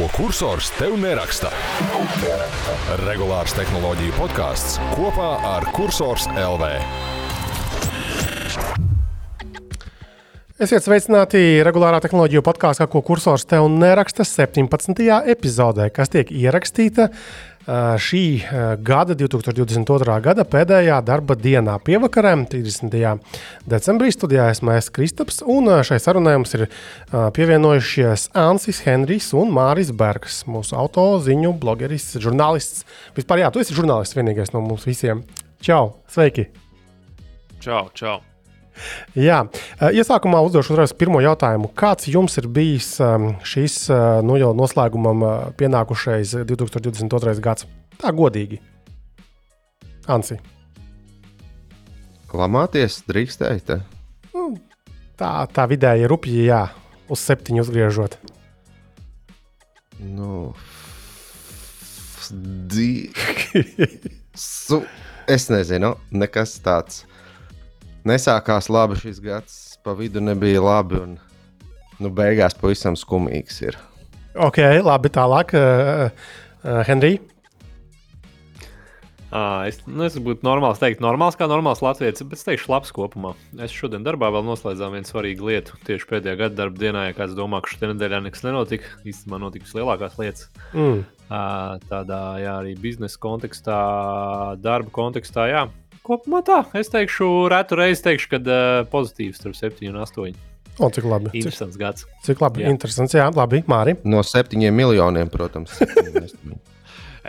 ko kursors tev neraksta. Regulārs tehnoloģiju podkāsts kopā ar Cursors LV. Esiet sveicināti regulārā tehnoloģiju podkāstā, ko kursors tev neraksta 17. epizodē, kas tiek ierakstīta šī gada, 2022. gada pēdējā darba dienā, pievakarē, 30. decembrī. Studijā esmu es Kristaps, un šai sarunai mums ir pievienojušies Ansis Henrijs un Māris Bergs, mūsu auto ziņu blogeris, žurnālists. Vispār, jā, tu esi žurnālists vienīgais no mums visiem. Čau! Sveiki! Čau, čau! Jā, iesākumā uzdošu uzreiz pirmo jautājumu. Kāds jums ir bijis šis nu, jau noslēgumam pienākušais 2022. gads? Tā godīgi. Ansi. Lamāties drīkstēji? Nu, tā, tā vidēji rupji, jā, uz septiņu uzgriežot. Nu, di... Su... Es nezinu, nekas tāds nesākās labi šis gads, pa vidu nebija labi. Un, nu, beigās pavisam skumīgs ir. Ok, labi, tālāk, uh, uh, Henrij. À, es, nu, es būtu normāls, teikt, normāls kā normāls latviečs, bet es teikšu, labs kopumā. Es šodien darbā vēl noslēdzām vienu svarīgu lietu. Tieši pēdējā gada darba dienā, ja kāds domā, ka šajā nedēļā nekas nenotika, īstenībā notika vislielākās lietas. Mm. À, tādā jā, arī biznesa kontekstā, darba kontekstā, jā, kopumā tā. Es teikšu, retu reizi teikšu, ka uh, pozitīvs starp 7 un 8. O, cik labi. Interesants cik, gads. Cik labi. Jā. Interesants, jā, labi. Māri. No 7 miljoniem, protams.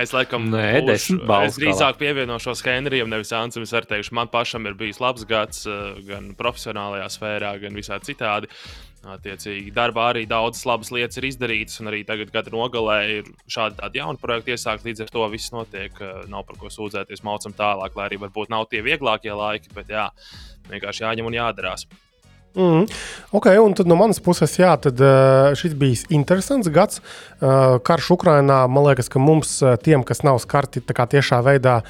Es laikam Nē, būšu, es drīzāk pievienošos Henrijam, nevis Ansim. Es teikšu, man pašam ir bijis labs gads gan profesionālajā sfērā, gan visā citādi. Attiecīgi, darbā arī daudzas labas lietas ir izdarītas, un arī tagad, gada nogalē, ir šādi tādi jauni projekti iesākti. Līdz ar to viss notiek, nav par ko sūdzēties, maucam tālāk, lai arī varbūt nav tie vieglākie laiki, bet jā, vienkārši jāņem un jādarās. Mm. Ok, un tad no manas puses, jā, tad, uh, šis bija interesants gads. Uh, karš Ukrajinā, man liekas, ka mums, tiem, kas nav skarti tiešā veidā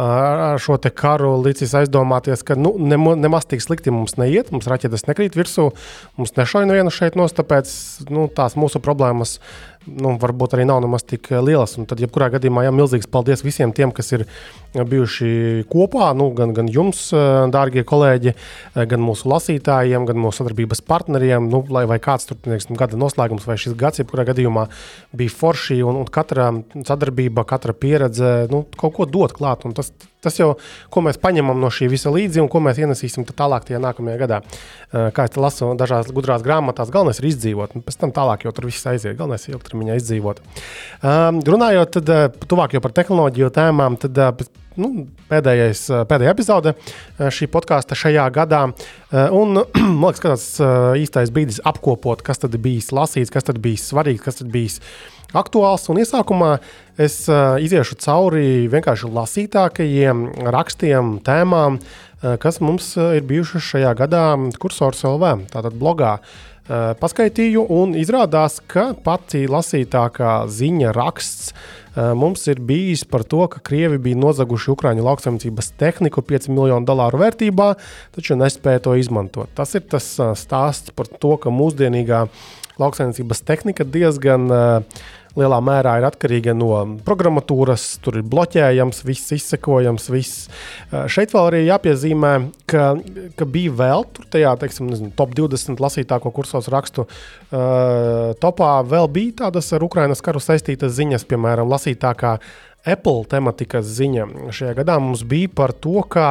ar šo karu, līdzis aizdomāties, ka nu, nemaz tik slikti mums neiet. Mums raķetes nekrīt virsū, mums nešauj nevienu šeit nos, tāpēc nu, tās mūsu problēmas nu, varbūt arī nav nemaz tik lielas. Un tad, jebkurā gadījumā, jā, milzīgs paldies visiem tiem, kas ir bijuši kopā. Nu, gan, gan jums, dārgie kolēģi, gan mūsu lasītājiem, gan mūsu sadarbības partneriem. Nu, lai vai kāds tur neksim, gada noslēgums vai šis gads, jebkurā gadījumā bija forši un, un katra sadarbība, katra pieredze nu, kaut ko dot klāt. Tas, tas jau, ko mēs paņemam no šī visa līdzi un ko mēs ienesīsim tālāk tajā nākamajā gadā. Kā es lasu dažās gudrās grāmatās, galvenais ir izdzīvot, un pēc tam tālāk jau tur viss aiziet. Galvenais ir ilgtermiņā izdzīvot. Um, runājot tad, tuvāk jau par tehnoloģiju tēmām, tad nu, pēdējais, pēdējā epizode šī podkāsta šajā gadā. Un, man liekas, ka tas īstais brīdis apkopot, kas tad bija lasīts, kas tad bija svarīgs, kas tad bija aktuāls. Un iesākumā es iziešu cauri vienkārši lasītākajiem rakstiem, tēmām, kas mums ir bijušas šajā gadā kursors LV, tātad blogā. Paskaitīju, un izrādās, ka pati lasītākā ziņa raksts mums ir bijis par to, ka Krievi bija nozaguši Ukrāņu lauksaimniecības tehniku 5 miljonu dolāru vērtībā, taču nespēja to izmantot. Tas ir tas stāsts par to, ka mūsdienīgā lauksaimniecības tehnika diezgan uh, lielā mērā ir atkarīga no programmatūras, tur ir bloķējams, viss izsekojams. Viss. Šeit vēl arī jāpiezīmē, ka, ka bija vēl tur tajā teiksim, nezinu, top 20 lasītāko kursos rakstu uh, topā, vēl bija tādas ar Ukrainas karu saistītas ziņas, piemēram, lasītākā Apple tematikas ziņa. Šajā gadā mums bija par to, kā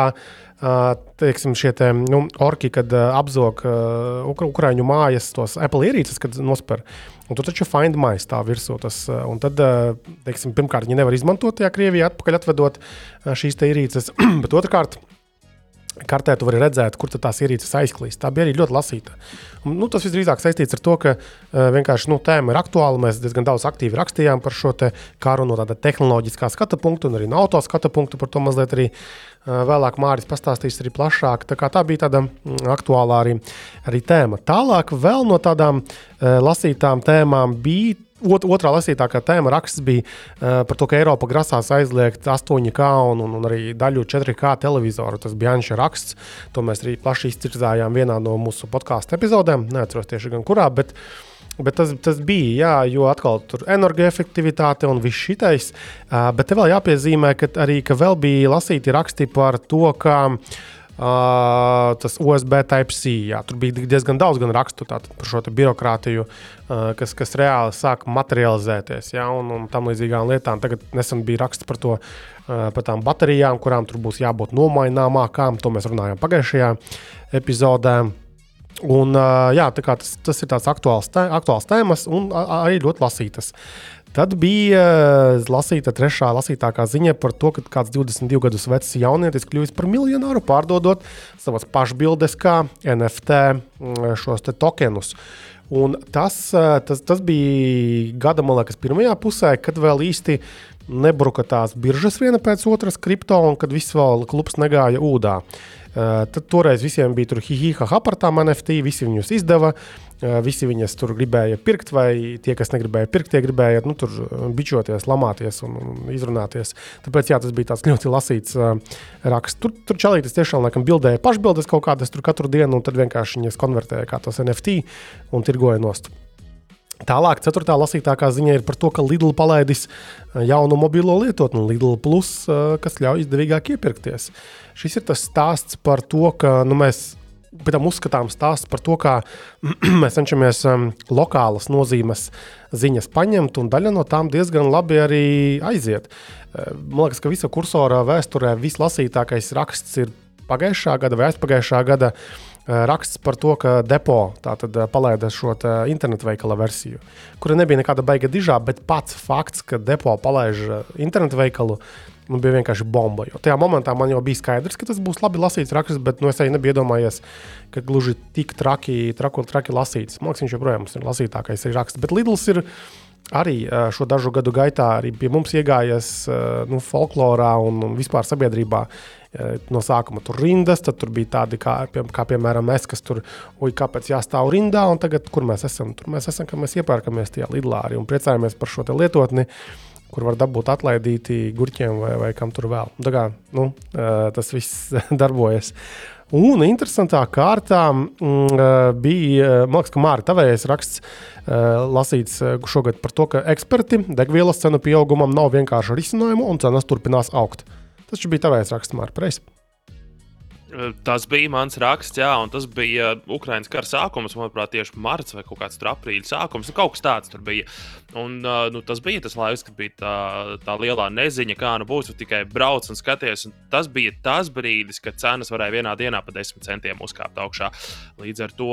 teiksim, šie te, nu, orki, kad apzog uh, Ukrāņu mājas, tos Apple ierīces, kad nospēr. Un tur taču find my stāv virsū. Tas, un tad, teiksim, pirmkārt, viņi nevar izmantot tajā Krievijā, atpakaļ atvedot šīs ierīces, bet otrkārt, kartē tu vari redzēt, kur tās ierīces aizklīst. Tā bija arī ļoti lasīta. Un, nu, tas visdrīzāk saistīts ar to, ka uh, vienkārši nu, tēma ir aktuāla. Mēs diezgan daudz aktīvi rakstījām par šo karu no tāda tehnoloģiskā skatu punkta, un arī no auto skatu punkta. Par to mazliet arī uh, vēlāk Mārcis pastāstīs arī plašāk. Tā, tā bija tāda mm, aktuālā arī, arī tēma. Tālāk vēl no tādām uh, lasītām tēmām bija Ot, otrā lasītākā tēma raksts bija uh, par to, ka Eiropa grasās aizliegt 8K un, un, un arī daļu 4K televizoru. Tas bija Anša raksts. To mēs arī plaši izcirzājām vienā no mūsu podkāstu epizodēm. Neatceros tieši gan kurā. Bet, Bet tas, tas bija, jā, jo atkal tur energoefektivitāte un viss šitais. Uh, bet te vēl jāpiezīmē, ka arī ka vēl bija lasīti raksti par to, ka Uh, tas OSB Type-C. Tur bija diezgan daudz rakstu par šo birokrātiju, uh, kas, kas reāli sāk materializēties. Jā, un, un tam līdzīgām lietām. Tagad nesen bija raksts par to, uh, par tām baterijām, kurām tur būs jābūt nomaināmākām. To mēs runājām pagājušajā epizodē. Un, jā, tas, tas ir tāds aktuāls, tē, aktuāls tēmas un arī ļoti lasītas. Tad bija lasīta trešā lasītākā ziņa par to, ka kāds 22 gadus vecs jaunietis kļuvis par miljonāru pārdodot savas pašbildes kā NFT šos te tokenus. Un tas, tas, tas bija gada, man liekas, pirmajā pusē, kad vēl īsti nebruka tās biržas viena pēc otras kripto, un kad viss vēl klubs negāja ūdā. Tad toreiz visiem bija tur hihiha par tām NFT, visi viņus izdeva. Uh, visi viņas tur gribēja pirkt, vai tie, kas negribēja pirkt, tie gribēja nu, tur bičoties, lamāties un, un izrunāties. Tāpēc jā, tas bija tāds ļoti lasīts uh, raksts. Tur, tur čalītis tiešām laikam bildēja pašbildes kaut kādas tur katru dienu, un tad vienkārši viņas konvertēja kā tos NFT un tirgoja nost. Tālāk, ceturtā lasītākā ziņa ir par to, ka Lidl palaidis jaunu mobilo lietotni, Lidl Plus, kas ļauj izdevīgāk iepirkties. Šis ir tas stāsts par to, ka nu, mēs pēc tam uzskatām stāsts par to, kā mēs cenšamies um, lokālas nozīmes ziņas paņemt, un daļa no tām diezgan labi arī aiziet. Man liekas, ka visa kursora vēsturē vislasītākais raksts ir pagājušā gada vai aizpagājušā gada uh, Eh, raksts par to, ka depo eh, palaida šo internetu veikala versiju, kura nebija nekāda baiga dižā, bet pats fakts, ka depo palaiž eh, internetu veikalu, man bija vienkārši bomba. Jo tajā momentā man jau bija skaidrs, ka tas būs labi lasīts raksts, bet nu, es arī nebiju iedomājies, ka gluži tik traki, traku, traki lasīts. Man liekas, viņš joprojām ir lasītākais raksts. Bet Lidls ir arī šo dažu gadu gaitā arī pie mums iegājies nu, folklorā un, vispār sabiedrībā no sākuma tur rindas, tad tur bija tādi kā, kā piemēram mēs, kas tur, oi, kāpēc jāstāv rindā, un tagad, kur mēs esam? Tur mēs esam, ka mēs iepērkamies tajā lidlā arī un priecājamies par šo lietotni, kur var dabūt atlaidīti gurķiem vai, vai kam tur vēl. Tā kā nu, tas viss darbojas. Un interesantā kārtā mm, bija, man liekas, ka Mārta Tavējais raksts lasīts šogad par to, ka eksperti degvielas cenu pieaugumam nav vienkārši risinājumu un cenas turpinās augt. Tas bija tavs raksts, Mārcis. Tas bija mans raksts, jā, un tas bija Ukraiņas kara sākums, manuprāt, tieši marts vai kaut kāds aprīļa sākums. Nu, kaut kas tāds tur bija. Un, nu, tas bija tas laiks, kad bija tā, tā lielā neziņa, kā nu būs. Tikai brauc un skaties. Un tas bija tas brīdis, kad cenas varēja vienā dienā pa desmit centiem uzkāpt augšā. Līdz ar to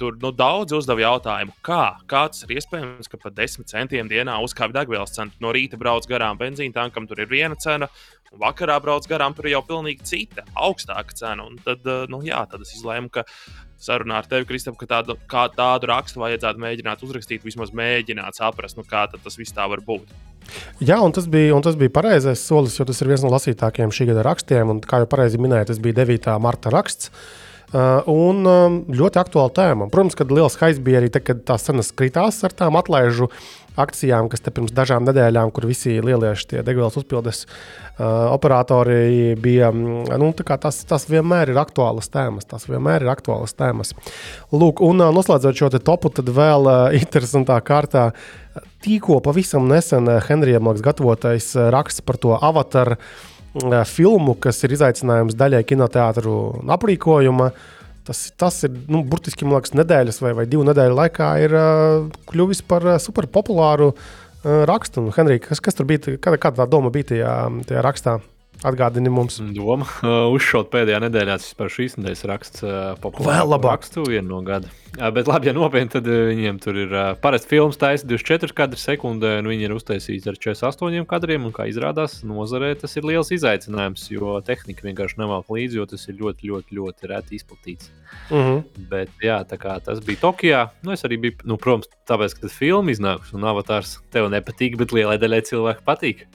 tur nu, daudz uzdeva jautājumu, kā, kā tas ir iespējams, ka pa desmit centiem dienā uzkāpj degvielas cena. No rīta brauc garām benzīna tankam, tur ir viena cena Vakarā brauc garām, tur jau pilnīgi cita, augstāka cena. Un tad, eh, nu, jā, tad es izlēmu, ka sarunā ar tevi, Kristap, ka tādu, tādu rakstu vajadzētu mēģināt uzrakstīt, vismaz mēģināt saprast, nu, kā tas viss tā var būt. Jā, un tas, bija, un tas bija pareizais solis, jo tas ir viens no lasītākajiem šī gada rakstiem. Un, kā jau pareizi minēja, tas bija 9. marta raksts. Uh, un um, ļoti aktuāla tēma. Protams, ka liels haiz bija arī tad, kad tās cenas kritās ar tām atlaižu akcijām, kas te pirms dažām nedēļām, kur visi lielieši degvielas uzpildes uh, operatori bija. Nu, tas, tas vienmēr ir aktuāls tēmas. Tas vienmēr ir aktuāls tēmas. Lūk, un uh, noslēdzot šo topu, tad vēl uh, interesantā kārtā tikko pavisam nesen Henrijam Laks gatavotais raksts par to avataru filmu, kas ir izaicinājums daļai kinoteātru aprīkojuma. Tas, tas ir nu, burtiski liekas, nedēļas vai, vai divu nedēļu laikā ir uh, kļuvis par uh, superpopulāru uh, rakstu. Henrija, kas, kas tur bija? Kāda, kāda tā doma bija tajā, tajā rakstā? Atgādini mums. Doma uh, uzšaut pēdējā nedēļā, tas par šīs nedēļas raksts, uh, populāru rakstu vienu no gada. Bet labi, ja nopietni, tad viņiem tur ir parasti filmas taisa 24 kadri sekundē, un viņi ir uztaisīti ar 48 kadriem. Kā izrādās, nozarē tas ir liels izaicinājums, jo tehnika vienkārši nevelk līdzi, jo tas ir ļoti, ļoti, ļoti reti izplatīts. Mhm. -huh. Bet jā, tas bija Tokijā. Nu, es arī biju, nu, protams, tāpēc, ka tas filmas iznāks un avatārs tev nepatīk, bet lielai daļai cilvēku patīk.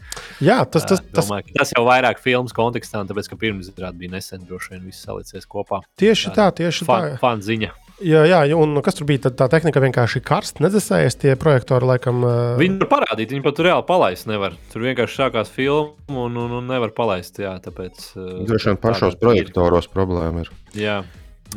Jā, tas, tas, tas, domāju, tas jau vairāk filmas kontekstā, tāpēc, ka pirms izrāda bija nesen, droši vien viss salicies kopā. Tieši tā, tieši fan, tā. Fan ziņa. Jā, jā, un kas tur bija? Tad tā tehnika vienkārši karsta, nedzēsējas tie projektori. Laikam, uh... Viņi var parādīt, viņi pat reāli palaist nevar. Tur vienkārši sākās filma un, un, un nevar palaist. Jā, tāpēc. Uh, Droši vien pašos projektoros problēma ir. Jā.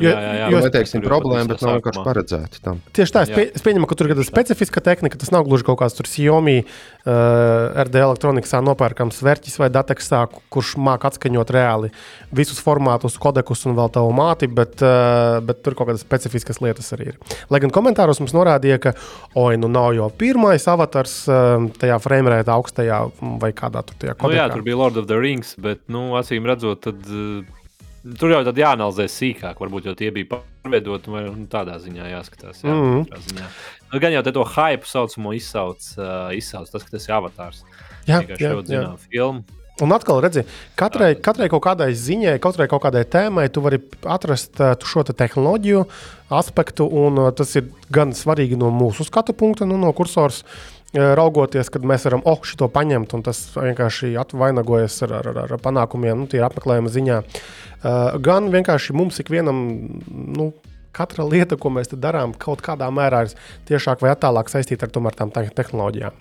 Jo- jā, jā, jā. jo- neteiksim, problēma, bet nav vienkārši sākumā. paredzēti tam. Tieši tā, es, pie, es pieņemu, ka tur ir kāda specifiska tehnika. Tas nav gluži kaut kāds tur Xiaomi, uh, RD elektronikā nopērkams vērķis vai dateksā, kurš māca atskaņot reāli visus formātus, kodekus un vēl tavu māti, bet, uh, bet tur kaut kādas specifiskas lietas arī ir. Lai gan komentāros mums norādīja, ka, oi, nu nav jau pirmais avatars uh, tajā framerēta augstajā vai kādā tur tajā Nu, jā, kodekā. tur bija Lord of the Rings, bet, nu, acīm redzot, tad, uh, tur jau tad jāanalizē sīkāk. Varbūt jau tie bija pārveidoti, vai nu, tādā ziņā jāskatās. Jā, mm. ziņā. Nu, gan jau to hype saucamo izsauc, uh, izsauc tas, ka tas ir avatārs. Jā, jā, jā. zinām filmu. Un atkal, redziet, katrai, katrai kaut kādai ziņai, katrai kaut kādai tēmai, tu vari atrast tu šo te tehnoloģiju aspektu, un tas ir gan svarīgi no mūsu skatu punkta, nu, no kursors. Uh, Raugoties, kad mēs varam oh, šo paņemt, un tas vienkārši atvainagojas ar, ar, ar, panākumiem, nu, tie ir apmeklējuma ziņā. Uh, gan vienkārši mums ikvienam, nu, katra lieta, ko mēs darām, kaut kādā mērā ir tiešāk vai attālāk saistīta ar tomēr tām te- tehnoloģijām.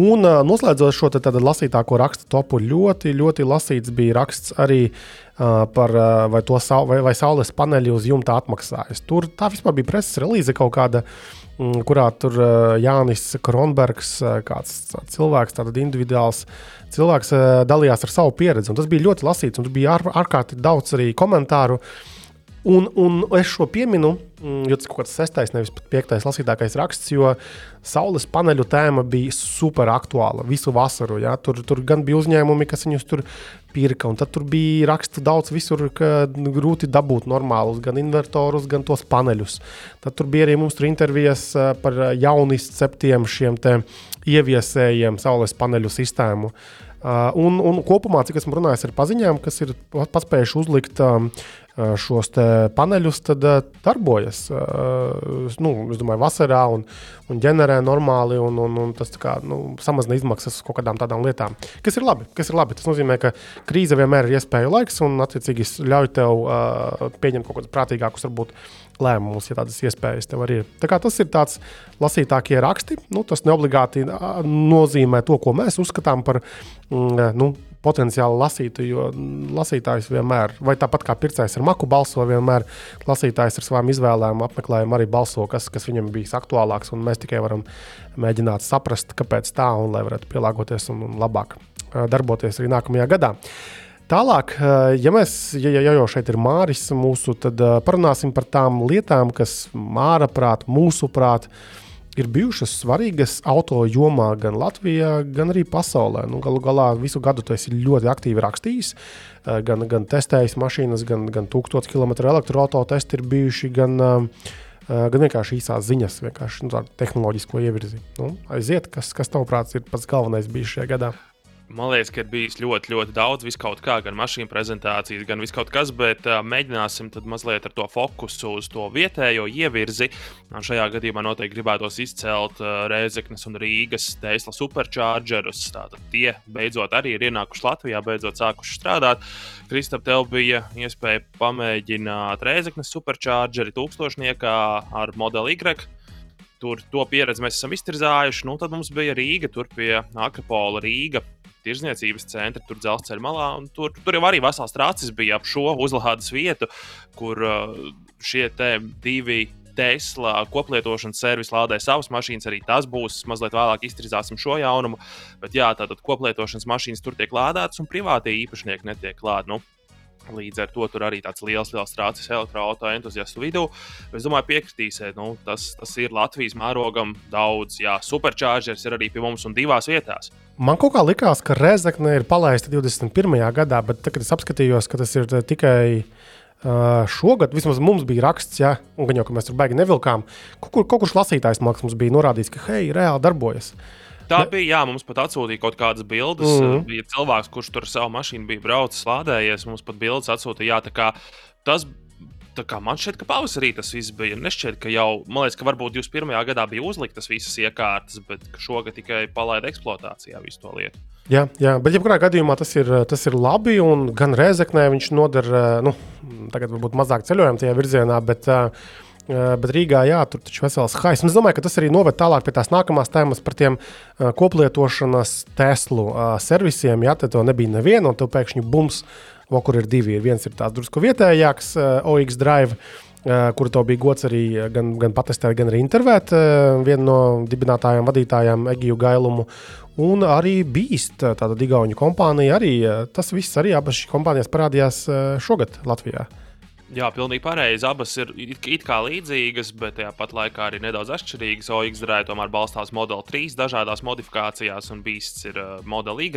Un uh, noslēdzot šo lasītāko rakstu topu, ļoti, ļoti lasīts bija raksts arī uh, par uh, vai, sau, vai, vai saules paneļi uz jumta atmaksājas. Tur tā vispār bija preses relīze kaut kāda. mm, Kurā tur uh, Jānis Kronbergs, uh, kāds cilvēks, tāds individuāls cilvēks, uh, dalījās ar savu pieredzi. Un tas bija ļoti lasīts, un tur bija ār, ārkārtīgi daudz arī komentāru. Un, un es šo pieminu, mm, jo tas ir kaut kāds sestais, nevis pat piektais lasītākais raksts, jo saules paneļu tēma bija super aktuāla visu vasaru. Ja? Tur, tur gan bija uzņēmumi, kas viņus tur pirka, un tad tur bija raksta daudz visur, ka grūti dabūt normālus, gan invertorus, gan tos paneļus. Tad tur bija arī mums tur intervijas eh, par jaunizceptiem šiem te ieviesējiem saules paneļu sistēmu. Uh, un, un kopumā, cik esmu runājis ar paziņām, kas ir pa- paspējuši uzlikt um, šos paneļus, darbojas. Nu, es domāju, vasarā un, un ģenerē normāli, un, un, un tas kā, nu, samazina izmaksas kaut kādām tādām lietām. Kas ir labi? Kas ir labi? Tas nozīmē, ka krīze vienmēr ir iespēja laiks, un attiecīgi ļauj tev uh, pieņemt kaut kādus prātīgākus, varbūt lēmumus, ja tādas iespējas tev arī ir. Tā kā tas ir tāds lasītākie raksti. Nu, tas neobligāti nozīmē to, ko mēs uzskatām par mm, nu, potenciāli lasītu, jo lasītājs vienmēr, vai tāpat kā pircējs ar maku balso, vienmēr lasītājs ar savām izvēlēm, apmeklējumu arī balso, kas, kas viņam bijis aktuālāks, mēs tikai varam mēģināt saprast, kāpēc tā, un lai varētu pielāgoties un, un labāk darboties arī nākamajā gadā. Tālāk, ja mēs, ja, ja ja jau šeit ir Māris, mūsu, tad parunāsim par tām lietām, kas Māra prāt, mūsu prāt, ir bijušas svarīgas auto jomā gan Latvijā, gan arī pasaulē. Nu, galu galā visu gadu tu esi ļoti aktīvi rakstījis, eh, gan, gan testējis mašīnas, gan, gan 1000 km elektroautorāta testi ir bijuši, gan, eh, gan vienkārši īsās ziņas, vienkārši nu, tehnoloģisko ievirzi. Nu, aiziet, kas, kas tavuprāt ir pats galvenais bijis šajā gadā? Man liekas, ka ir bijis ļoti, ļoti daudz viskaut kā, gan mašīnu prezentācijas, gan viskaut kas, bet uh, mēģināsim tad mazliet ar to fokusu uz to vietējo ievirzi. Un šajā gadījumā noteikti gribētos izcelt uh, Rēzeknes un Rīgas Tesla superchargerus. Tātad tie beidzot arī ir ienākuši Latvijā, beidzot sākuši strādāt. Kristap, tev bija iespēja pamēģināt Rēzeknes superchargeri tūkstošniekā ar modeli Y. Tur to pieredzi mēs esam iztirzājuši. Nu, tad mums bija Rīga, tur pie Akropola Rīga tirzniecības centra, tur dzelzceļa malā. Tur, tur jau arī vesels trācis bija ap šo uzlādes vietu, kur uh, šie divi. Tesla koplietošanas servis lādē savas mašīnas, arī tas būs. Mazliet vēlāk izstrādāsim šo jaunumu. Bet, jā, tātad koplietošanas mašīnas tur tiek lādētas, un privātie īpašnieki netiek klāti. Nu, Līdz ar to tur arī tāds liels, liels trācis elektroautorāta entuziastu vidū. Es domāju, piekritīsiet, nu, tas, tas ir Latvijas mērogam daudz. Jā, superchargers ir arī pie mums un divās vietās. Man kaut kā likās, ka Rezekne ir palaista 21. gadā, bet tagad es apskatījos, ka tas ir eh, tikai uh, šogad. Vismaz mums bija raksts, ja, un gan jau ka mēs tur baigi nevilkām. Kaut, kur, kaut kurš lasītājs mums bija norādījis, ka hei, reāli darbojas. Tā bija, jā, mums pat atsūtīja kaut kādas bildes. Mm -hmm. Bija cilvēks, kurš tur savu mašīnu bija braucis, lādējies. Mums pat bildes atsūtīja. Jā, tā kā tas tā kā man šķiet, ka pavasarī tas viss bija. Nešķiet, ka jau, man liekas, ka varbūt 21. gadā bija uzliktas visas iekārtas, bet šogad tikai palaida eksploatācijā visu to lietu. Jā, jā, bet jebkurā gadījumā tas ir, tas ir labi. un Gan Rezeknē viņš noder, nu, tagad varbūt mazāk ceļojam tajā virzienā, bet, uh, bet Rīgā jā, tur taču vesels hais. Es domāju, ka tas arī noved tālāk pie tās nākamās tēmas par tiem koplietošanas Teslu servisiem. Jā, te to nebija neviena, un tev pēkšņi bums Vo, kur ir divi. Ir viens ir tāds drusku vietējāks, OX Drive. Kur to bija gods arī gan, gan patestēt, gan arī intervēt vienu no dibinātājiem, vadītājiem, Egiju Gailumu. Un arī Beast, tāda Digauņu kompānija. Arī, tas viss arī abas šīs kompānijas parādījās šogad Latvijā. Jā, pilnīgi pareizi. Abas ir it, kā līdzīgas, bet tāpat laikā arī nedaudz atšķirīgas. OX drāja tomēr balstās Model 3 dažādās modifikācijās, un Beasts ir uh, Model Y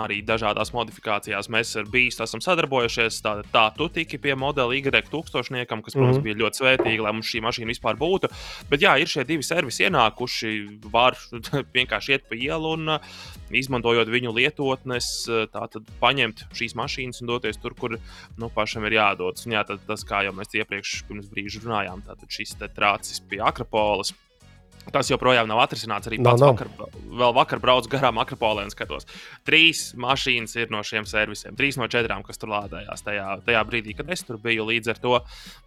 arī dažādās modifikācijās. Mēs ar Beast esam sadarbojušies. Tā, tā tu tiki pie Model Y tūkstošniekam, kas, protams, mm -hmm. bija ļoti svētīgi, lai mums šī mašīna vispār būtu. Bet jā, ir šie divi servisi ienākuši. Var vienkārši iet pa ielu un uh, izmantojot viņu lietotnes, uh, tātad paņemt šīs mašīnas un doties tur, kur nu, pašam ir jādodas. Un, jā, tas, kā jau mēs iepriekš pirms brīža runājām, tad šis trācis pie Akropolis Tas joprojām nav atrisināts. Arī pats no, no. vakar, vēl vakar braucu garām Akropolē un skatos. Trīs mašīnas ir no šiem servisiem. Trīs no četrām, kas tur lādējās tajā, tajā brīdī, kad es tur biju. Līdz ar to,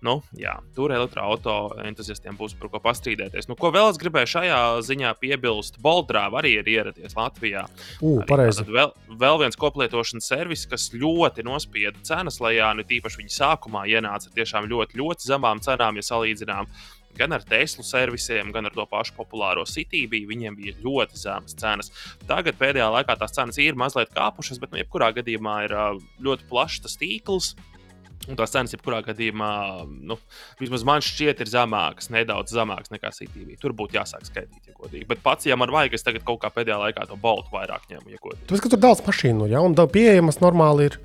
nu, jā, tur elektroautorāta entuziastiem būs par ko pastrīdēties. Nu, ko vēl es gribēju šajā ziņā piebilst, Boldrāva arī ir ieradies Latvijā. Uh, vēl, vēl viens koplietošanas servis, kas ļoti nospieda cenas lejā, nu, tīpaši viņa sākumā ienāca tiešām ļoti, ļoti zemām cenām, ja salīdzinām gan ar Tesla servisiem, gan ar to pašu populāro Citybī. Viņiem bija ļoti zemas cenas. Tagad pēdējā laikā tās cenas ir mazliet kāpušas, bet nu, jebkurā gadījumā ir ļoti plašs tas tīkls. Un tās cenas, jebkurā gadījumā, nu, vismaz man šķiet, ir zemākas, nedaudz zemākas nekā CTV. Tur būtu jāsāk skaitīt, ja godīgi. Bet pats, ja man vajag, es tagad kaut kā pēdējā laikā to baltu vairāk ņemu, ja godīgi. Esi, ka tur daudz mašīnu, ja, un pieejamas normāli ir.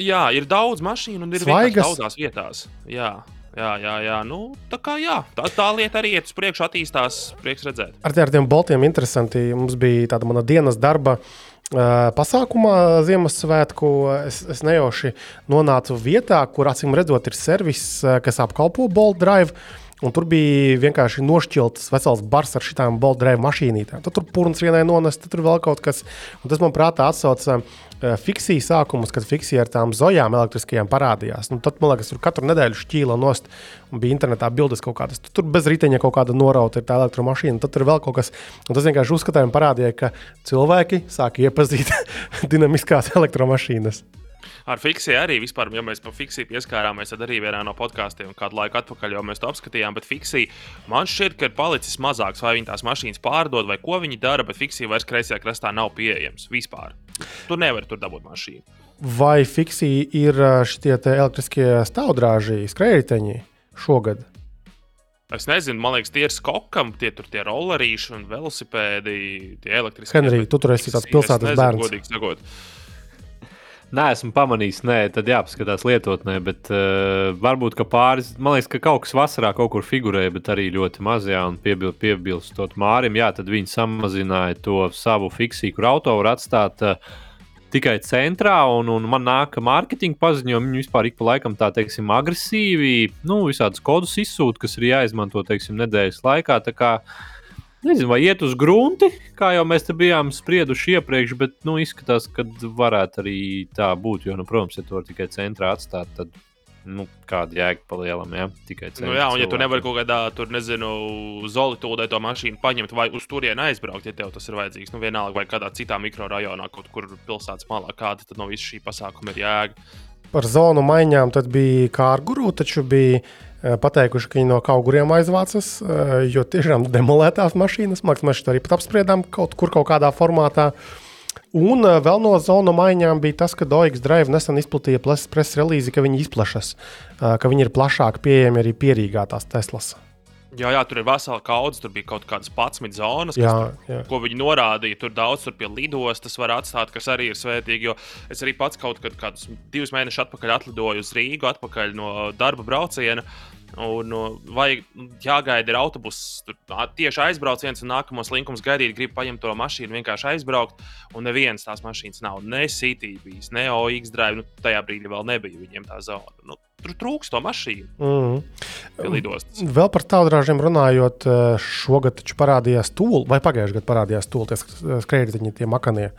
Jā, ir daudz mašīnu un ir Svaigas. daudzās vietās. Jā. Jā, jā, jā. Nu, tā kā jā, tā, tā lieta arī iet uz priekšu, attīstās. Prieks redzēt. Ar, ar tiem boltiem interesanti. Mums bija tāda mana dienas darba. Uh, pasākumā Ziemassvētku es, es nejauši nonācu vietā, kur acīm redzot, ir servis, kas apkalpo Bolt Drive. Un tur bija vienkārši nošķilts vesels bars ar šīm boltdrēvu mašīnītēm. Tad tur pūns vienai nonest, tur vēl kaut kas. Un tas man prātā atsauca uh, fiksiju sākumus, kad fiksija ar tām zojām elektriskajām parādījās. Nu, tad, man liekas, tur katru nedēļu šķīla nost un bija internetā bildes kaut kādas. Tur bez riteņa kaut kāda norauta ir tā elektromašīna. Tad tur vēl kaut kas. Un tas vienkārši uzskatījumi parādīja, ka cilvēki sāk iepazīt dinamiskās elektromašīnas. Ar fiksiju arī vispār, ja mēs par fiksiju pieskārāmies, tad arī vienā no podkāstiem kādu laiku atpakaļ jau mēs to apskatījām. Bet fiksija man šķiet, ka ir palicis mazāks, vai viņi tās mašīnas pārdod, vai ko viņi dara, bet fiksija vairs kreisajā krastā nav pieejams vispār. Tu nevari tur dabūt mašīnu. Vai fiksija ir šie elektriskie stāvdrāži, skrējēji šogad? Es nezinu, man liekas, tie ir skokam, tie tur tie rollerīši un velosipēdi, tie elektriskie. Henrij, tu tur esi tāds pilsētas bērns. Godīgi sakot. Nē, esmu pamanījis, nē, tad jāpaskatās lietotnē, bet uh, varbūt pāris, man liekas, ka kaut kas vasarā kaut kur figurēja, bet arī ļoti mazajā un piebil, piebilstot Mārim, jā, tad viņi samazināja to savu fiksiju, kur auto var atstāt. Uh, Tikai centrā, un, un man nāk mārketinga paziņojumi. Viņi vispār ik pa laikam tā teiksim, agresīvi, nu, visādus kodus izsūta, kas ir jāizmanto teiksim, nedēļas laikā. Tā kā Nezinu, vai iet uz grunti, kā jau mēs te bijām sprieduši iepriekš, bet nu, izskatās, ka varētu arī tā būt. Jo, nu, protams, ja to tikai centrā atstāt, tad nu, kāda jēga palielam, ja tikai centrā. Nu, jā, un ja tu nevari kaut kādā, tur nezinu, zolitūdē to mašīnu paņemt vai uz turieni aizbraukt, ja tev tas ir vajadzīgs, nu vienalga vai kādā citā mikrorajonā, kaut kur pilsētas malā, kāda tad no visa šī pasākuma ir jēga. Par zonu maiņām tad bija kārguru, taču bija pateikuši, ka viņi no kaut kuriem aizvācas, eh, jo tiešām demolētās mašīnas, mākslinieks, arī apspriedām kaut kur, kaut kādā formātā. Un eh, vēl no zonu maiņām bija tas, ka Doigs Drive nesen izplatīja preses relīzi, ka viņi izplašas, ka viņi ir plašāk pieejami arī pierīgā tās Teslas. Jā, jā, tur ir vesela kaudze, tur bija kaut kādas 11 zonas, jā, tur, jā. ko viņi norādīja. Tur daudz tur pie lidostas var atstāt, kas arī ir svētīgi. Es arī pats kaut kad, kādus divus mēnešus atpakaļ atlidoju uz Rīgu, atpakaļ no darba brauciena. Un vajag jāgaida ir autobuss. Tur tieši aizbrauciens un nākamos linkums gaidīt, grib paņemt to mašīnu, vienkārši aizbraukt. Un nevienas tās mašīnas nav. Ne CTVs, ne OX drive. Nu, tajā brīdī vēl nebija viņiem tā zona. Nu, tur trūks to mašīnu. Mm -hmm. Vēl par tālrāžiem runājot, eh, šogad taču parādījās tūlīt, vai pagājušajā gadā parādījās tūlīt, tie skrējēji, tie makanie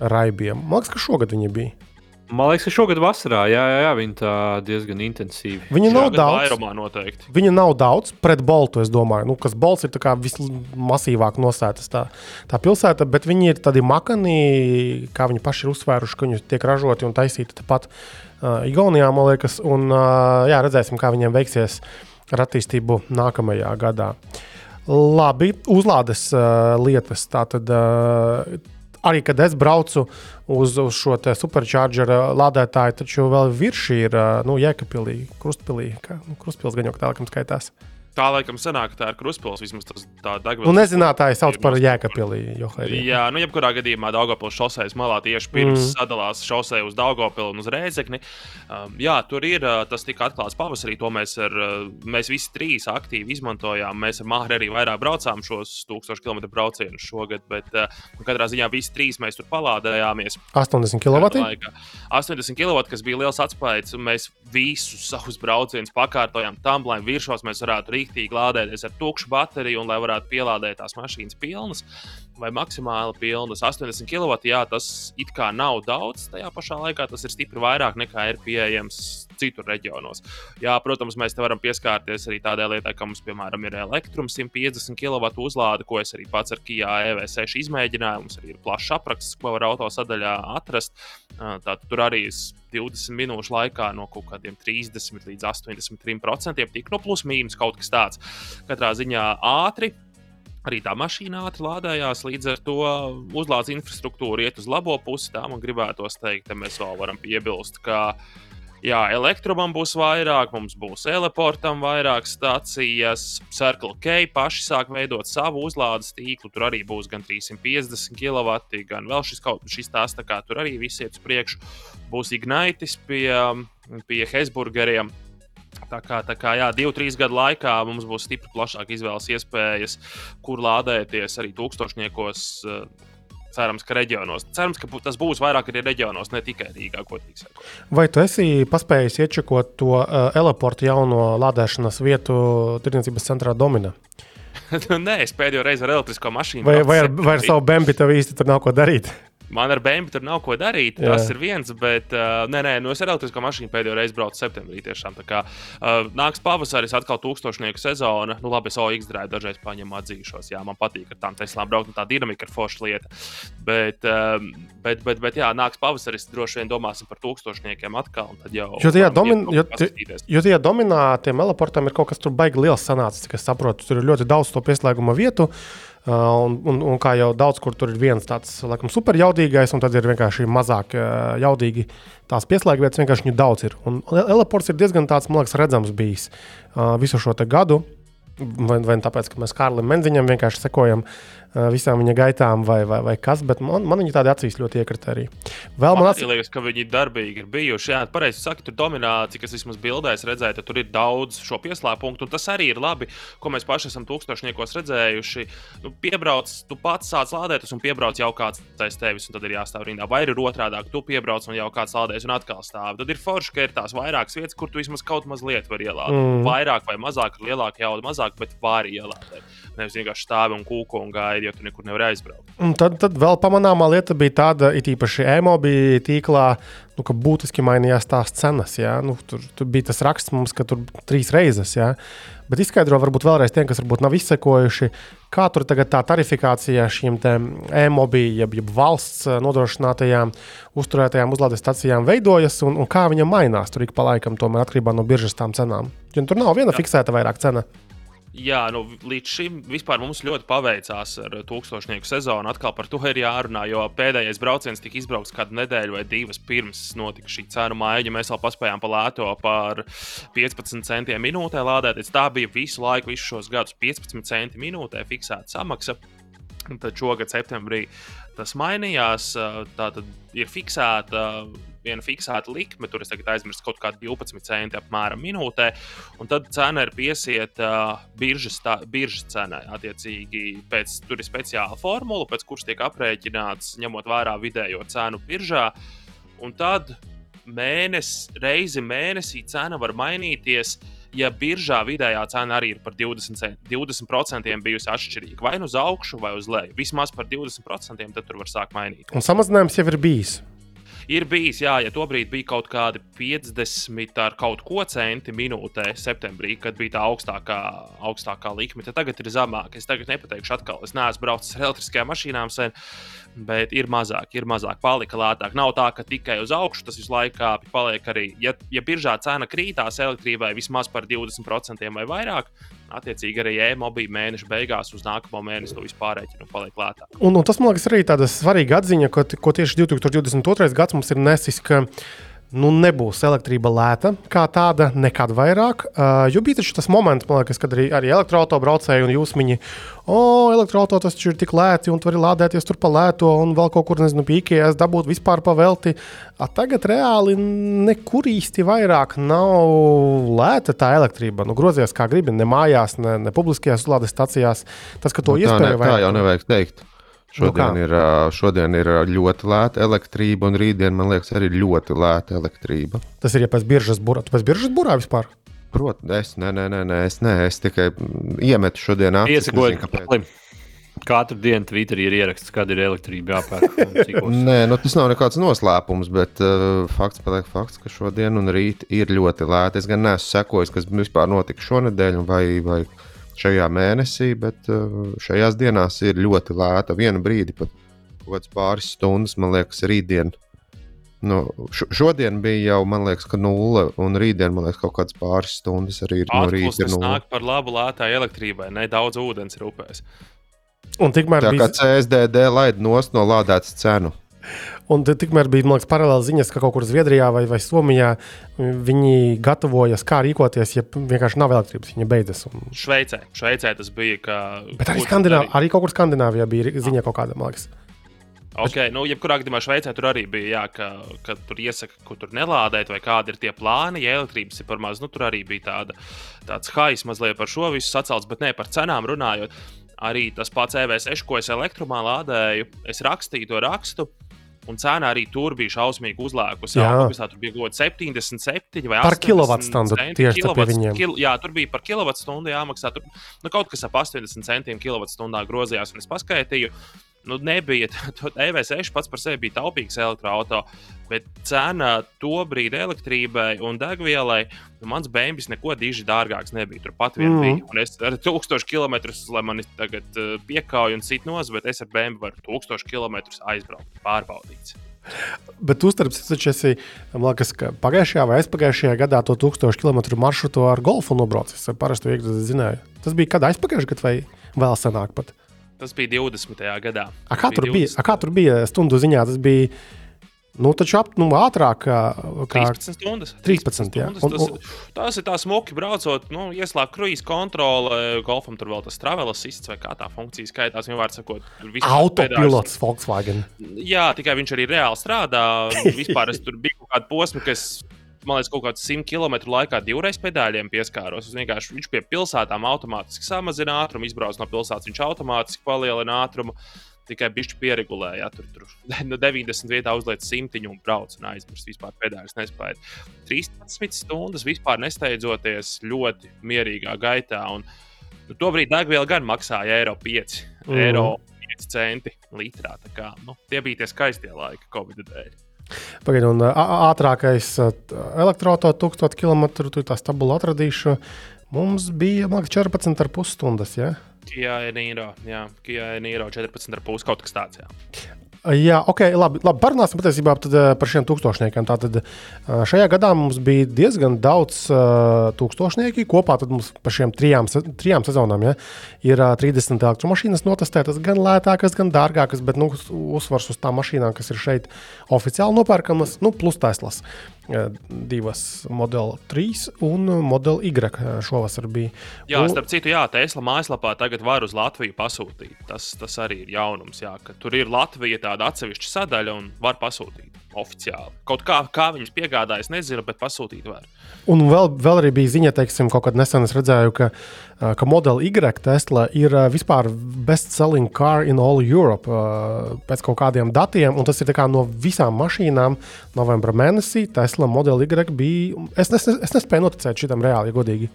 raibiem. Man liekas, ka šogad viņi bija. Man liekas, ka šogad vasarā, jā, jā, jā viņi tā diezgan intensīvi. Viņa nav daudz. Viņa nav daudz pret Boltu, es domāju, nu, kas Bolts ir tā kā vismasīvāk nosētas tā, tā pilsēta, bet viņi ir tādi makani, kā viņi paši ir uzsvēruši, ka viņi tiek ražoti un taisīti tepat uh, Igaunijā, man liekas, un uh, jā, redzēsim, kā viņiem veiksies ar attīstību nākamajā gadā. Labi, uzlādes uh, lietas. Tātad, uh, arī kad es braucu uz, uz šo superchargeru lādētāju, taču vēl virs šī ir uh, nu, Jēkabpilī, Krustpilī. Kā, nu, Krustpils gan jau tālākam skaitās. Tā laikam sanāk, ka tā ir kruspils, vismaz tas tā degvielas. Nu, nezinātāji sauc par Jēkabpilī. Jā, nu, jebkurā gadījumā Daugopils šoseis malā tieši pirms Mm. sadalās šosei uz Daugopilu un uz Rēzekni. Um, jā, tur ir, uh, tas tika atklāts pavasarī, to mēs, ar, uh, mēs visi trīs aktīvi izmantojām. Mēs ar Māri arī vairāk braucām šos 1000 km braucienus šogad, bet uh, nu, katrā ziņā visi trīs mēs tur palādējāmies. 80 kW. Laikā. 80 kW, kas bija liels atspējs, un mēs visus savus braucienus pakārtojām tam, lai virsmas mēs varētu rīktīgi lādēties ar tukšu bateriju un lai varētu pielādēt tās mašīnas pilnas vai maksimāli pilnas. 80 kW, jā, tas it kā nav daudz, tajā pašā laikā tas ir stipri vairāk nekā ir pieejams citur reģionos. Jā, protams, mēs te varam pieskarties arī tādai lietai, ka mums, piemēram, ir elektrums 150 kW uzlāde, ko es arī pats ar Kia EV6 izmēģināju. Mums arī ir plašs apraksts, ko var autosadaļā atrast. Tātad tur arī es 20 minūšu laikā no kaut kādiem 30 līdz 83% tika no plus mīnus kaut kas tāds. Katrā ziņā ātri. Arī tā mašīna ātri lādējās, līdz ar to uzlādes infrastruktūra iet uz labo pusi. Tā man gribētos teikt, ka mēs vēl varam piebilst, ka jā, elektrumam būs vairāk, mums būs eleportam vairāk stācijas, Circle K paši sāk veidot savu uzlādes tīklu. Tur arī būs gan 350 kW, gan vēl šis kaut šis tās, tā kā tur arī viss iet uz priekšu. Būs Ignaitis pie, pie Hesburgeriem. Tā kā, tā kā jā, divu, trīs gadu laikā mums būs stipri plašāk izvēles iespējas, kur lādēties arī tūkstošniekos. eh, Cerams, ka reģionos. Cerams, ka tas būs vairāk arī reģionos, ne tikai Rīgā. Vai tu esi paspējis iečakot to uh, eleportu jauno lādēšanas vietu tirdzniecības centrā Domina? Nē, es pēdējo reizi ar elektrisko mašīnu. Vai, vai, ar, vai ar savu bēnbi tev īsti tur nav ko darīt? Man ar bēnbu tur nav ko darīt. Jā. Tas ir viens, bet uh, nē, nē, nu es ar elektrisko mašīnu pēdējo reizi braucu septembrī. Tiešām, kā uh, nāks pavasaris, atkal tūkstošnieku sezona. Nu, labi, es OX drāju dažreiz paņemu atzīšos. Jā, man patīk ar tām teslām braukt, un tā dinamika ir forša lieta. Bet, um, bet, bet, bet, jā, nāks pavasaris, droši vien domāsim par tūkstošniekiem atkal. jau Jo tajā, domin, jo, jo tajā dominā tiem eleportiem ir kaut kas tur baigi liels sanācis, cik es saprotu. Tur ir ļoti daudz to pieslēguma vietu. Uh, un, un, un kā jau daudz kur tur ir viens tāds laikam, superjaudīgais, un tad ir vienkārši mazāk uh, jaudīgi tās pieslēgvietas. Vienkārši viņu daudz ir. Un Eleports ir diezgan tāds, man liekas, redzams bijis uh, visu šo gadu. Vai, vai tāpēc, ka mēs Kārlim Menziņam vienkārši sekojam uh, visām viņa gaitām, vai, vai, vai kas, bet man, man viņi tādi acīs ļoti iekrita arī. Vēl man Man arī liekas, ka viņi darbīgi ir bijuši. Jā, pareizi saka, tur dominācija, kas vismaz bildēs redzēja, tad tur ir daudz šo pieslēpumu. Tas arī ir labi, ko mēs paši esam tūkstošniekos redzējuši. Nu, piebrauc, tu pats sāc lādēties, un piebrauc jau kāds aiz tevis, un tad ir jāstāv rindā. Vai ir otrādi, tu piebrauc, un jau kāds lādējas, un atkal stāv. Tad ir forši, ka ir tās vairākas vietas, kur tu vismaz kaut mazliet vari ielādēt. Mm. Vairāk vai mazāk, ar lielāku jaudu, mazāk, bet vari ielādēt. Nevis vienkārši stāvi un kūko un gaidi, jo tu nekur nevari aizbraukt. Un tad, tad vēl pamanāmā lieta bija tāda, it īpaši e-mobīļa tīklā, nu, ka būtiski mainījās tās cenas. Jā? Nu, tur, tur bija tas raksts mums, ka tur trīs reizes. Jā? Bet izskaidro varbūt vēlreiz tiem, kas varbūt nav izsekojuši, kā tur tagad tā tarifikācija šīm e-mobīļa, jeb, jeb valsts nodrošinātajām, uzturētajām uzlādes stacijām veidojas un, un kā viņa mainās tur ik pa laikam, tomēr atkarībā no biržas tām cenām. Jo tur nav viena Jā. fiksēta vairāk cena. Jā, nu, līdz šim mums ļoti paveicās ar tūkstošnieku sezonu. Atkal par to ir jārunā, jo pēdējais brauciens tika izbraukts kādu nedēļu vai divas pirms notika šī cenu maiņa. Mēs vēl paspējām palēto par 15 centiem minūtē lādēties. Tā bija visu laiku, visus šos gadus 15 centi minūtē fiksēta samaksa. Tad šogad, septembrī, tas mainījās. Tā tad ir fiksēta viena fiksēta likme, tur es tagad aizmirsu kaut kādu 12 centi apmēram minūtē, un tad cena ir piesieta uh, biržas, tā, biržas cenai. Attiecīgi, pēc, tur ir speciāla formula, pēc kuras tiek aprēķināts, ņemot vērā vidējo cenu biržā. Un tad mēnesi, reizi mēnesī cena var mainīties. Ja biržā vidējā cena arī ir par 20%, cent- 20% bijusi atšķirīga, vai nu uz augšu, vai uz leju, vismaz par 20%, tad tur var sākt mainīt. Un samazinājums jau ir bijis. Ir bijis, jā, ja tobrīd bija kaut kādi 50 ar kaut ko centi minūtē, septembrī, kad bija tā augstākā, augstākā likme, tad tagad ir zemāk. Es tagad nepateikšu atkal, es neesmu braucis ar elektriskajām mašīnām sen, bet ir mazāk, ir mazāk, palika lētāk. Nav tā, ka tikai uz augšu tas visu laiku paliek arī. Ja, ja biržā cena krītās elektrībai vismaz par 20% vai vairāk, attiecīgi arī e-mobīļa mēneša beigās uz nākamo mēnesi to vispār rēķinu paliek lētāk. Un, un tas, man liekas, arī tāda svarīga atziņa, ko, ko tieši 2022. gads mums ir nesis. Ka, nu, nebūs elektrība lēta kā tāda nekad vairāk. Uh, jo bija tas moments, liekas, kad arī, arī elektroautobraucēji un jūs viņi, o, oh, elektroautorāts taču ir tik lēti, un tu vari lādēties tur pa lēto, un vēl kaut kur, nezinu, pīkējies, dabūt vispār pa velti. A, tagad reāli nekur īsti vairāk nav lēta tā elektrība. Nu, grozies kā gribi, ne mājās, ne, ne publiskajās uzlādes stacijās. Tas, ka to nu, iespēja vajag. Tā jau nevajag teikt. Šodien, nu ir, šodien ir ļoti lēta elektrība, un rītdien, man liekas, arī ļoti lēta elektrība. Tas ir ja pēc biržas burā. Tu pēc biržas burā vispār? Protams, es, nē, nē, nē, nē, es, nē, es tikai iemetu šodien acis. Iesakoju, Katru dienu Twitterī ir ieraksts, kad ir elektrība jāpērk. Nē, nu, tas nav nekāds noslēpums, bet uh, fakts paliek fakts, ka šodien un rīt ir ļoti lēti. Es gan neesmu sekojis, kas vispār notika šonadēļ, vai, vai šajā mēnesī, bet uh, šajās dienās ir ļoti lēta. Vienu brīdi pat kaut pāris stundas, man liekas, rītdien. Nu, šodien bija jau, man liekas, ka nulle, un rītdien, man liekas, kaut kāds pāris stundas arī ir no rīta. Tas nāk par labu lētai elektrībai, ne daudz ūdens ir upēs. Un tikmēr tā bija... kā CSDD laid nost no lādētas cenu. Un tikmēr bija liekas, paralēli ziņas, ka kaut kur Zviedrijā vai, vai Somijā viņi gatavojas, kā rīkoties, ja vienkārši nav elektrības, viņa beidzas. Un... Šveicē. Šveicē tas bija. Ka... Bet arī, Skandināv... arī... kaut kur Skandināvijā bija ziņa kaut kāda, man liekas. Okay, nu, jebkurā gadījumā Šveicē tur arī bija, jā, ka, ka tur iesaka, ko tur nelādēt, vai kādi ir tie plāni. Ja elektrības ir par maz, nu, tur arī bija tāda, tāds hais mazliet par šo visu sacelts, bet ne par cenām runājot. Arī tas pats EV6, ko es elektrumā lādēju, es rakstīju to rakstu. Un cena arī tur bija šausmīgi uzlēkusi. Jā, jā tur bija kāda 77 vai 80 par kilovatstundu. Tieši kilovat, kil, jā, tur bija par kilovatstundu jāmaksā. Tur, nu, kaut kas ap 80 centiem kilovatstundā grozījās, un es paskaitīju nu, nebija. EV6 pats par sevi bija taupīgs elektroautorāts, bet cena to brīdi elektrībai un degvielai. Nu, mans bērns neko diži dārgāks nebija. Turpat vien mm. bija. Un es ar 1000 km, lai mani tagad uh, piekauj un sit nos, bet es ar bērnu varu 1000 km aizbraukt, pārbaudīt. Bet tu starp citu esi liekas, pagājušajā vai aizpagājušajā gadā to 1000 km maršrutu ar golfu nobraucis. Parasti viegli zināju. Tas bija kad aizpagājušajā gadā vai vēl senāk pat? Tas bija 20. gadā. A, kā, tur bija, a, kā tur bija stundu ziņā? Tas bija nu, ap, nu, ātrāk, kā, kā 13 stundas. 13, 13 jā. Un, un, tas, tas ir tā smuki braucot, nu, ieslēgt kruīzes kontrole, golfam tur vēl tas travel assists vai kā tā funkcija skaitās. Viņu var sakot, autopilots Volkswagen. Jā, tikai viņš arī reāli strādā. Vispār es tur biju kaut kāda posma, kas man liekas, kaut kāds 100 km laikā divreiz pedāļiem pieskāros. Vienkārši viņš pie pilsētām automātiski samazina ātrumu, izbrauc no pilsētas, viņš automātiski palielina ātrumu. Tikai bišķi pieregulēja, tur, tur no 90 vietā uzliek simtiņu un brauc un aizmirst vispār pedāļus nespēja. 13 stundas vispār nesteidzoties ļoti mierīgā gaitā. Un, nu, Tobrīd degviela gan maksāja eiro 5, mm. eiro 5 centi litrā. Kā, nu, tie bija tie skaistie laiki Covid dēļ. Pagaidiet, un ātrākais elektroautorāts 1000 km, tur tā stabula atradīšu. Mums bija liekas, 14,5 stundas. Ja? Kia Nīro, jā, Kia Nīro 14,5 kaut kas tāds. Jā. Jā, ok, labi. labi parunāsim patiesībā par šiem tūkstošniekiem. Tātad šajā gadā mums bija diezgan daudz uh, tūkstošnieki. Kopā mums par šiem trijām, trijām sezonām ja, ir uh, 30 elektromašīnas notestētas, gan lētākas, gan dārgākas, bet nu, uzsvars uz tām mašīnām, kas ir šeit oficiāli nopērkamas, nu, plus Teslas divas Model 3 un Model Y šovasar bija. Jā, starp citu, jā, Tesla mājaslapā tagad var uz Latviju pasūtīt. Tas, tas arī ir jaunums, jā, ka tur ir Latvija tāda atsevišķa sadaļa un var pasūtīt oficiāli. Kaut kā, kā viņas piegādājas, nezinu, bet pasūtīt var. Un vēl, vēl arī bija ziņa, teiksim, kaut kad nesen es redzēju, ka, ka Model Y Tesla ir vispār best-selling car in all Europe pēc kaut kādiem datiem, un tas ir no visām mašīnām novembra mēnesī. Tesla Model Y bija. Es, es, es nespēju noticēt šitam reāli, ja godīgi.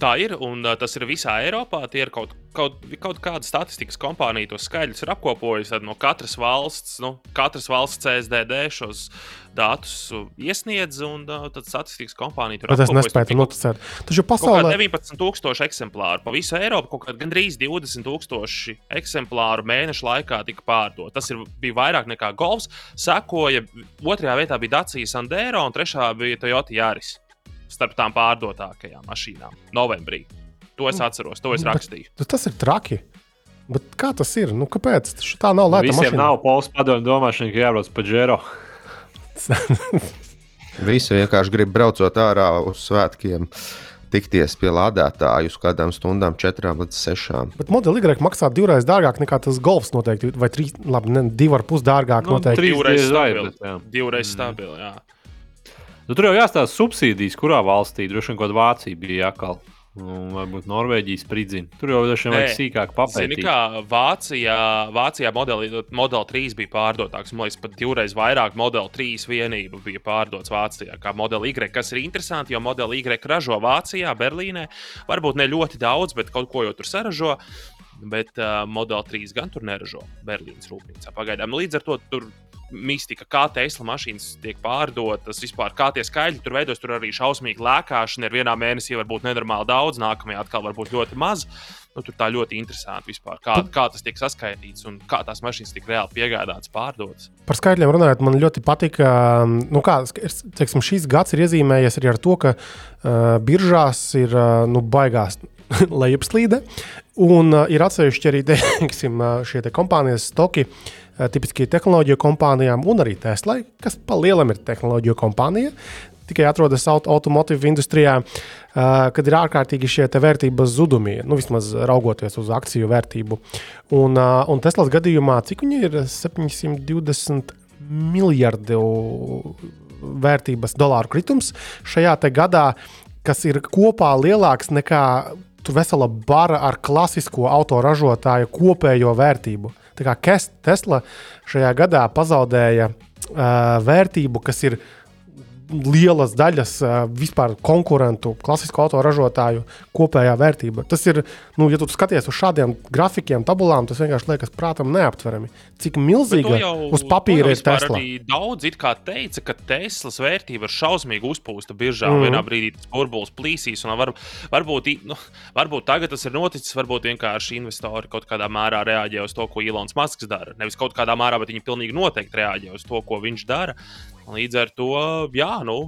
Tā ir, un tas ir visā Eiropā. Tie ir kaut kaut, kaut kāda statistikas kompānija tos skaļus ir apkopojusi. Tad no katras valsts, nu, katras valsts CSDD šos datus iesniedz, un tad statistikas kompānija tur nespēju to Tik- noticēt. Taču pasaulē 19,000 eksemplāru pa visu Eiropu, kaut kā gandrīz 20,000 eksemplāru mēnešu laikā tika pārdot. Tas ir, bija vairāk nekā golfs. Sekoja, otrajā vietā bija Dacia Sandero, un trešā bija Toyota Yaris. Starp tām pārdotākajām mašīnām novembrī. To es atceros, to es Bet- rakstīju. tas, tas ir traki. Bet kā tas ir? Nu, kāpēc? Taču Tā nav lēta Visiem mašīna. nav pols padomju domāšana, ka jābrauc pa džero. Visi vienkārši grib braucot ārā uz svētkiem, tikties pie lādētāju uz kādām stundām, četrām līdz sešām. Bet modeļi Y maksā divreiz dārgāk nekā tas golfs noteikti. Vai trīs, labi, ne, divi ar pus dārgāk Nu, noteikti. trīs Divreiz vai, stabili. bet, jā. Divreiz Mm. stabili. Jā. Nu, tur jau jāstāsta subsīdijas, kurā valstī droši vien kaut kāda Vācija bija jākal. Nu, varbūt Norvēģijas spridzina. Tur jau dažiem vajag sīkāk Zini, papētīt. kā Vācijā, Vācijā modeli, Model 3 bija pārdotāks. Man liekas, pat divreiz vairāk Model 3 vienību bija pārdots Vācijā kā Model Y. Kas ir interesanti, jo Model Y ražo Vācijā, Berlīnē. Varbūt ne ļoti daudz, bet kaut ko jau tur saražo. Bet uh, Model 3 gan tur neražo Berlīnas rūpnīcā pagaidām. Līdz ar to tur mistika, kā Tesla mašīnas tiek pārdotas, vispār kā tie skaidri tur veidos. Tur arī šausmīgi lēkāšana ir vienā mēnesī, varbūt nenormāli daudz, nākamajā atkal varbūt ļoti maz. Nu, tur tā ļoti interesanti vispār, kā, kā tas tiek saskaitīts un kā tās mašīnas tiek reāli piegādātas, pārdotas. Par skaitļiem runājot, man ļoti patika, nu kā, teiksim, šis gads ir iezīmējies arī ar to, ka uh, biržās ir uh, nu, baigās lejupslīde. Un uh, ir atsevišķi arī teiksim, uh, šie te kompānijas stoki, uh, tipiski tehnoloģiju kompānijām un arī Teslai, kas pa lielam ir tehnoloģiju kompānija. Tikai atrodas aut automotīvu industrijā, uh, kad ir ārkārtīgi šie vērtības zudumi, nu, vismaz raugoties uz akciju vērtību. Un, uh, un Teslas gadījumā, cik viņi ir 720 miljardu vērtības dolāru kritums šajā gadā, kas ir kopā lielāks nekā tur vesela bara ar klasisko autoražotāju kopējo vērtību. Tā kā Tesla šajā gadā pazaudēja uh, vērtību, kas ir lielas daļas vispār konkurentu, klasisko autoražotāju kopējā vērtība. Tas ir, nu, ja tu skaties uz šādiem grafikiem, tabulām, tas vienkārši liekas prātam neaptverami. Cik milzīga uz papīra ir Tesla. Daudz it kā teica, ka Teslas vērtība ir šausmīgi uzpūsta biržā. Mm. Vienā brīdī tas burbulis plīsīs, un var, varbūt, nu, varbūt tagad tas ir noticis. Varbūt vienkārši investori kaut kādā mērā reaģē uz to, ko Ilons Masks dara. Nevis kaut kādā mērā, bet viņi pilnīgi noteikti reaģē uz to, ko viņš dara. Līdz ar to, jā, nu,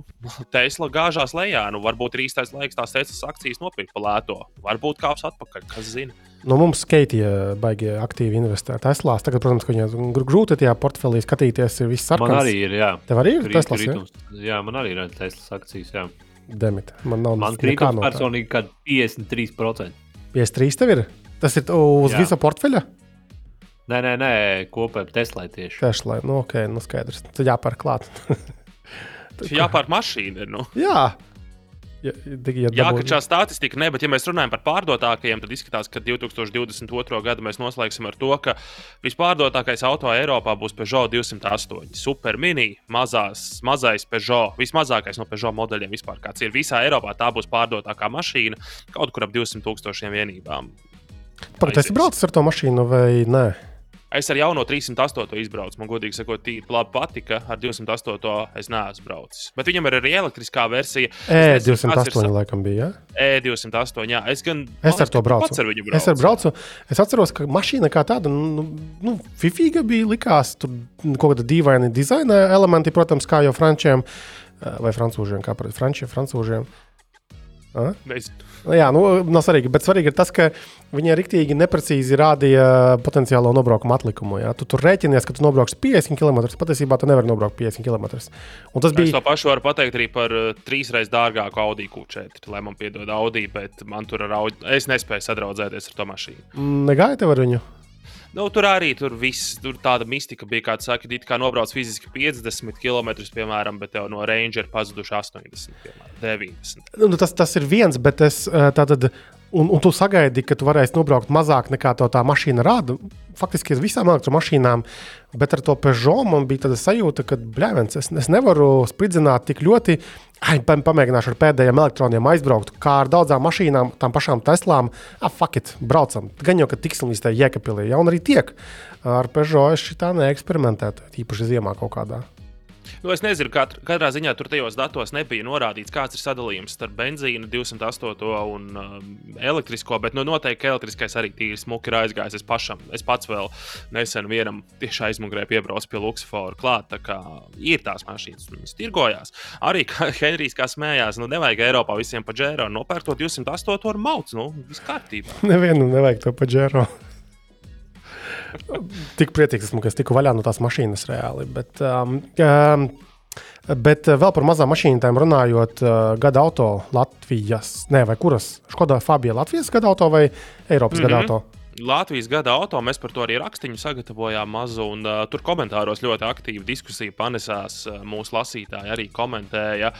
Tesla gāžās lejā. Nu, varbūt ir īstais laiks tās Teslas akcijas nopirkt pa lēto. Varbūt kāps atpakaļ, kas zina. Nu, mums Keitija baigi aktīvi investē Teslā. Tagad, protams, ka viņai gr- grūti tajā portfelī skatīties, ir viss sarkans. Man arī ir, jā. Tev arī ir Teslas, ja? Jā, man arī ir Teslas akcijas. Jā. Demit. Man nav Man krītums no personīgi kad 53%. 53 tev ir? Tas ir uz Jā. visa portfeļa? Nē, nē, nē kopējā Teslai tieši. Tieši lai, nu, ok, nu skaidrs. Tad jāpērk klāt. Jāpār mašīna ir. Nu. Jā. Ja, ja Jā, ka šā statistika ne, bet ja mēs runājam par pārdotākajiem, tad izskatās, ka 2022. gadu mēs noslēgsim ar to, ka vispārdotākais auto Eiropā būs Peugeot 208. Super mini, mazās, mazais Peugeot, vismazākais no Peugeot modeļiem vispār, kāds ir visā Eiropā. Tā būs pārdotākā mašīna kaut kur ap 200 tūkstošiem vienībām. Pagaid, tu esi braucis ar to mašīnu vai nē? Es ar jauno 308 izbraucu. Man, godīgi sakot, tīri labi patika. Ar 208 es neesmu braucis. Bet viņam ir arī elektriskā versija. E, Es nezinu, kāds ir 208 laikam bija. Ja? E208. Jā, es gan. Es ar to braucu. Ar braucu. Es ar braucu. Es atceros, ka mašīna kā tāda, nu, nu fifīga bija. Likās, tur kaut kāda dīvaina dizaina elementi, protams, kā jau frančiem vai francūžiem, kā par frančiem, francūžiem. A? Nezinu. Nu, Jā, nu, nav svarīgi. Bet svarīgi ir tas, ka viņi rīktīgi neprecīzi rādīja potenciālo nobraukumu atlikumu. Jā. Tu tur rēķinies, ka tu nobrauksi 50 km. Patiesībā tu nevari nobraukt 50 km. Un tas Es bija. to pašu varu pateikt arī par uh, trīsreiz dārgāku Audi Q4. Lai man piedod Audi, bet man tur ar Audi. Es nespēju sadraudzēties ar to mašīnu. Negāja tev ar viņu. Nu, tur arī tur viss, tur tāda mistika bija, kā saka, it kā nobrauc fiziski 50 km, piemēram, bet tev no Ranger pazuduši 80, piemēram, 90. Nu, tas, tas ir viens, bet es eh, tātad un, un tu sagaidi, ka tu varēsi nobraukt mazāk nekā to tā mašīna rāda. Faktiski ar visām elektromašīnām, bet ar to Peugeot man bija tāda sajūta, ka, blēvens, es, es nevaru spridzināt tik ļoti. Ai, pamēģināšu ar pēdējiem elektroniem aizbraukt, kā ar daudzām mašīnām, tām pašām Teslām. Ah, fuck it, braucam. Gan jau, ka tiksim līdz tai jēkapilī, ja un arī tiek. Ar Peugeot es šitā neeksperimentētu, īpaši ziemā kaut kādā. Nu, es nezinu, katr, katrā ziņā tur tajos datos nebija norādīts, kāds ir sadalījums starp benzīnu 208 un um, elektrisko, bet nu, noteikti elektriskais arī tīri smuki ir aizgājis. Es, pašam, es pats vēl nesen vienam tieši aizmugurē piebraucu pie Luksafora klāt. Tā kā ir tās mašīnas, viņas tirgojās. Arī kā Henrijs kā smējās, nu nevajag Eiropā visiem pa džēru nopērkt to 208 ar maucu. Nu, viss kārtībā. Nevienam nevajag to pa džēru. Tik priecīgs esmu, ka es tiku vaļā no tās mašīnas reāli. Bet, um, um, bet vēl par mazām mašīnām runājot, uh, gada auto Latvijas, ne, vai kuras? Škoda Fabija Latvijas gada auto vai Eiropas mm -hmm. gada auto? Latvijas gada auto mēs par to arī rakstīju, sagatavojām mazu, un uh, tur komentāros ļoti aktīva diskusija panesās. Uh, mūsu lasītāji arī komentēja.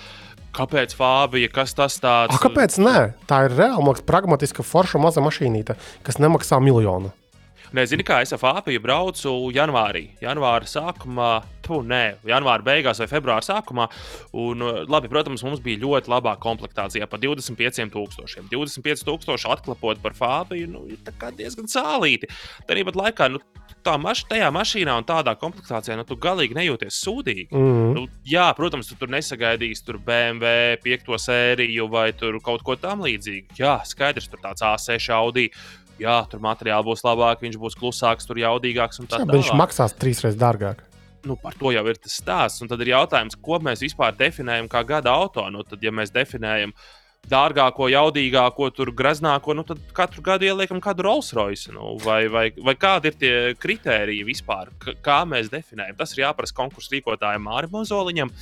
Kāpēc Fābija, kas tas tāds? A, kāpēc nē? Tā ir reāli pragmatiska, forša maza mašīnīte, kas nemaksā miljonu. Nezinu, kā es ar Fāpiju braucu janvārī. Janvāra sākumā, tu nē, janvāra beigās vai februāra sākumā. Un, labi, protams, mums bija ļoti labā komplektācijā par 25,000. 25,000 atklāpot par Fābiju, nu, ir diezgan sālīti. Tāpat laikā, nu, tā maš, tajā mašīnā un tādā komplektācijā, nu, tu galīgi nejūties sūdīgi. Mm -hmm. nu, jā, protams, tu tur nesagaidīsi tur BMW 5 sēriju vai kaut ko tamlīdzīgu. Jā, skaidrs, tur tāds A6 Audi jā, tur materiāli būs labāki, viņš būs klusāks, tur jaudīgāks. Jā, bet viņš maksās trīsreiz dārgāk. Nu, par to jau ir tas stāsts. Un tad ir jautājums, ko mēs vispār definējam kā gada auto. Nu, tad, ja mēs definējam dārgāko, jaudīgāko, tur graznāko, nu, tad katru gadu ieliekam kādu Rolls Royce. Nu, vai, vai, vai kādi ir tie kriteriji vispār, kā mēs definējam? Tas ir jāprasa konkursu rīkotājiem Mārim Mozoliņam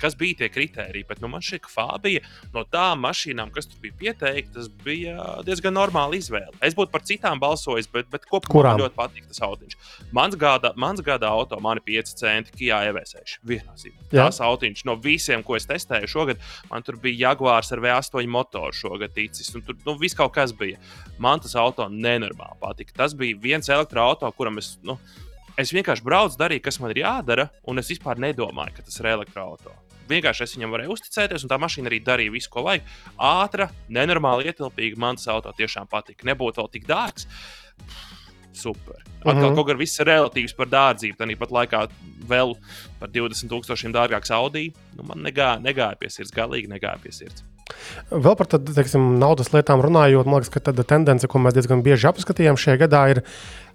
kas bija tie kriteriji. Bet nu, man šķiet, ka Fabija no tām mašīnām, kas tur bija pieteiktas, bija diezgan normāla izvēle. Es būtu par citām balsojis, bet, bet kopumā man ļoti patīk tas autiņš. Mans gada, mans gada auto, man ir 5 centi, Kijā EV6. Viennozīmīgi. Tas autiņš no visiem, ko es testēju šogad, man tur bija Jaguars ar V8 motoru šogad ticis. Tur nu, viss kaut kas bija. Man tas auto nenormāli patika. Tas bija viens elektroautorāts, kuram es. Nu, Es vienkārši braucu, darīju, kas man ir jādara, un es vispār nedomāju, ka tas ir elektroautorāts. Vienkārši es viņam varēju uzticēties, un tā mašīna arī darīja visu, ko vajag. Ātra, nenormāli ietilpīga. Man tas auto tiešām patika. Nebūtu vēl tik dārgs. Super. Atkal mm -hmm. kaut kā viss ir relatīvs par dārdzību. Tāpat laikā vēl par 20,000 dārgāks Audi. Nu, man negāja, negāja pie sirds, galīgi negāja pie sirds. Vēl par tādu teiksim, naudas lietām runājot, man liekas, ka tāda tendence, ko mēs diezgan bieži apskatījām šajā gadā, ir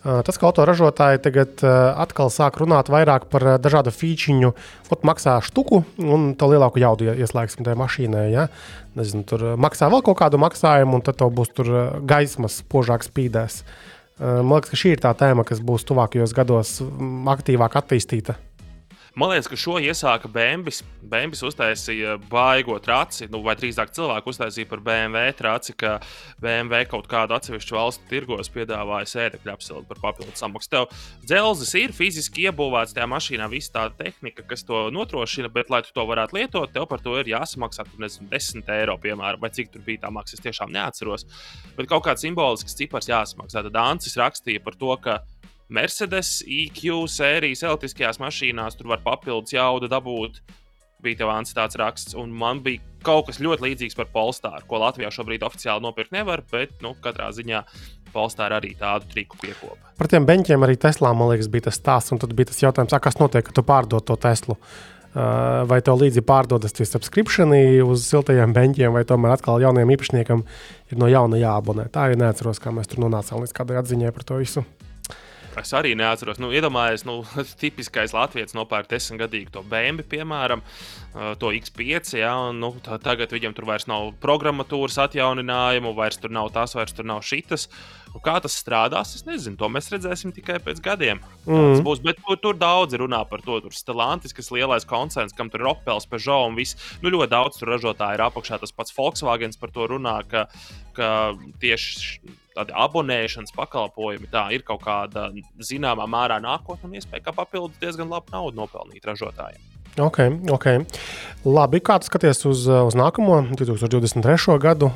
tas, ka autoražotāji tagad atkal sāk runāt vairāk par dažādu feature, ot, maksā štuku un to lielāku jaudu ieslēgsim tajā mašīnā. Ja? Nezinu, tur maksā vēl kaut kādu maksājumu, un tad to būs tur gaismas spožāk spīdēs. Man liekas, ka šī ir tā tēma, kas būs tuvākajos gados aktīvāk attīstīta. Man liekas, ka šo iesāka Bēnbis. Bēnbis uztaisīja baigo traci, nu, vai drīzāk cilvēku uztaisīja par BMW traci, ka BMW kaut kādu atsevišķu valstu tirgos piedāvāja sēdekļu apsildi par papildus samaksu. Tev dzelzis ir fiziski iebūvēts tajā mašīnā, visa tā tehnika, kas to notrošina, bet, lai tu to varētu lietot, tev par to ir jāsamaksā tur, nezinu, 10 eiro, piemēram, vai cik tur bija tā maksa. Es tiešām neatceros. Bet kaut kāds simbolisks cipars jāsamaksā. Tad Ancis rakstīja par to, ka Mercedes EQ sērijas elektriskajās mašīnās tur var papildus jaudu dabūt. Bija tev tāds raksts, un man bija kaut kas ļoti līdzīgs par Polestāru, ko Latvijā šobrīd oficiāli nopirkt nevar, bet, nu, katrā ziņā Polestāra arī tādu triku piekopa. Par tiem beņķiem arī Teslā, man liekas, bija tas stāsts, un tad bija tas jautājums, kas notiek, kad tu pārdod to Teslu. Vai tev līdzi pārdodas tie subscriptioni uz siltajiem beņķiem, vai tomēr atkal jauniem īpašniekam ir no jauna jāabonē. Tā arī neatceros, kā mēs tur nonācām līdz kādai atziņai par to visu. Es arī neatceros. Nu, Iedomājieties, nu, tipiskais latviečs nopērk desmitgadīgu to bēnbi, piemēram, to X5. Ja, un, nu, tā, tagad viņam tur vairs nav programmatūras atjauninājumu, vairs tur nav tas, vairs tur nav šitas. Nu, kā tas strādās, es nezinu. To mēs redzēsim tikai pēc gadiem. Mm. Būs, bet tur, tur daudz runā par to. Tur Stellantis, kas ir lielais koncerns, kam tur ir Opels, Peugeot un viss. Nu, ļoti daudz tur ražotāji ir apakšā. Tas pats Volkswagen par to runā, ka, ka tieši tādi abonēšanas pakalpojumi, tā ir kaut kāda zināmā mērā nākotnē, un iespēja, ka papildus diezgan labu naudu nopelnīt ražotājiem. Ok, ok. Labi, kā tu skaties uz, uz nākamo 2023. gadu?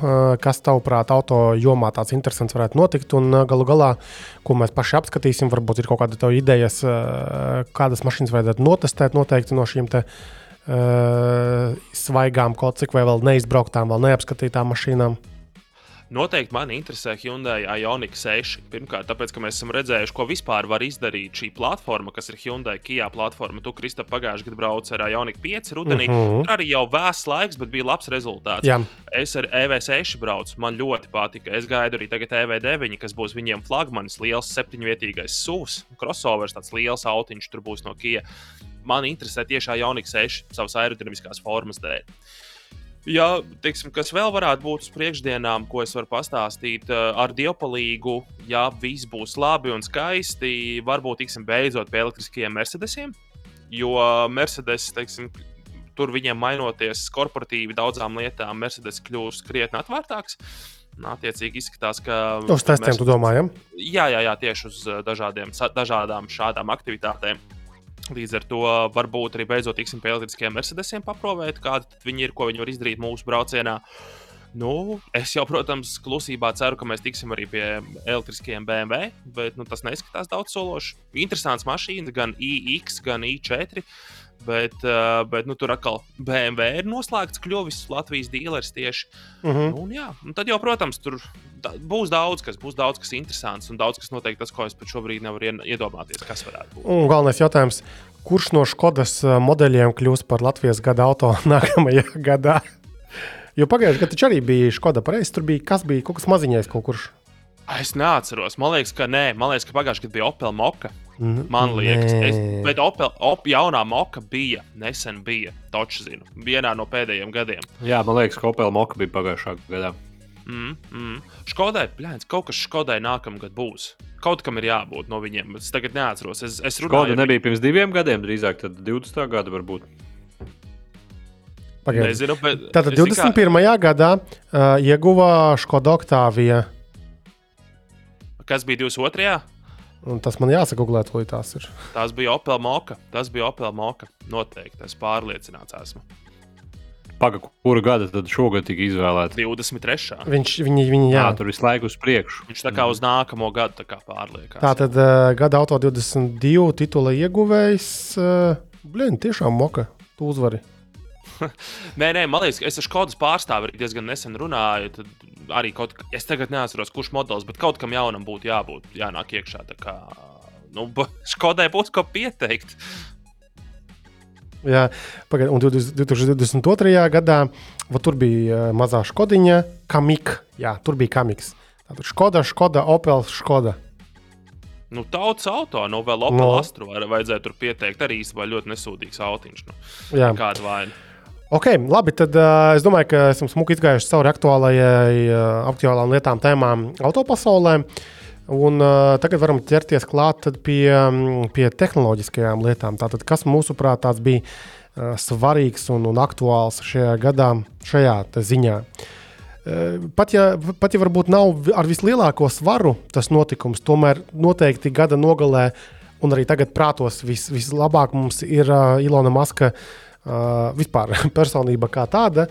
Kas tavuprāt, auto jomā tāds interesants varētu notikt? Un galu galā, ko mēs paši apskatīsim, varbūt ir kaut kāda tev idejas, kādas mašīnas vajadzētu notestēt noteikti no šīm te, uh, svaigām, kaut cik vēl neizbrauktām, vēl neapskatītām mašīnām. Noteikti mani interesē Hyundai Ioniq 6. Pirmkārt, tāpēc, ka mēs esam redzējuši, ko vispār var izdarīt šī platforma, kas ir Hyundai Kia platforma. Tu, Krista, pagājušajā gadā brauci ar Ioniq 5 rudenī. Uh -huh. Tur arī jau vēss laiks, bet bija labs rezultāts. Jā. Es ar EV6 braucu, man ļoti patika. Es gaidu arī tagad EV9, kas būs viņiem flagmanis, liels septiņvietīgais SUVs, crossovers, tāds liels autiņš tur būs no Kia. Man interesē tieši Ioniq 6 savas aerodinamiskās formas dēļ. Ja, teiksim, kas vēl varētu būt uz priekšdienām, ko es varu pastāstīt eh, ar dievpalīgu, ja viss būs labi un skaisti, varbūt tiksim beidzot pie elektriskajiem Mercedesiem. Jo Mercedes, teiksim, tur viņiem mainoties korporatīvi daudzām lietām, Mercedes kļūst krietni atvērtāks. Attiecīgi izskatās, ka. Uz testiem tu domā, ja? Jā, jā, jā, tieši uz eh, dažādiem, dažādām šādām aktivitātēm. Līdz ar to varbūt arī beidzot tiksim pie elektriskajiem Mercedesiem paprovēt, kādi viņi ir, ko viņi var izdarīt mūsu braucienā. Nu, es jau, protams, klusībā ceru, ka mēs tiksim arī pie elektriskajiem BMW, bet nu, tas neizskatās daudz sološi. Interesants mašīnas, gan iX, gan i4. Bet, uh, bet nu, tur atkal BMW ir noslēgts, kļuvis Latvijas dealers tieši. Uh -huh. Nu, un jā, un tad jau, protams, tur da, būs daudz kas, būs daudz kas interesants un daudz kas noteikti tas, ko es pat šobrīd nevaru iedomāties, kas varētu būt. Un galvenais jautājums, kurš no Skodas uh, modeļiem kļūs par Latvijas gada auto nākamajā gadā? Jo pagājušajā gadā taču arī bija Skoda pareizi. Tur bija kas bija kaut kas maziņais kaut kurš. Es neatceros, man liekas, ka nē, man liekas, ka pagājušajā gadā bija Opel Moka. N- Man liekas, es, nē. bet Opel, op, jaunā Moka bija, nesen bija, točs zinu, vienā no pēdējiem gadiem. Jā, man liekas, ka Opel Moka bija pagājušā gadā. Mm, mm. Škodai, blēņas, kaut kas Škodai nākamgad būs. Kaut kam ir jābūt no viņiem, bet es tagad neatceros. Es, es runāju, Kāda nebija pirms diviem gadiem, drīzāk tad 20. gada varbūt. Pagaid. Nezinu, bet Tātad es tikai- 21. gadā uh, ieguva Skoda Octavia. Kas bija 22. Un tas man jāsaka, gulēt, tās ir. Tas bija Opel Moka. Tas bija Opel Moka. Noteikti. Es pārliecināts esmu. Pagaidām, kura gada tad šogad tika izvēlēta? 23. Viņš, viņi, viņi, jā. Jā, tur visu laiku uz priekšu. Viņš tā kā uz nākamo gadu tā kā pārliekās. Tātad uh, gada auto 22 titula ieguvējs. Uh, Blin, tiešām moka. Tu uzvari. Nē, nē, man liekas, ka es ar Skodas pārstāvi diezgan nesen runāju. Tad arī kaut kas, es tagad neatceros, kurš modelis, bet kaut kam jaunam būtu jābūt, jānāk iekšā. Tā kā, nu, Skodai būtu ko pieteikt. Jā, pagaid, un 20- 2022. gadā tur bija uh, mazā skodiņa, kamik. Jā, tur bija kamiks. Tātad Skoda, Skoda, Opel, Skoda. Nu, tautas auto, nu, vēl Opel No. var, vajadzēja tur pieteikt. Arī īstenībā ļoti nesūdīgs autiņš. Nu, Jā. kāda vaina? Ok, labi. Tad uh, es domāju, ka esam smuki izgājuši cauri aktuālajai, uh, aktuālām lietām, tēmām autopasaulē. Un, uh, tagad varam ķerties klāt pie, mm, pie tehnoloģiskajām lietām. Tātad, kas mūsuprāt bija uh, svarīgs un, un aktuāls šajā gadā, šajā ziņā? Uh, Pat ja, pat ja varbūt nav ar vislielāko svaru tas notikums, tomēr noteikti gada nogalē un arī tagad prātos vis, vislabāk mums ir uh, Ilona Maska uh, vispār personība kā tāda.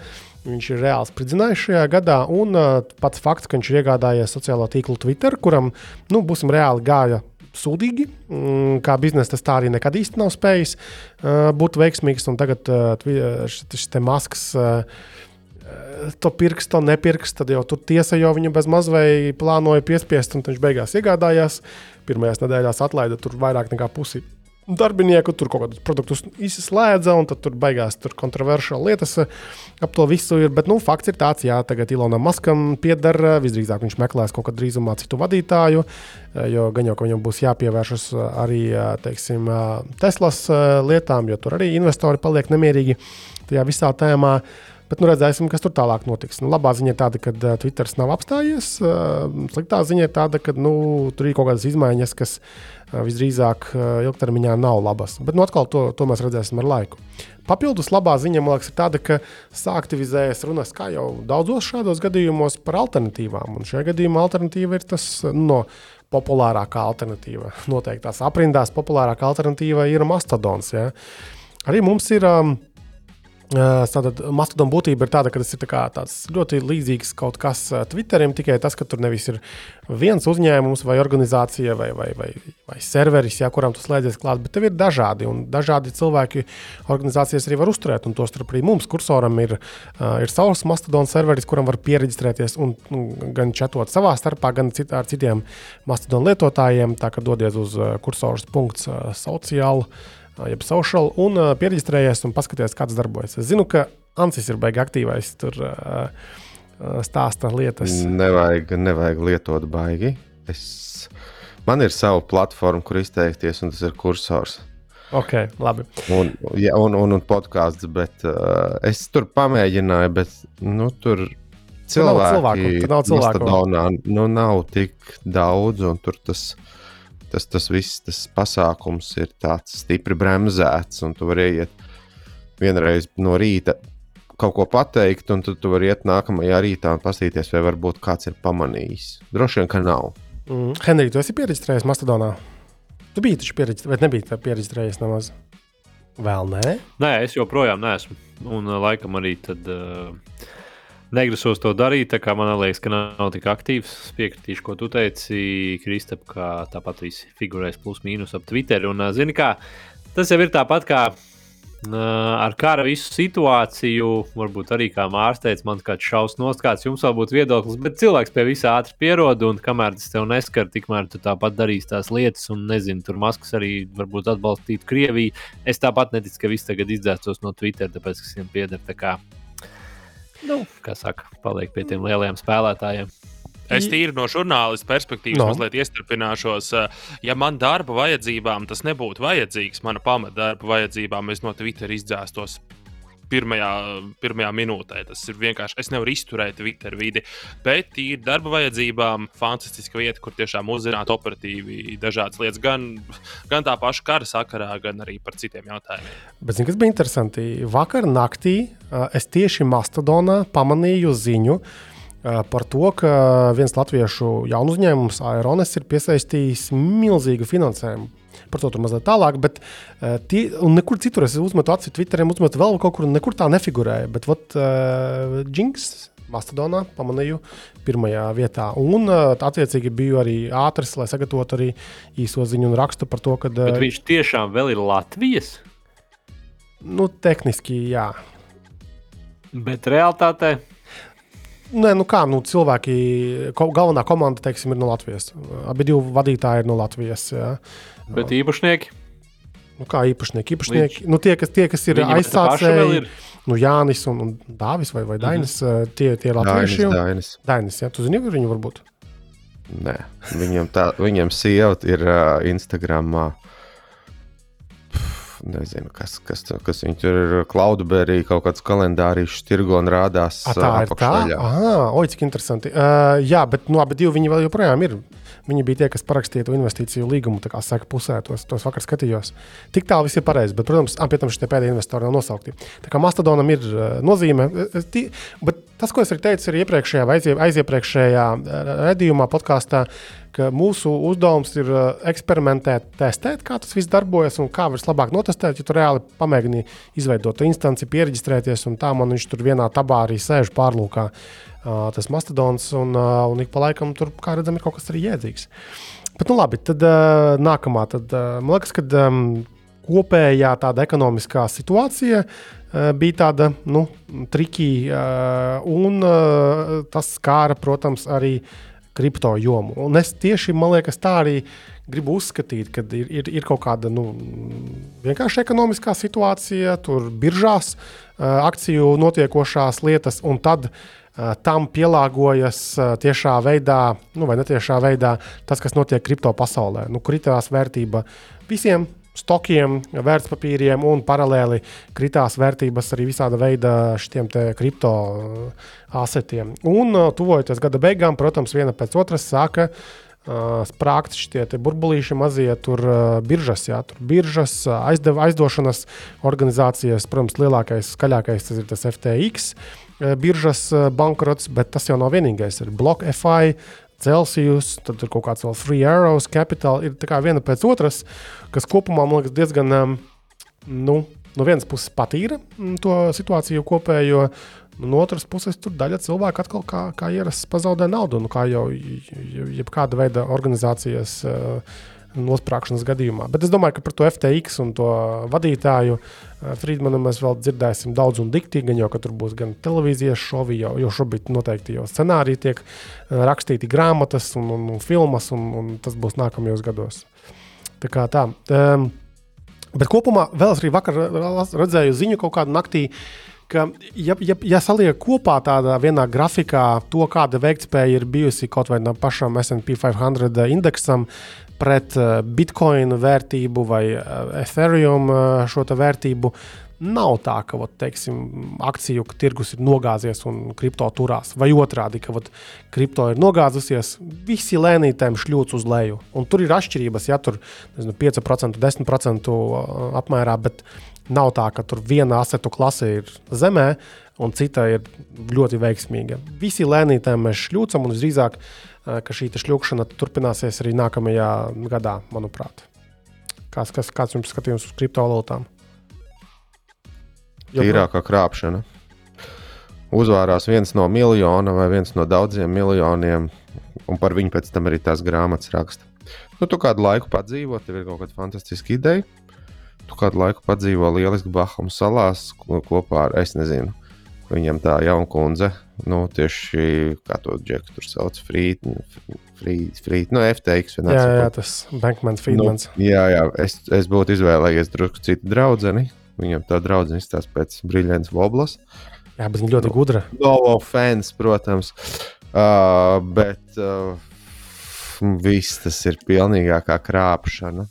Viņš ir reāli spridzinājis šajā gadā, un uh, pats fakts, ka viņš ir iegādājies sociālo tīklu Twitter, kuram, nu, būsim reāli gāja sūdīgi, mm, kā biznesa tas tā arī nekad īsti nav spējis uh, būt veiksmīgs, un tagad uh, šis, masks. Uh, to pirks, to nepirks, tad jau tur tiesa jau viņu bez mazliet plānoja piespiest, un viņš beigās iegādājās. Pirmajās nedēļās atlaida tur vairāk nekā pusi darbinieku, tur kaut kādus produktus izslēdza, un tur beigās tur kontroversiāli lietas ap to visu ir. Bet, nu, fakts ir tāds, jā, tagad Ilonam Maskam pieder, visdrīzāk viņš meklēs kaut kādu drīzumā citu vadītāju, eh, jo gan jau, ka viņam būs jāpievēršas arī, eh, teiksim, eh, Teslas lietām, jo tur arī investori paliek nemierīgi tajā visā tēmā. Bet nu, redzēsim, kas tur tālāk notiks. Nu, labā ziņa ir tāda, ka Twitter nav apstājies. Sliktā ziņa ir tāda, ka nu, tur ir kaut kādas izmaiņas, kas visdrīzāk uh, ilgtermiņā nav labas. Bet nu, atkal to, to mēs redzēsim ar laiku. Papildus labā ziņa, man liekas, ir tāda, ka sāktivizējas runas, kā jau daudzos šādos gadījumos, par alternatīvām. Un šajā gadījumā alternatīva ir tas uh, no populārākā alternatīva. Noteikti tās aprindās populārākā alternatīva ir mastodons. Ja? arī mums ir. Um, Tātad mastodona būtība ir tāda, ka tas ir tā tāds ļoti līdzīgs kaut kas Twitterim, tikai tas, ka tur nevis ir viens uzņēmums vai organizācija vai, vai, vai, vai serveris, ja, kuram tu slēdzies klāt, bet tev ir dažādi. Un dažādi cilvēki organizācijas arī var uzturēt. Un tostarp arī mums, kursoram, ir, ir savs mastodona serveris, kuram var pieregistrēties un nu, gan čatot savā starpā, gan cit, ar citiem mastodona lietotājiem. Tā kā dodies uz kursors.sociālu jeb social, un uh, pieregistrējies un paskaties, kāds darbojas. Es zinu, ka Ansis ir baigi aktīvais, tur uh, stāsta lietas. Nevajag, nevajag lietot baigi. Es, man ir sava platforma, kur izteikties, un tas ir kursors. Ok, labi. Un, ja, un, un, un podkāsts, bet uh, es tur pamēģināju, bet nu, tur cilvēki tur nav cilvēku. Tur nav, cilvēku. Nu, nav tik daudz, un tur tas ir tas, tas viss tas pasākums ir tāds stipri bremzēts, un tu vari iet vienreiz no rīta kaut ko pateikt, un tad tu vari iet nākamajā rītā un paskatīties, vai varbūt kāds ir pamanījis. Droši vien, ka nav. Mm. Henrij, tu esi pieredzējis Mastodonā? Tu biji taču pieredzējis, vai nebija pieredzējis nemaz? Vēl nē? Nē, es joprojām neesmu. Un laikam arī tad. Uh negrasos to darīt. Man liekas, ka nav tik aktīvs. Piekritīšu, ko tu teici, Kristap, ka tāpat viss figurēs plus mīnus ap Twitter. Un, zini, kā, tas jau ir tāpat kā ar kara visu situāciju. Varbūt arī kā mārsteicis, man kāds šausmas, kāds jums vēl būtu viedoklis. Bet cilvēks pie visā ātri pierod, un kamēr tas tev neskar, tikmēr tu tāpat darīsi tās lietas. Un nezinu, tur Maskis arī varbūt atbalstītu Krieviju. Es tāpat neticu, ka viss tagad izdzēstos no Twitter, tāpēc, ka viņam pieder nu, kā saka, paliek pie tiem lielajiem spēlētājiem. Es tīri no žurnālista perspektīvas no. mazliet iestrādāšos. Ja man darba vajadzībām tas nebūtu vajadzīgs, mana pamatdarba vajadzībām, es no Twitter izdzēstos pirmajā, pirmajā minūtē. Tas ir vienkārši. Es nevaru izturēt Twitter vidi, bet tīri darba vajadzībām, fantastiska vieta, kur tiešām uzzināt operatīvi dažādas lietas, gan, gan tā paša kara sakarā, gan arī par citiem jautājumiem. Bet, zin, kas bija interesanti? Vakar naktī es tieši Mastodonā pamanīju ziņu. Par to, ka viens latviešu jaunu uzņēmums, Aeronis, ir piesaistījis milzīgu finansējumu par to tur mazliet tālāk. Bet, uh, tie, nekur citur es uzmetu acu Twitteriem, uzmetu vēl kaut kur, nekur tā nefigurēja. Bet, vot, uh, Jinx. Mastodonā pamanīju pirmajā vietā. Un, attiecīgi, biju arī ātrs, lai sagatavotu arī īso ziņu un rakstu par to, ka. Bet viņš tiešām vēl ir Latvijas? Nu, tehniski, jā. Bet realtātē Nē, nu kā, nu, cilvēki, ko, galvenā komanda, teiksim, ir no Latvijas. Abi divi vadītāji ir no Latvijas. Jā. Bet īpašnieki? Nu, kā īpašnieki? īpašnieki nu, tie, kas, tie, kas ir aizsācēji, nu, Jānis un, un Dāvis vai, vai mhm. Dainis, mm -hmm. tie, tie ir latvieši. Dainis, Dainis. Dainis jā, tu zini, kur viņi var būt? Nē, viņam, tā, viņam sieva ir uh, Instagramā. Uh, nezinu, kas, kas, kas viņi tur ir. Cloudberry kaut kāds kalendārīšs, tirgo un rādās. A, tā ir tā. Ah, oi, cik interesanti. Uh, jā, bet nu, abi divi viņi vēl joprojām ir. Viņi bija tie, kas parakstīja to investīciju līgumu, tā kā saka, pusē tos, tos vakar skatījos. Tik tālu viss ir pareizi, bet, protams, pēc šie pēdējie investori nav nosaukti. Tā kā Mastodonam ir uh, nozīme, tī, bet tas, ko es arī teicu, ir iepriekšējā vai aiziepriekšējā redzījumā, podkāstā, ka mūsu uzdevums ir eksperimentēt, testēt, kā tas viss darbojas un kā vislabāk notestēt. Ja tu reāli pamēģini izveidot instanci, pieregistrēties, un tā man viņš tur vienā tabā arī sēž pārlūkā uh, tas mastodons, un, uh, un ik pa laikam tur, kā redzam, ir kaut kas arī jēdzīgs. Bet, nu labi, tad uh, nākamā, tad uh, man liekas, ka um, kopējā tāda ekonomiskā situācija uh, bija tāda, nu, trikī, uh, un uh, tas skāra, protams, arī kripto jomu. Un es tieši, man liekas, tā arī gribu uzskatīt, ka ir, ir, ir kaut kāda nu, vienkārši ekonomiskā situācija, tur biržās uh, akciju notiekošās lietas, un tad Eh, tam pielāgojas eh, tiešā veidā, nu, vai netiešā veidā, tas, kas notiek kripto pasaulē. Nu, kritās vērtība visiem stokiem, vērtspapīriem, un paralēli kritās vērtības arī visāda veida šiem kripto eh, asetiem. Un, tuvojoties gada beigām, protams, viena pēc otras sāka Uh, sprāgt šie burbulīši mazie, tur uh, biržas, jā, tur biržas, aizdev, aizdošanas organizācijas, protams, lielākais, skaļākais tas ir tas FTX, biržas bankrots, bet tas jau nav vienīgais. Ir BlockFI, Celsius, tad ir kaut kāds vēl Free Arrows, Capital. Ir viena pēc otras, kas kopumā man liekas diezgan um, nu, no vienas puses patīra mm, to situāciju kopējo, no otras puses tur daļa cilvēku atkal kā, kā ierasts pazaudē naudu. Nu, kā jau jebkāda veida organizācijas uh, nosprāgšanas gadījumā. Bet es domāju, ka par to FTX un to vadītāju uh, Friedmanu mēs vēl dzirdēsim daudz un dikti. Gan jau, ka tur būs gan televīzijas šovi, jau, jau šobrīd noteikti jau scenāriji tiek uh, rakstīti grāmatas un, un, un filmas, un, un tas būs nākamajos gados. Tā kā tā. Um, bet kopumā vēl es arī vakar redzēju ziņu kaut kādu naktī. Ka, ja, ja, ja saliek kopā tādā vienā grafikā to, kāda veiktspēja ir bijusi kaut vai no pašam SP 500 indeksam, pret uh, Bitcoin vērtību vai uh, Ethereum uh, šo vērtību. Nav tā, ka vat, teiksim, akciju tirgus ir nogāzies un kripto turās, vai otrādi, ka vat, kripto ir nogāzusies, visi lēnītēm šļūts uz leju. Un tur ir atšķirības, ja tur nezinu, 5%, 10% apmērā, bet nav tā, ka tur viena asetu klase ir zemē un cita ir ļoti veiksmīga. Visi lēnītēm mēs šļūcam un visdrīzāk šī šļūkšana turpināsies arī nākamajā gadā, manuprāt. Kāds, kas, kāds jums skatījums uz kriptovalūtām? Tīrākā krāpšana. Uzvārās viens no miljona vai viens no daudziem miljoniem, un par viņu pēc tam arī tās grāmatas raksta. Nu, tu kādu laiku padzīvo, tev ir kaut kāda fantastiska ideja. Tu kādu laiku padzīvo lieliski Bahamu salās kopā ar, es nezinu, Viņam tā jauna kundze, nu, tieši kā to džeku tur sauc, Frīt, frīt, frīt nu, FTX. Jā, jā, tas Bankman Friedmans. Nu, jā, jā, es, es būtu izvēlējies drusku citu draugu. Viņam tā draudzene izstāsta pēc brīvdienas voblas. Jā, bet viņa ļoti gudra. Novo fans, protams. Uh, bet uh, viss tas ir pilnīgākā krāpšana.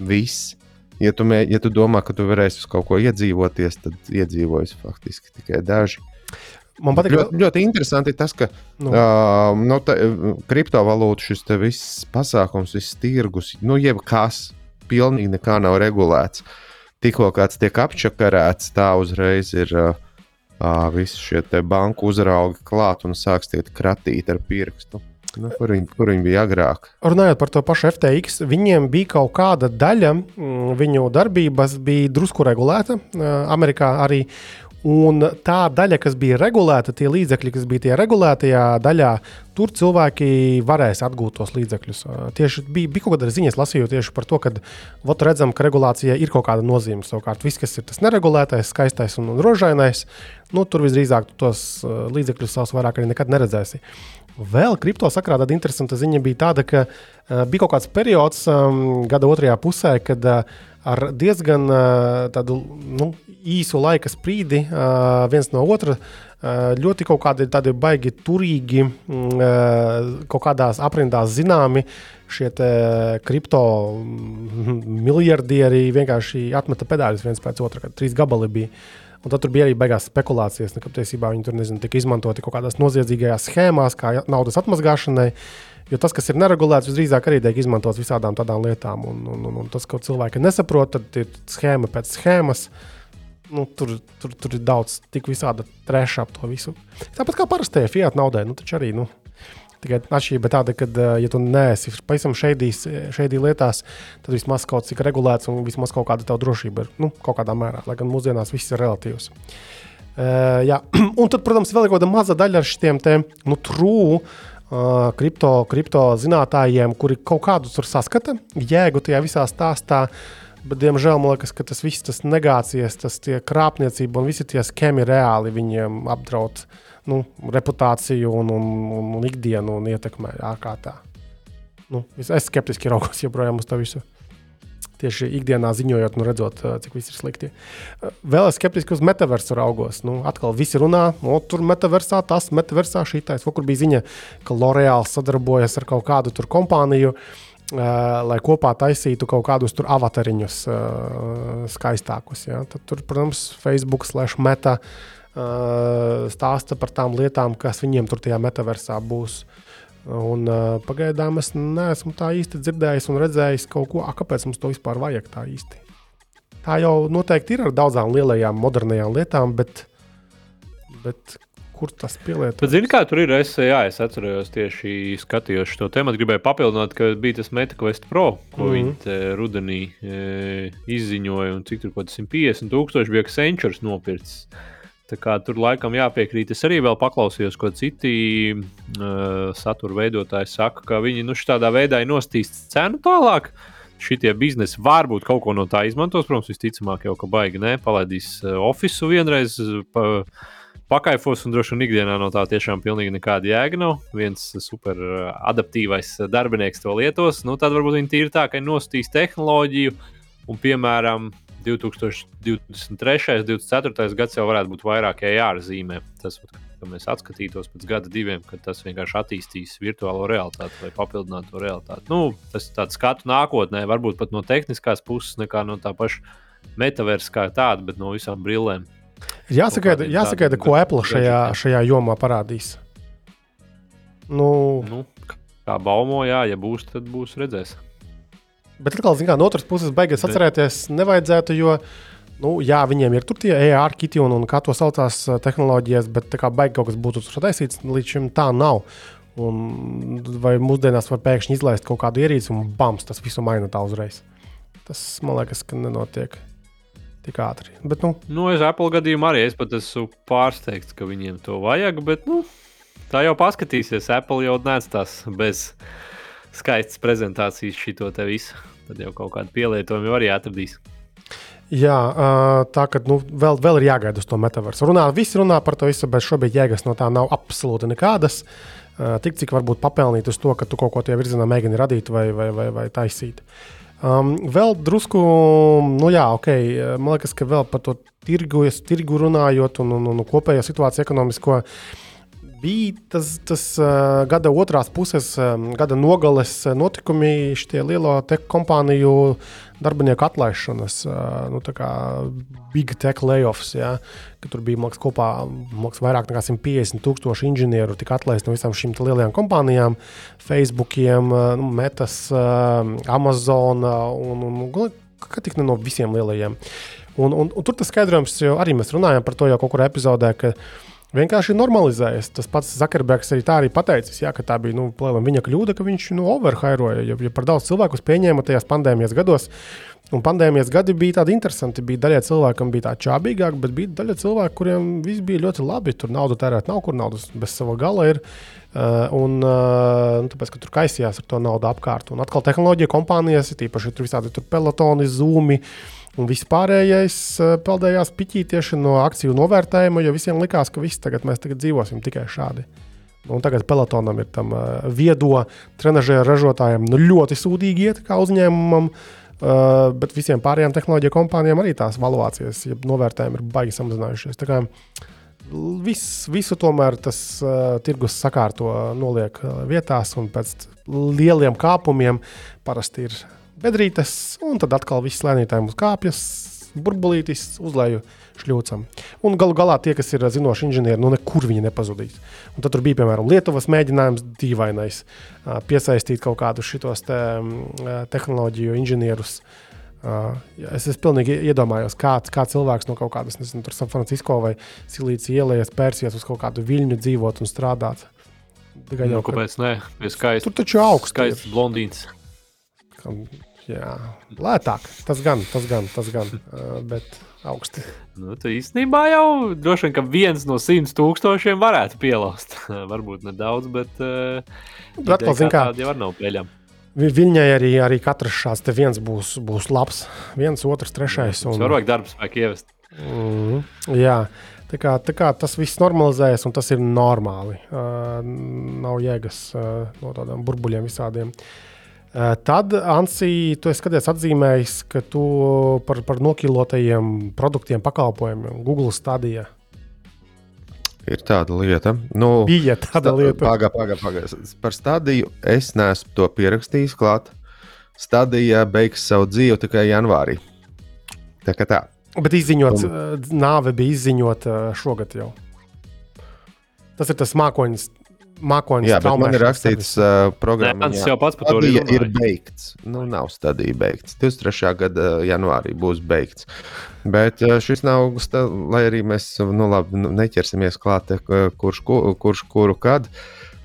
Viss ja tu, mē, ja tu domā, ka tu varēsi uz kaut ko iedzīvoties, tad iedzīvojas faktiski tikai daži. Man patīk, ļoti, ļoti interesanti tas, ka nu. uh, nu, tā, kriptovalūtu šis viss pasākums, viss tirgus, nu, jebkas, pilnīgi nekā nav regulēts. Tikko kāds tiek apčakarēts, tā uzreiz ir uh, uh, visi šie banku uzraugi klāt un sāks tiek kratīt ar pirkstu. Nu, kur, viņi, kur viņi bija agrāk? Runājot par to pašu FTX, viņiem bija kaut kāda daļa mm, viņu darbības, bija drusku regulēta. Amerikā arī Un tā daļa, kas bija regulēta, tie līdzekļi, kas bija tie regulētajā daļā, tur cilvēki varēs atgūt tos līdzekļus. Tieši bija, bija kaut kāda ziņas lasīju tieši par to, ka vot, redzam, ka regulācijai ir kaut kāda nozīme. Savukārt, viss, kas ir tas neregulētais, skaistais un rožainais, nu, tur visdrīzāk tos līdzekļus savus vairāk arī nekad neredzēsi. Vēl kripto sakrā tāda interesanta ziņa bija tāda, ka uh, bija kaut kāds periods um, gada otrajā pusē, kad uh, ar diezgan uh, tādu nu, īsu laika sprīdi uh, viens no otra uh, ļoti kaut kādi tādi baigi turīgi, uh, kaut kādās aprindās zināmi. Šie kripto miljardieri vienkārši atmeta pedāļus viens pēc otra, kad trīs gabali bija. Un tad bija arī beigās spekulācijas, ka patiesībā viņi tur nezinu, tika izmantoti kaut kādās noziedzīgajās schēmās, kā naudas atmazgāšanai. Jo tas, kas ir neregulēts, visdrīzāk arī tiek izmantots visādām tādām lietām. Un, un, un, un tas, ko cilvēki nesaprot, tad ir schēma pēc schēmas. Nu, tur, tur, tur ir daudz tik visāda trešā ap to visu. Tāpat kā parastajai fiat naudai, nu, taču arī nu, Tikai atšķirība tāda, ka, ja tu neesi pavisam šeit lietās, tad vismaz kaut cik regulēts un vismaz kaut kāda tā drošība ir nu, kaut kādā mērā, lai gan mūsdienās viss ir relatīvs. Uh, jā. un tad, protams, vēl ir kaut kāda maza daļa ar šiem te nu, trūkumiem. Uh, kripto, kripto zinātājiem, kuri kaut kādu tur saskata jēgu tajā visā stāstā. Bet, diemžēl, man liekas, ka tas viss tas negācijas, tas krāpniecība un visi tie skemi reāli viņiem apdraud uh, nu, reputāciju un, un, un, un ikdienu un ietekmē ārkārtā. Nu, es skeptiski raugos joprojām uz to visu. Tieši ikdienā ziņojot, nu, redzot, cik viss ir slikti. Vēl es skeptiski uz metaversu raugos. Nu, atkal visi runā, no tur metaversā, tas metaversā, šī tā. Kur bija ziņa, ka L'Oreal sadarbojas ar kaut kādu tur kompāniju. Uh, lai kopā taisītu kaut kādus avatariņus uh, skaistākus. Ja? Tad, tur, protams, Facebook, meta uh, stāsta par tām lietām, kas viņiem tur tajā metaversā būs. Un, uh, pagaidām es neesmu tā īsti dzirdējis un redzējis kaut ko, a, kāpēc mums to vispār vajag tā īsti. Tā jau noteikti ir ar daudzām lielajām, modernajām lietām, bet, bet kur tas pielietot. Zini, kā tur ir SCA? Es atceros, tieši skatījos šo tēmu. Gribēju papildināt, ka bija tas MetaQuest Pro, ko mm -hmm. viņi te rudenī e, izziņoja, un cik tur kaut kas 150 tūkstoši bija Accenture nopircis. Tur laikam jāpiekrīt. Es arī vēl paklausījos, ko citi uh, satura veidotāji saka, ka viņi nu, šādā veidā ir nostīstījuši cenu tālāk. Šitie biznesi varbūt kaut ko no tā izmantos. Protams, visticamāk, jau ka baigi nepalaidīs uh, oficiālu vienreiz. Pa, Pakaifos un droši vien ikdienā no tā tiešām pilnīgi nekāda jēga nav. Viens super adaptīvais darbinieks to lietos. Nu, tad varbūt viņi tīri tā, ka ir nostījis tehnoloģiju un, piemēram, 2023. un 2024. gads jau varētu būt vairāk AR zīmē. Tas, ka mēs atskatītos pēc gada diviem, kad tas vienkārši attīstīs virtuālo realitāti vai papildinātu realitāti. Nu, tas ir tāds skatu nākotnē, varbūt pat no tehniskās puses, nekā no tā paša metaversa kā tāda, bet no visām brillēm. Jāsagaida, jāsagaida ko Apple šajā, šajā jomā parādīs. Nu, nu, kā baumo, jā, ja būs, tad būs redzēs. Bet atkal, kā, no otras puses, beigās atcerēties nevajadzētu, jo nu, jā, viņiem ir tur tie AR kiti un, un kā to saucās tehnoloģijas, bet tā kā baigi kaut kas būtu tur taisīts, līdz šim tā nav. Un vai mūsdienās var pēkšņi izlaist kaut kādu ierīci un bams, tas visu maina tā uzreiz. Tas man liekas, ka nenotiek tik ātri. Bet, nu, nu, es Apple gadījumā arī es pat esmu pārsteigts, ka viņiem to vajag. Bet, nu, tā jau paskatīsies. Apple jau nēstās bez skaistas prezentācijas šito te visu tad jau kaut kādu pielietojumu arī atradīs. Jā, tā kā nu, vēl, vēl ir jāgaida uz to metaversu. Runā, visi runā par to visu, bet šobrīd jēgas no tā nav absolūti nekādas. Tik cik varbūt papelnīt uz to, ka tu kaut ko tajā virzienā mēģini radīt vai, vai, vai, vai taisīt. Um, vēl drusku, nu jā, ok, man liekas, ka vēl par to tirgu, tirgu runājot un, un, un kopējo situāciju ekonomisko. Uh, bija tas, tas uh, gada otrās puses, um, gada nogales notikumi, šie lielo tech kompāniju darbinieku atlaišanas, uh, nu, tā kā big tech layoffs. Ja, tur bija mākslinieks kopā mākslinieks vairāk nekā 150 tūkstoši inženieru, tika atlaisti no visām šīm lielajām kompānijām, Facebookiem, uh, Metas, uh, Amazon un, un, un kā tik ne no visiem lielajiem. Un, un, un tur tas skaidrojums, arī mēs runājam par to jau kaut kurā epizodē, ka uh, vienkārši normalizējas. Tas pats Zakarbergs arī tā arī pateicis, jā, ka tā bija nu, viņa kļūda, ka viņš nu, overhairoja. Ja, ja par daudz cilvēku pieņēma tajās pandēmijas gados, un pandēmijas gadi bija tādi interesanti. Bija daļai cilvēkam bija tā čābīgāk, bet bija daļa cilvēku, kuriem viss bija ļoti labi. Tur naudu tērēt nav, kur naudas bez sava gala ir. Uh, un, uh, tāpēc, ka tur kaisījās ar to naudu apkārt. Un atkal tehnoloģija kompānijas, tīpaši tur visādi tur pelotoni, zūmi. Uh, Un viss pārējais eh, peldējās piķī tieši no akciju novērtējuma, jo visiem likās, ka viss tagad mēs tagad dzīvosim tikai šādi. Un tagad pelotonam ir tam uh, viedo trenižera ražotājiem nu, ļoti sūdīgi iet kā uzņēmumam, uh, bet visiem pārējām tehnoloģiju kompānijām arī tās valuācijas, ja novērtējumi ir baigi samazinājušies. Tā kā vis, visu tomēr tas uh, tirgus sakārto, noliek uh, vietās, un pēc lieliem kāpumiem parasti ir bedrītes, un tad atkal viss lēnītājiem uz kāpjas, burbulītis uz leju šļūcam. Un galu galā tie, kas ir zinoši inženieri, nu nekur viņi nepazudīs. Un tad tur bija, piemēram, Lietuvas mēģinājums, dīvainais, piesaistīt kaut kādus šitos te, tehnoloģiju inženierus. Es, es pilnīgi iedomājos, kā, kā cilvēks no kaut kādas, nezinu, San Francisco vai Silīcija ielējas, pērsies uz kaut kādu viļņu dzīvot un strādāt. Tikai nu, kāpēc ne? Skaisti, tur taču augsts. Skaists blondīns. Jā, lētāk. Tas gan, tas gan, tas gan. Bet augsti. Nu, tu īstenībā jau droši vien, ka viens no simt tūkstošiem varētu pielāst. Varbūt nedaudz, bet. Uh, bet kā, jau nav pieļams. Viņai arī, arī katrs šāds viens būs, būs labs. Viens, otrs, trešais. Un... Vajag darbu spēku ievest. Mm, jā, tā kā, tā kā tas viss normalizējas, un tas ir normāli. Uh, nav jēgas uh, no tādiem burbuļiem visādiem. Uh, tad, Ansī, tu esi skaties atzīmējis, ka tu par, par nokilotajiem produktiem, pakalpojumiem Google stadijā. Ir tāda lieta, nu, bija tāda lieta. Pagaidā, pagaidā. Paga. Par stadiju es neesmu to pierakstījis klāt. Stadija beigs savu dzīvi tikai janvārī. Tā kā tā. Bet izziņots, Un... Eh, nāve bija izziņota eh, šogad jau. Tas ir tas mākoņs Mākoņu Jā, bet man ir rakstīts, uh, Nē, programmā, tas jau pats par to ir runāja. beigts. Nu, nav stadija beigts. 23. gada janvārī būs beigts. Bet uh, šis nav, lai arī mēs nu, labi, nu, neķersimies klāt, ka- kurš, ku- kurš kuru kad.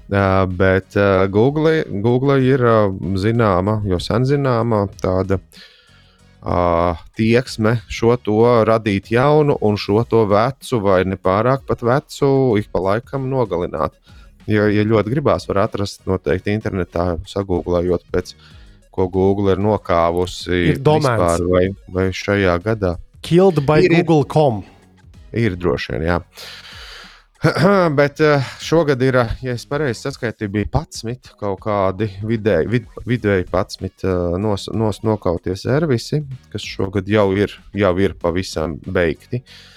Uh, bet uh, Google, Google ir uh, zināma, jau sen zināma tāda uh, tieksme šo to radīt jaunu un šo to vecu, vai ne pārāk pat vecu, ik pa laikam nogalināt. Ja, ja ļoti gribās, var atrast noteikti internetā, sagūglējot pēc ko Google ir nokāvusi Ir vispār vai, vai šajā gadā. Killed by Ir, ir. Google.com. Ir droši vien, jā. Bet eh, šogad ir, eh, ja es pareizi saskaitīju, bija 11 kaut kādi vidēji, vid, vidēji 11 eh, nos, nos, nokautie servisi, kas šogad jau ir, jau ir pavisam beigti. Uh,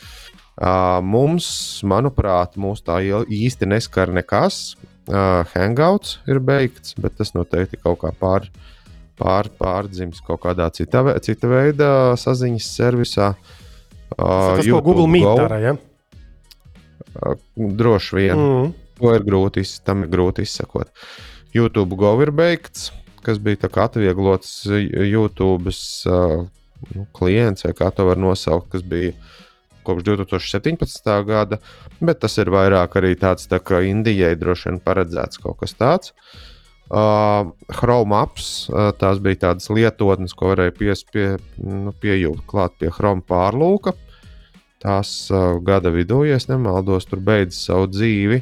mums, manuprāt, mūs tā īsti neskar nekas. Uh, Hangouts ir beigts, bet tas noteikti kaut kā pār, pār, pārdzims kaut kādā cita, cita veida saziņas servisā. Uh, Tas, ko Google Meet dara. Ja? uh, droši vien. Mm. To ir grūti, tam ir grūti izsekot. YouTube Go ir beigts, kas bija atvieglots YouTube uh, nu, klients, vai kā to var nosaukt, kas bija kopš 2017. gada. Bet tas ir vairāk arī tāds tā kā Indijai droši vien paredzēts kaut kas tāds. Uh, Chrome apps, uh, tās bija tādas lietotnes, ko varēja pies, pie, nu, piejūt klāt pie Chrome pārlūka. Tās uh, gada vidū, ja nemaldos, tur beidzas savu dzīvi.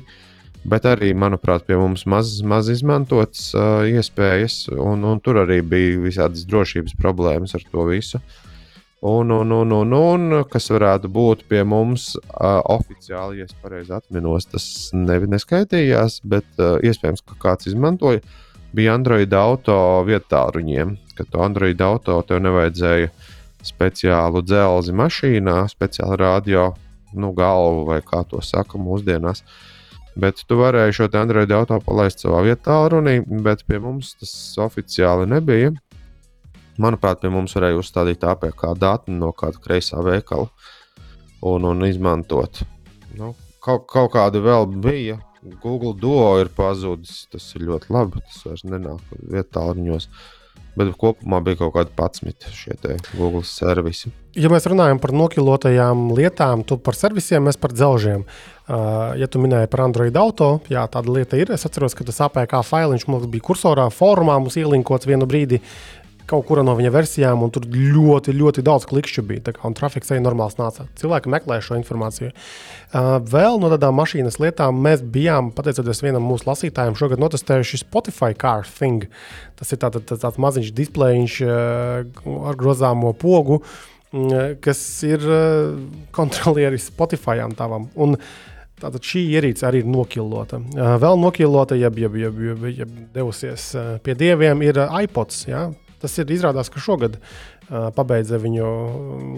Bet arī, manuprāt, pie mums maz, maz izmantotas uh, iespējas, un, un tur arī bija visādas drošības problēmas ar to visu. Un, un, un, un, un kas varētu būt pie mums uh, oficiāli, ja es pareizi atminos, tas ne, neskaitījās, bet uh, iespējams, ka kāds izmantoja. Bija Android auto vietā ruņiem, ka to Android auto tev nevajadzēja speciālu dzelzi mašīnā, speciālu radio nu, galvu vai kā to saka mūsdienās. Bet tu varēji šo Android auto palaist savā vietā, runī, bet pie mums tas oficiāli nebija. Manuprāt, pie mums varēja uzstādīt APK datu no kāda kreisā veikala un, un izmantot. Nu, kaut, kaut kāda vēl bija. Google Duo ir pazudis. Tas ir ļoti labi. Tas vairs nenāk vietā ruņos. Bet kopumā bija kaut kādi 11 šie Google servisi. Ja mēs runājam par nokilotajām lietām, tu par servisiem, mēs par dzelžiem. Uh, ja tu minēji par Android auto, jā, tāda lieta ir. Es atceros, ka tas APK failiņš mums bija kursorā, formā mums ielinkots vienu brīdi. Kaut kurā no viņa versijām, un tur ļoti, ļoti daudz klikšķu bija. Tā kā, un trafiks arī normāls nāca. Cilvēki meklē šo informāciju. Uh, vēl no tādām mašīnas lietām mēs bijām, pateicoties vienam mūsu lasītājam, šogad notestējuši Spotify Car Thing. Tas ir tāds, tāds, tāds maziņš displejiņš uh, ar grozāmo pogu, mm, kas ir uh, kontrolieris Spotify tavam. Un, Tātad šī ierīce arī ir nokilota. Uh, vēl nokilota, jeb, jeb, jeb, jeb, jeb devusies uh, pie dieviem, ir uh, iPods. Ja? Tas ir izrādās, ka šogad uh, pabeidza viņu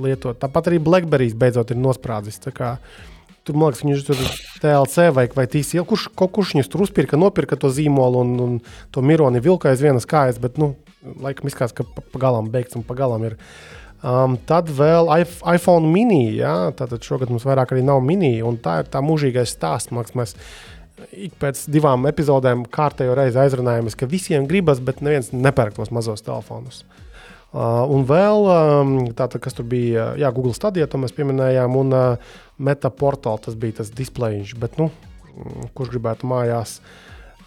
lietot. Tāpat arī Blackberry beidzot ir nosprādzis. Tur, man liekas, viņš tur TLC vai, vai TCL, kurš kurš viņus tur uzpirka, nopirka to zīmolu un, un to mironi vilka aiz vienas kājas, bet, nu, laikam izskatās, ka pa, pa galam beigts un pa galam ir. Um, tad vēl iP- iPhone mini, jā, tātad šogad mums vairāk arī nav mini, tā ir tā mūžīgais stāsts. Liekas, mēs ik pēc divām epizodēm kārtējo reizi aizrunājamies, ka visiem gribas, bet neviens nepērk tos mazos telefonus. Uh, un vēl, um, tātad, kas tur bija, jā, Google Stadia, to mēs pieminējām, un uh, Meta portāls, tas bija tas displejs. Bet, nu, mm, kurš gribētu mājās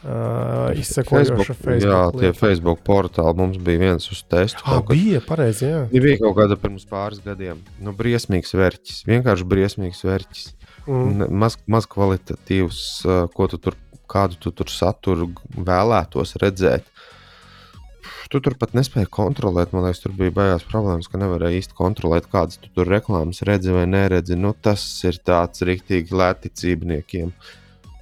uh, izsekojošu Facebook, Facebook? jā, tie lietu? Facebook portāli mums bija viens uz testu. Ah, kad- bija pareizi, jā. Ja bija kaut kāda pirms pāris gadiem. Nu, briesmīgs vērķis. Vienkārši briesmīgs vērķis. Mm. Maz, maz kvalitatīvs, ko tu tur, kādu tu tur saturu vēlētos redzēt. Tu tur pat nespēji kontrolēt. Man liekas, tur bija baigās problēmas, ka nevarēja īsti kontrolēt, kādas tu tur reklāmas redzi vai neredzi. Nu, tas ir tāds rīktīgi lēticībniekiem.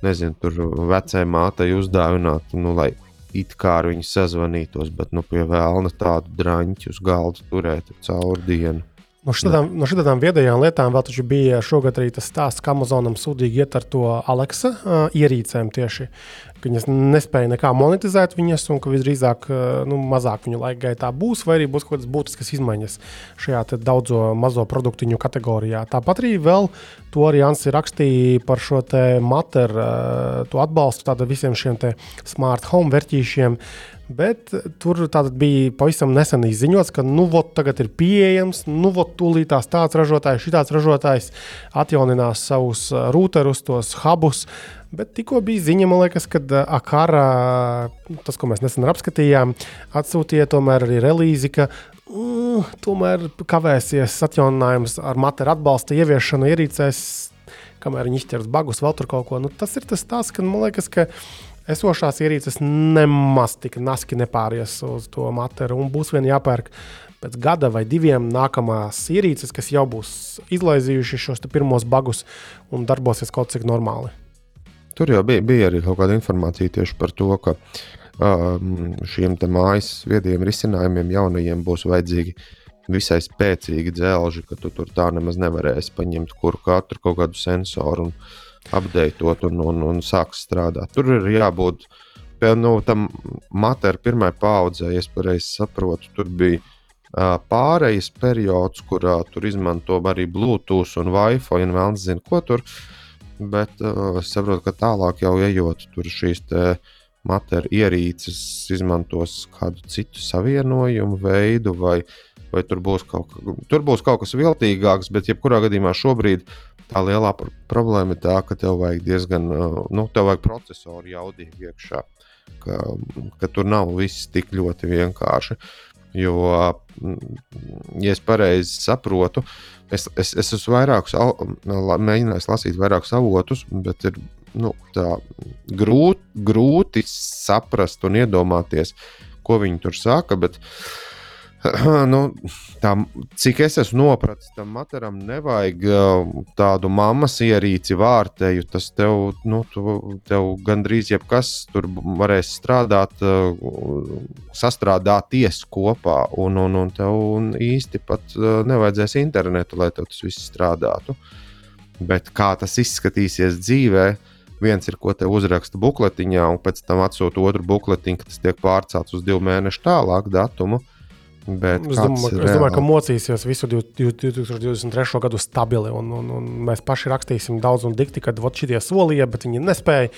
Nezinu, tur vecai mātei uzdāvināt, nu, lai it kā ar viņu sazvanītos, bet nu, pie vēlna tādu drāņķu uz galda turēt caur dienu. No šitām, no šitām viedajām lietām vēl bija šogad arī tas stāsts, ka Amazonam sūdīgi iet ar to Alexa uh, ierīcēm tieši. Ka viņas nespēja nekā monetizēt viņas, un ka visdrīzāk nu, mazāk viņu laika gaitā būs, vai arī būs kaut kādas būtiskas izmaiņas šajā daudzo mazo produktu kategorijā. Tāpat arī vēl to arī Ansi rakstīja par šo materu, to atbalstu visiem šiem smart home vērtīšiem. Bet tur bija pavisam nesen izziņots, ka nu, vot, tagad ir pieejams, nu, vot, tūlītās tāds ražotājs, šitāds ražotājs atjauninās savus routerus, tos hubus. Bet tikko bija ziņa, liekas, ka Akara, tas, ko mēs nesen apskatījām, atsūtīja tomēr arī relīzi, ka uh, tomēr kavēsies atjauninājums ar materu atbalsta ieviešanu ierīcēs, kamēr viņi izķers bagus, vēl tur kaut ko. Nu, tas ir tas stāsts, ka man liekas, ka esošās ierīces nemaz tik naski nepāries uz to materu. Un būs vien jāpērk pēc gada vai diviem nākamās ierīces, kas jau būs izlaizījuši šos pirmos bagus un darbosies kaut cik normāli. Tur jau bija, bija arī kaut kāda informācija tieši par to, ka um, šiem mājas viediem risinājumiem jaunajiem būs vajadzīgi visai spēcīgi dzelži, ka tu tur tā nemaz nevarēsi paņemt kuru katru kaut kādu sensoru. Un, apdeitot un, un, un sāks strādāt. Tur ir jābūt nu, tam materiālam, pirmai paudzei, es pareizi saprotu. Tur bija pārejas periods, kurā tur izmanto arī Bluetooth un Wi-Fi un vēl nezinu, ko tur. Bet uh, es saprotu, ka tālāk jau ejot, tur šīs materiāla ierīces izmantos kādu citu savienojumu veidu, vai, vai tur, būs kaut, tur būs kaut kas viltīgāks, bet jebkurā gadījumā šobrīd uh, Tā lielā problēma ir tā, ka tev vajag diezgan, nu, tev vajag procesoru jaudīgi iekšā, ka, ka tur nav viss tik ļoti vienkārši. Jo, ja es pareizi saprotu, es, es, es esmu vairākus, mēģinājis lasīt vairākus avotus, bet ir nu, grūti, grūti saprast un iedomāties, ko viņi tur saka. Bet, uh, nu, tā, cik es esmu nopratis, tam materam nevajag tādu mammas ierīci vārtēju. Tas tev, nu, tu, tev gandrīz jebkas tur varēs strādāt, sastrādāties kopā, un, un, un tev īsti pat nevajadzēs internetu, lai tas viss strādātu. Bet kā tas izskatīsies dzīvē, viens ir, ko te uzraksta bukletiņā, un pēc tam atsūta otru bukletiņu, kas tiek pārcelts uz divu mēnešu tālāk datumu. Bet es domāju, es domāju, ka mocīsies visu 2023. gadu stabili. Un, un, un mēs paši rakstīsim daudz un dikti, kad šitie solīja, bet viņi nespēja.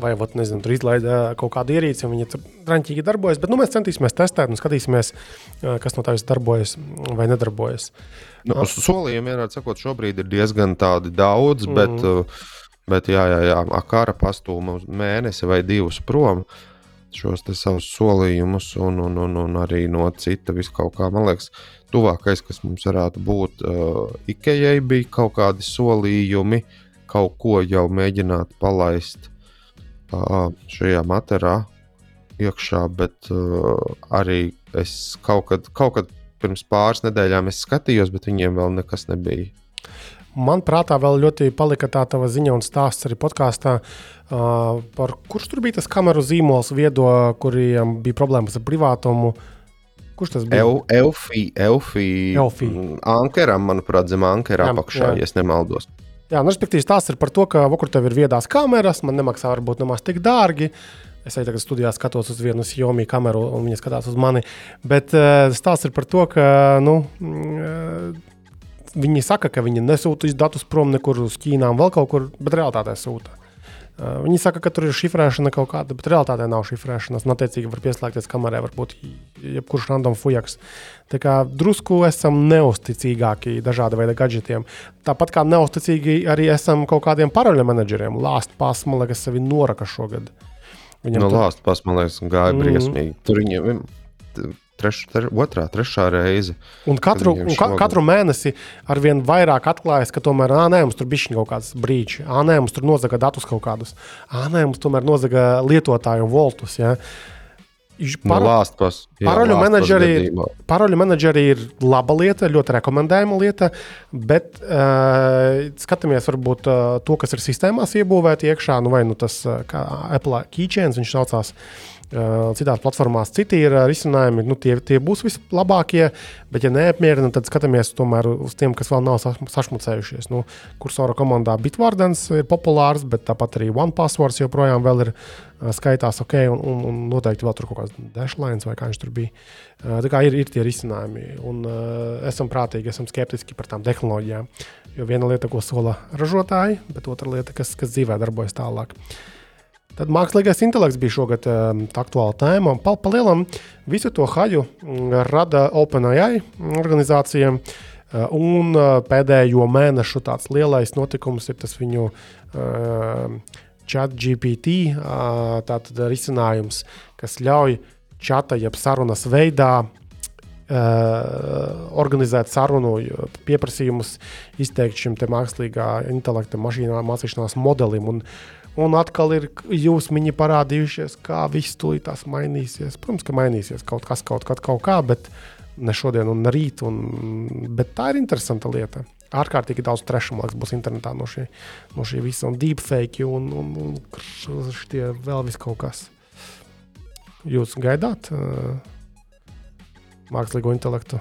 Vai vat, nezinu, tur izlaida kaut kādu ierīci, un viņi raņķīgi darbojas. Bet nu, mēs centīsimies testēt un skatīsimies, kas no tā viss darbojas vai nedarbojas. Nu. Solījumi, vienādi sakot, šobrīd ir diezgan daudz, mm. bet, bet jā, jā, jā, kara pastūma mēnesi vai divus prom. Uh, šos savus solījumus, un, un, un, un arī no cita viskaut kā. Man liekas, tuvākais, kas mums varētu būt, uh, Ikejai bija kaut kādi solījumi, kaut ko jau mēģināt palaist uh, šajā materiālā iekšā, bet uh, arī es kaut kad, kaut kad pirms pāris nedēļām skatījos, bet viņiem vēl nekas nebija Man prātā vēl ļoti palika tā tava ziņa un stāsts arī podkāstā, uh, par kurš tur bija tas kameru zīmols viedo, kuriem bija problēmas ar privātumu. Kurš tas bija? Eu, Elfī, Elfī. Elfī. Ankeram, manuprāt, zem ankera apakšā, ja nemaldos. Jā, nu, respektīvi, tās ir par to, ka, kur tev ir viedās kameras, man nemaksā varbūt nemaz tik dārgi. Es arī tagad studijā skatos uz vienu Xiaomi kameru, un viņa skatās uz mani. Bet uh, stāsts ir par to, ka nu, uh, Viņi saka, ka viņi nesūtīs datus prom nekur uz Ķīnām, vēl kaut kur, bet realitātē sūta. Uh, viņi saka, ka tur ir šifrēšana kaut kāda, bet realitātē nav šifrēšanas. Un, attiecīgi, var pieslēgties kamerai, varbūt jebkurš random fujaks. Tā kā drusku esam neusticīgāki dažāda veida gadgetiem. Tāpat kā neusticīgi arī esam kaut kādiem paraļu menedžeriem. Lāst pās, man liekas, sevi noraka šogad. Viņam no tur... Lāst liekas, gāja mm. briesmīgi. Tur viņiem treš, tre, otrā, trešā reize. Un katru, un ka, katru mēnesi ar vien vairāk atklājas, ka tomēr nē, mums tur bija kaut kāds brīdis, nē, mums tur nozaga datus kaut kādus, nē, mums tomēr nozaga lietotāju voltus. Ja. Par, no paroļu, menedžeri, menedžeri ir laba lieta, ļoti rekomendējama lieta, bet uh, skatāmies varbūt uh, to, kas ir sistēmās iebūvēti iekšā, nu vai nu tas uh, Apple keychains viņš saucās. Uh, Citās platformās citi ir risinājumi, nu, tie, tie būs vislabākie, bet, ja neapmierina, tad skatāmies tomēr uz tiem, kas vēl nav sašmucējušies. Nu, kursora komandā Bitvardens ir populārs, bet tāpat arī OnePasswords joprojām ir skaitās ok, un, un, un noteikti vēl tur kaut kāds dashlines vai kā viņš tur bija. Tā kā ir, ir tie risinājumi, un uh, esam prātīgi, esam skeptiski par tām tehnoloģijām. Jo viena lieta, ko sola ražotāji, bet otra lieta, kas, kas dzīvē darbojas tālāk. Tad mākslīgais intelekts bija šogad um, aktuāla tēma. Palielam visu to haļu rada OpenAI organizācija. Uh, un uh, pēdējo mēnešu tāds lielais notikums ir tas viņu uh, chat GPT, uh, tātad risinājums, kas ļauj čata jeb sarunas veidā Uh, organizēt sarunu, pieprasījumus, izteikt šim mākslīgā intelekta mašīnā mācīšanās modelim. Un, un atkal ir jūsmiņi parādījušies, kā viss tūlītās mainīsies. Protams, ka mainīsies kaut kas, kaut kad, kaut kā, bet ne šodien un ne rīt. Un, bet tā ir interesanta lieta. Ārkārtīgi daudz trešu liekas, būs internetā no šī, no šī visa, un deepfake, un, un, un šie vēl vis kaut kas. Jūs gaidāt? Uh, mākslīgo intelektu?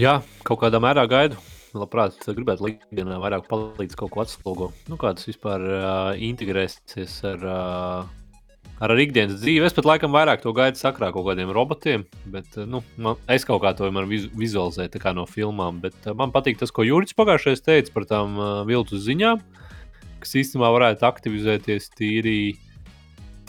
Jā, kaut kādā mērā gaidu. Labprāt, gribētu līdzināt, vairāk palīdz kaut ko atslogo. Nu, kā tas vispār uh, integrēsies ar, uh, ar, ar ikdienas dzīvi. Es pat laikam vairāk to gaidu sakrā kaut kādiem robotiem, bet uh, nu, man, es kaut kā to vizu, vizualizēju no filmām. Bet uh, man patīk tas, ko Juris pagājušajā teica par tām uh, viltus ziņām, kas īstenībā varētu aktivizēties tīri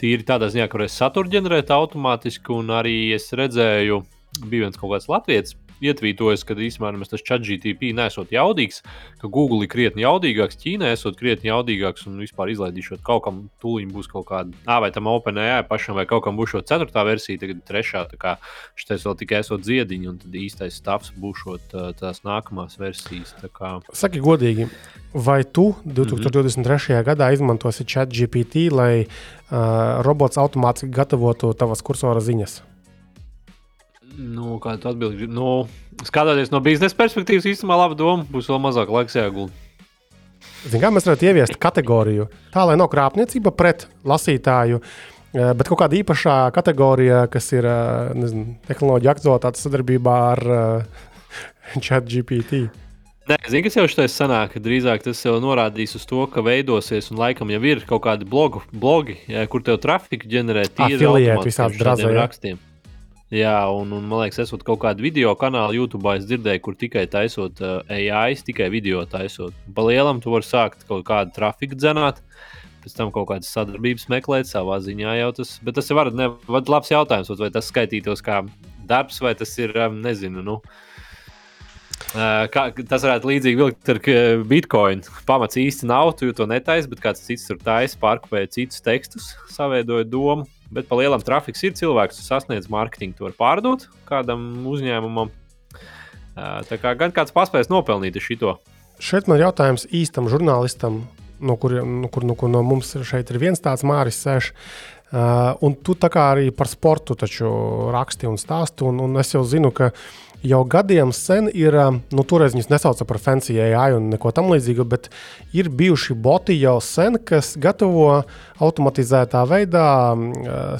tīri tādā ziņā, ka varēs saturu ģenerēt automātiski, un arī es redzēju, bija viens kaut kāds latviečs. Ietvītojas, ka īstenībā tas ChatGTP nesot jaudīgs, ka Google ir krietni jaudīgāks, Ķīnā esot krietni jaudīgāks un vispār izlaidīšot kaut kam tūlīt būs kaut kāda, ah, vai tam OpenAI pašam, vai kaut kam būs šo ceturtā versija, tagad trešā. Tā kā šis vēl tikai esot ziediņi, un tad īstais stāvs būs tās nākamās versijas. Kā... Saki godīgi, vai tu 2023. Mm -hmm. gadā izmantosi ChatGPT, lai uh, robots automātiski gatavotu tavas kursora ziņas. Nu, kā tu atbildi? Nu, skatoties no biznesa perspektīvas, īstenībā laba doma. Būs vēl mazāk laiks jāgulda. Zin, kā mēs varētu ieviest kategoriju, tā lai nav krāpniecība pret lasītāju, bet kaut kāda īpašā kategorija, kas ir nezinu, tehnoloģija aktualitātes sadarbībā ar ChatGPT. Nē, zinu, kas jau šeit sanāk, drīzāk tas jau norādīs uz to, ka veidosies un laikam jau ir kaut kādi blogu, blogi, jā, kur tev trafiku ģenerē tīri ar visādiem rakstiem. Jā, un, un man liekas, esot kaut kādu video kanālu YouTube, es dzirdēju, kur tikai taisot uh, AI, tikai video taisot. Pa lielam tu vari sākt kaut kādu trafiku dzenāt, pēc tam kaut kādas sadarbības meklēt savā ziņā jau tas. Bet tas ir var, ne, labs jautājums, vai tas skaitītos kā darbs, vai tas ir, um, nezinu, nu, uh, Kā, tas varētu līdzīgi vilkt ar Bitcoin. Pamats īsti nav, tu to netaisi, bet kāds cits tur taisa, pārkopēja citus tekstus, savienoja domu. Bet pa lielam trafiks ir cilvēks, kas sasniedz mārketingu, to var pārdot kādam uzņēmumam. Tā kā gan kāds paspējas nopelnīt šo. Šeit man ir jautājums īstam žurnālistam, no kuriem no, kur, no, kur no mums šeit ir viens tāds Māris Sēž. Uh, un tu tā kā arī par sportu raksti un stāsti, un, un es jau zinu, ka uh, jau gadiem sen ir, nu, toreiz viņas nesauca par fancy AI un neko tam līdzīgu, bet ir bijuši boti jau sen, kas gatavo automatizētā veidā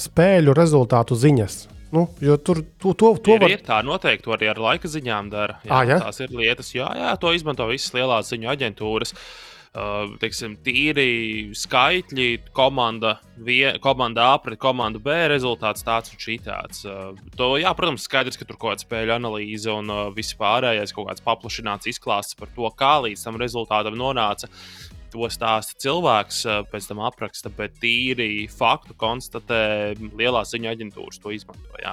spēļu rezultātu ziņas. Nu, jo tur to, to, to var... ir tā noteikti arī ar laika ziņām dara. Jā, à, ja? Tās ir lietas, jā, jā, to izmanto visas lielās ziņu aģentūras. Uh, teiksim, tīri skaitļi, komanda, vie, komanda A pret komandu B rezultāts tāds un šitāds. Uh, to, jā, protams, skaidrs, ka tur kaut kāda spēļu analīze un uh, viss pārējais, kaut kāds paplašināts izklāsts par to, kā līdz tam rezultātam nonāca. To stāsta cilvēks, pēc tam apraksta, bet tīri faktu konstatē lielās ziņu aģentūras to izmanto.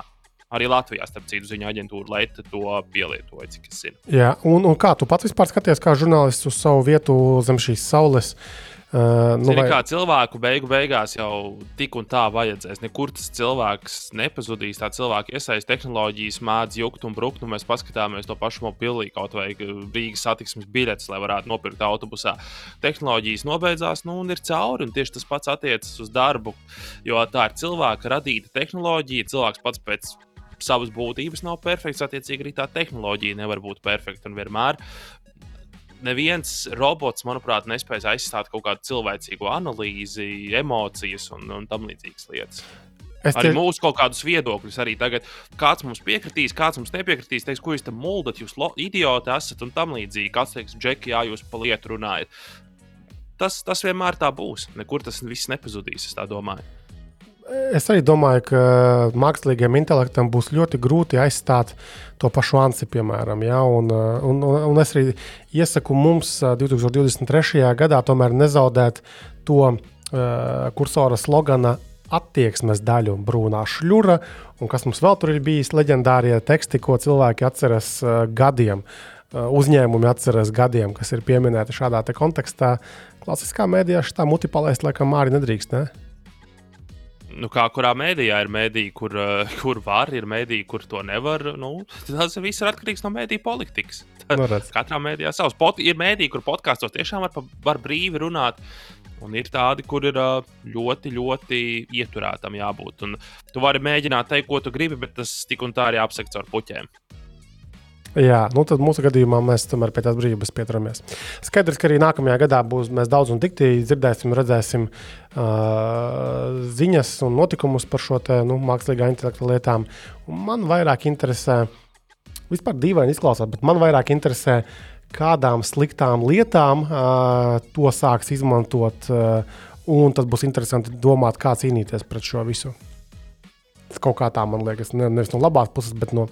Arī Latvijā, starp citu, ziņu aģentūra Leita to pielietoja, cik es zinu. Jā, un, un kā tu pats vispār skaties, kā žurnālists uz savu vietu zem šīs saules? Uh, nu, Zini, vai... Kā cilvēku beigu beigās jau tik un tā vajadzēs. Nekur tas cilvēks nepazudīs. Tā cilvēka iesaistās tehnoloģijas, mācīs jukt un brukt. Un mēs paskatāmies to pašu mobilī, kaut vai Rīgas satiksmes biļetes, lai varētu nopirkt autobusā. Tehnoloģijas nobeidzās, nu, un ir cauri. Un tieši tas pats attiecas uz darbu. Jo tā ir cilvēka radīta tehnoloģija. Cilvēks pats pēc savas būtības nav perfekts. Attiecīgi, arī tā tehnoloģija nevar būt perfekta un vienmēr. neviens robots, manuprāt, nespēs aizstāt kaut kādu cilvēcīgu analīzi, emocijas un, un tam līdzīgas lietas. Es arī tie... mūsu kaut kādus viedokļus, arī tagad kāds mums piekritīs, kāds mums nepiekritīs, teiks, ko jūs tam muldat, jūs idioti esat un tam līdzīgi. Kāds teiks, Džeki, jā, jūs pa lietu runājat. Tas, tas vienmēr tā būs. Nekur tas viss nepazudīs, es tā domāju. Es arī domāju, ka mākslīgiem intelektam būs ļoti grūti aizstāt to pašu ansi, piemēram. Ja? Un, un, un, un es arī iesaku mums 2023. gadā tomēr nezaudēt to uh, kursora slogana attieksmes daļu, brūnā šļura, un kas mums vēl tur ir bijis leģendārie teksti, ko cilvēki atceras uh, gadiem. Uh, uzņēmumi atceras gadiem, kas ir pieminēti šādā kontekstā. Klasiskā mēdījā šī muti palaist, laikam, arī nedrīkst. Ne? Nu, kā kurā mēdījā ir mēdīja, kur, uh, kur var, ir mēdīja, kur to nevar. Nu, tas viss ir atkarīgs no mēdīja politikas. Nu, Katrā mēdījā savs. Pot, ir mēdīja, kur podkāstos tiešām var, var brīvi runāt. Un ir tādi, kur ir uh, ļoti, ļoti ieturētam jābūt. Un tu vari mēģināt teikt, ko tu gribi, bet tas tik un tā arī apsekt caur puķiem. Jā, nu tad mūsu gadījumā mēs tomēr pie tās brīvības pieturamies. Skaidrs, ka arī nākamajā gadā būs daudz un dikti dzirdēsim, redzēsim uh, ziņas un notikumus par šo te, nu, mākslīgā intelekta lietām. Un man vairāk interesē, vispār dīvaini izklausās, bet man vairāk interesē, kādām sliktām lietām uh, to sāks izmantot. Uh, un tas būs interesanti domāt, kā cīnīties pret šo visu. Tas kaut kā tā man liekas, ne, nevis no labās puses, bet no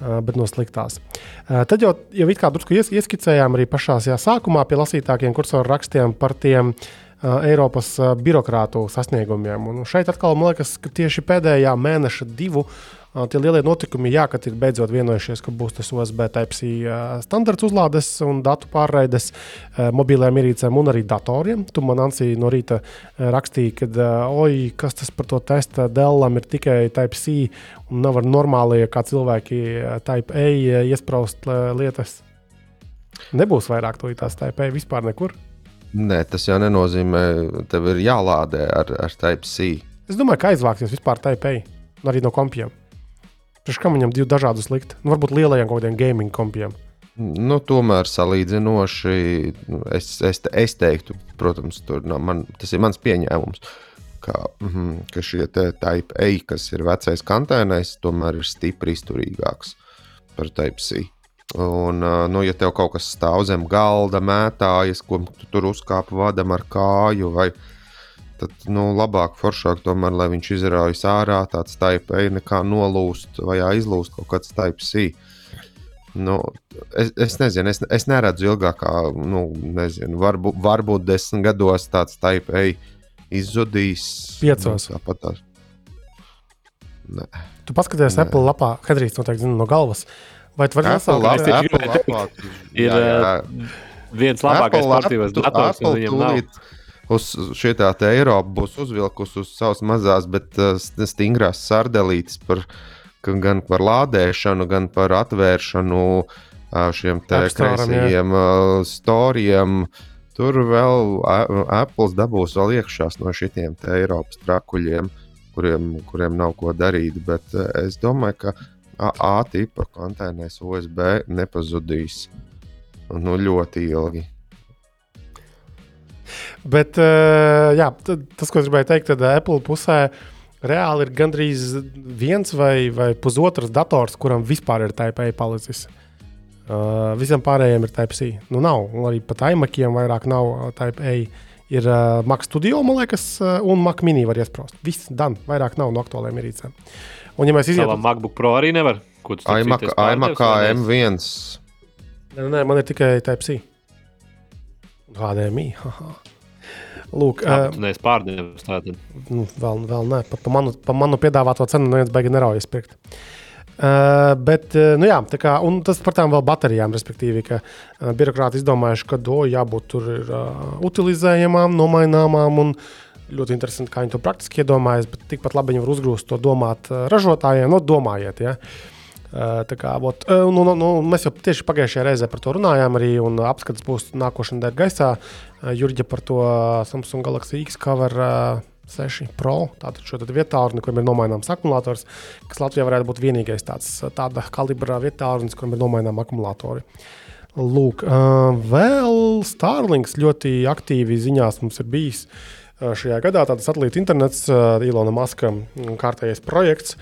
bet no sliktās. Tad jau, jau it kā drusku ies, ieskicējām arī pašā sākumā pie lasītākiem kursoru rakstiem par tiem uh, Eiropas birokrātu sasniegumiem. Un šeit atkal man liekas, ka tieši pēdējā mēneša divu uh, Tie lielie notikumi, jā, kad ir beidzot vienojušies, ka būs tas USB Type-C standarts uzlādes un datu pārraides mobiliem ierīcēm un arī datoriem. Tu man Ansī no rīta rakstīji, ka, oi, kas tas par to testa Dellam ir tikai Type-C un nav ar normālie kā cilvēki Type-A iespraust lietas. Nebūs vairāk to tās Type-A vispār nekur. Nē, tas jau nenozīmē, ka tev ir jālādē ar, ar Type-C. Es domāju, ka aizvāksies vispār Type-A arī no kompjiem. Priekš kam viņam divi dažādi likt? Nu, varbūt lielajiem kaut kādiem gaming kompiem. Nu, tomēr salīdzinoši, es, es, es teiktu, protams, no man, tas ir mans pieņēmums, ka, mm, ka šie type A, kas ir vecais kantēnais, tomēr ir stipri izturīgāks par type C. Un, nu, ja tev kaut kas stāv zem galda, mētājas, ko tu tur uzkāpi vadam ar kāju vai ne tad nu, labāk, foršāk tomēr, lai viņš izraujas ārā, tāds taipei, nekā nolūst vai aizlūst kaut kāds taipsī. Nu, es, es nezinu, es, es neredzu ilgākā, nu, nezinu, varbūt, varbūt desmit gados tāds taipei izzudīs. Piecos. Nu, tāpat tā. Nē. Tu paskaties Nē. Apple lapā, Hedrijs noteikti zina no galvas. Vai tu vari nosaukt? Apple lapā ir jā, jā. viens labākais sportīvais dators, viņam nav uz šī tā Eiropa būs uzvilkusi uz savas mazās, bet uh, stingrās sardelītes par, gan par lādēšanu, gan par atvēršanu šiem kreisajiem storijiem. Tur vēl Apple dabūs vēl iekšā no šiem Eiropas trakuļiem, kuriem, kuriem nav ko darīt. Bet uh, es domāju, ka A tipa konteiners USB nepazudīs nu, ļoti ilgi. Bet uh, jā, tas, ko es gribēju teikt, tad Apple pusē reāli ir gandrīz viens vai, vai pusotrs dators, kuram vispār ir Type A palicis. Uh, visam pārējiem ir Type C. Nu, nav. Arī pat iMakiem vairāk nav Type A. Ir uh, Mac Studio, man liekas, uh, un Mac Mini var iesprāst. Viss, dan, vairāk nav no aktuāliem ierīcēm. Un, ja mēs izietam, uz MacBook Pro arī nevar. iMac, iMac M1. Nē, nē, man ir tikai Type HDMI. Lūk, Jā, uh, nevis pārdevis tādu. Nu, vēl, vēl nē, pa, pa, manu, pa manu piedāvāto cenu neviens beigi neraujas pirkt. Uh, bet, uh, nu jā, kā, tas par tām vēl baterijām, respektīvi, ka uh, birokrāti izdomājuši, ka do jābūt tur ir uh, utilizējamām, nomaināmām un ļoti interesanti, kā viņi to praktiski iedomājas, bet tikpat labi viņi var uzgrūst to domāt uh, ražotājiem, no domājiet. Ja? Uh, Kā, ot, nu, nu, nu, mēs jau tieši pagājušajā reizē par to runājām, arī apskats būs nākošais nedēļa gaisā. Jurģa par to Samsung Galaxy X cover 6 Pro, tātad šo vietālu, kuriem ir nomaināms akumulators, kas Latvijā varētu būt vienīgais tāds tāda kalibra vietālu, kuram ir nomaināms akumulatori. Lūk, vēl Starlinks ļoti aktīvi ziņās mums ir bijis šajā gadā. Tāda satelīta internets, Ilona Maska kārtējais projekts.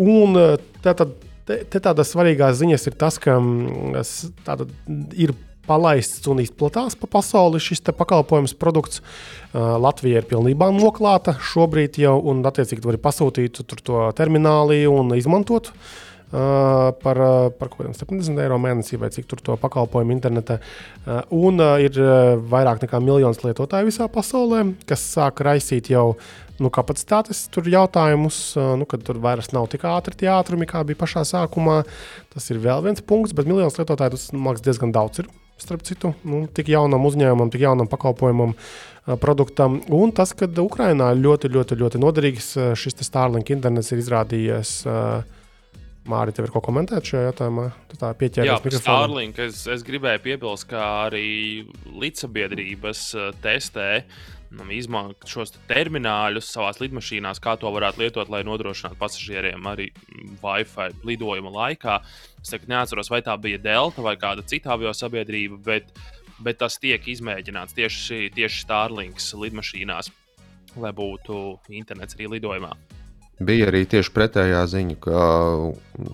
Un tātad, te, te tādas svarīgās ziņas ir tas, ka tāda, ir palaists un izplatās pa pasauli šis pakalpojums, produkts. Latvija ir pilnībā noklāta šobrīd jau, un attiecīgi var pasūtīt to termināli un izmantot. Uh, Uh, par, par kaut kādiem 70 eiro mēnesī, vai cik tur to pakalpojumu internetā. Un uh, ir vairāk nekā miljons lietotāju visā pasaulē, kas sāk raisīt jau nu, kapacitātes jautājumus, nu, kad tur vairs nav tik ātri tie ātrumi, kā bija pašā sākumā. Tas ir vēl viens punkts, bet miljons lietotāju tas maksā diezgan daudz. Ir. Starp citu, nu, tik jaunam uzņēmumam, tik jaunam pakalpojumam, produktam. Un tas, ka Ukrainā ļoti, ļoti, ļoti noderīgs šis Starlink internets ir izrādījies uh, Mārija, tev ir ko komentēt šajā jautājumā? Tu tā pieķēries pie. Starlink, es, es gribēju piebilst, ka arī līdzsabiedrības uh, testē nu, izmantot šos termināļus savā lidmašīnās, kā to varētu lietot, lai nodrošinātu pasažieriem arī Wi-Fi lidojuma laikā. Es tagad neatceros, vai tā bija Delta vai kāda cita avio sabiedrība, bet, bet tas tiek izmēģināts tieši, tieši Starlinks lidmašīnās, lai būtu internets arī lidojumā bija arī tieši pretējā ziņa, ka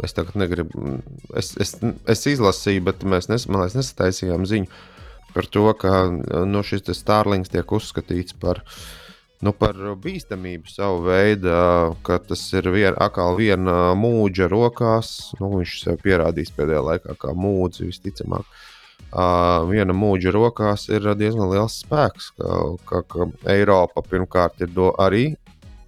es tagad negribu, es, es, es izlasīju, bet mēs nes, liekas, nesataisījām ziņu par to, ka nu, šis Starlings tiek uzskatīts par, nu, par bīstamību savu veidu, ka tas ir vien, atkal viena mūģa rokās. Nu, viņš sev pierādīs pēdējā laikā kā mūdzi visticamāk. Uh, viena mūģa rokās ir diezgan liels spēks, ka, ka, ka Eiropa pirmkārt ir do, arī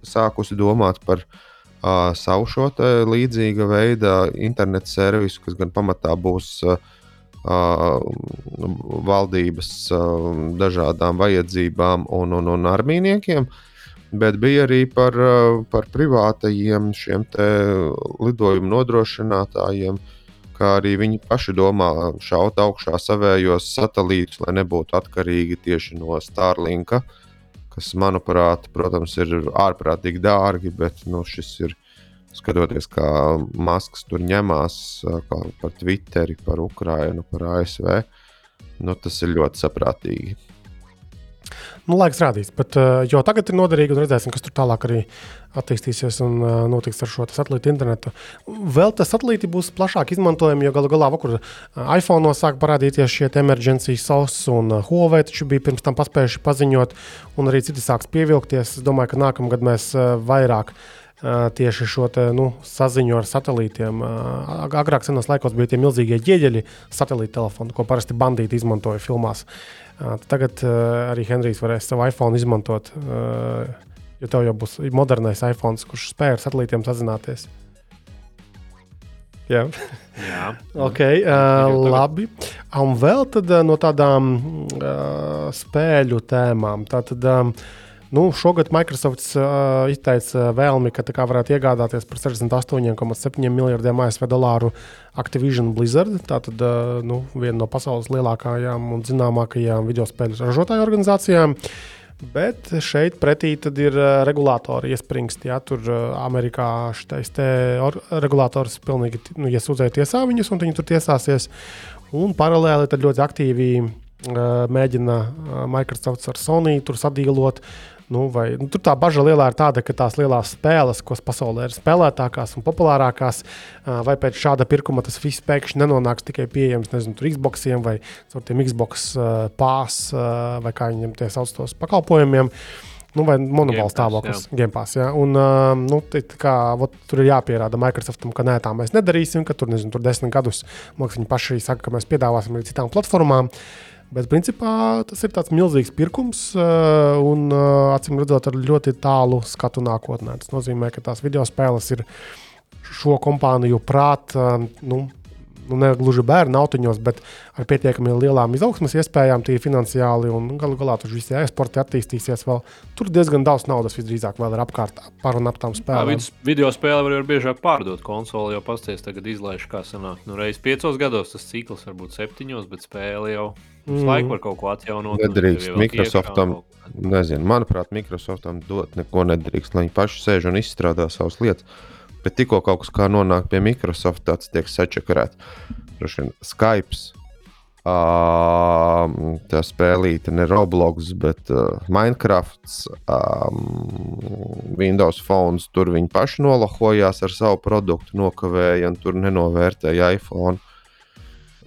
sākusi domāt par uh, savu šo līdzīga veida internetu servisu, kas gan pamatā būs uh, valdības uh, dažādām vajadzībām un, un, un armīniekiem. Bet bija arī par, uh, par privātajiem šiem lidojumu nodrošinātājiem, kā arī viņi paši domā šaut augšā savējos satelītus, lai nebūtu atkarīgi tieši no Starlinka. Kas, manuprāt, protams, ir ārprātīgi dārgi, bet nu, šis ir skatoties, kā Maskis tur ņemās par Twitteri, par Ukrajinu, par ASV. Nu, tas ir ļoti saprātīgi. Nu, laiks rādīs, bet, uh, jo tagad ir noderīgi un redzēsim, kas tur tālāk arī attīstīsies un uh, notiks ar šo satelītu internetu. Vēl tas satelīti būs plašāk izmantojami, jo galu galā vakur uh, iPhone sāk parādīties šie emergency SOS un Huawei taču bija pirms tam paspējuši paziņot, un arī citi sāks pievilkties. Es domāju, ka nākamgad mēs vairāk tieši šo te, nu, saziņu ar satelītiem. Agrāk, senos laikos, bija tie milzīgie ģieģeļi, satelīta telefoni, ko parasti bandīti izmantoja filmās. Tagad arī Henrijs varēs savu iPhone izmantot, jo tev jau būs modernais iPhone, kurš spēj ar satelītiem sazināties. Jā, Jā. ok. Uh, labi. Un vēl tad, uh, no tādām uh, spēļu tēmām. Tātad, um, nu, šogad Microsoft uh, izteica vēlmi, ka tā varētu iegādāties par 68,7 miljardiem ASV dolāru Activision Blizzard. Tā tad uh, nu, viena no pasaules lielākajām un zināmākajām video spēļu ražotāju organizācijām. Bet šeit pretī ir uh, regulātori iespringsti. Ja, tur uh, Amerikā šis regulators pilnīgi nu, iesūdzēja tiesā viņus, un viņi tur tiesāsies. Un paralēli ļoti aktīvi uh, mēģina Microsoft ar Sony sadīlot. Nu, vai, nu, tur tā bažas lielā ir tāda, ka tās lielās spēles, kas pasaulē ir spēlētākās un populārākās, vai pēc šāda pirkuma tas viss pēkšņi nenonāks tikai pieejams nezinu, Xboxiem vai tiem Xbox pās vai kā viņiem tie sauc tos pakalpojumiem. Nu, vai monopāls stāvoklis, Gamepās. Ja? Un, uh, nu, kā, vot, tur ir jāpierāda Microsoftam, ka nē, tā mēs nedarīsim, ka tur, nezinu, tur desmit gadus liekas, viņi paši saka, ka mēs piedāvāsim arī citām platformām. Uh, Bet, principā, tas ir tāds milzīgs pirkums, eh, un eh, acīm redzot, ar ļoti tālu skatu nākotnē. Tas nozīmē, ka tās video spēles ir šo kompāniju prātā. Nu, nu, ne gluži bērnu autiņos, bet ar pietiekami lielām izaugsmas iespējām, tie finansiāli un galu galā tur visi eksporti attīstīsies. Vēl. Tur diezgan daudz naudas visdrīzāk vēl ir apkārt par un ap tām spēlēm. Jā, video spēle var arī biežāk pārdot konsoli, jo pasties tagad izlaiž kā sanāk. Nu, reiz piecos gados tas cikls varbūt septiņos, bet spēle jau mm. laiku var kaut ko atjaunot. Nedrīkst Microsoftam, nezinu, manuprāt, Microsoftam dot neko nedrīkst, lai viņi paši sēž un izstrādā savas lietas. Bet tikko kaut kas nonāk pie Microsoft, tāds tiek sačakarēts. Skype, Uh, tā spēlīte ne Roblox, bet uh, Minecraft, um, Windows Phone. Tur viņi paši nolohojās ar savu produktu, nokavēja un tur nenovērtēja iPhone.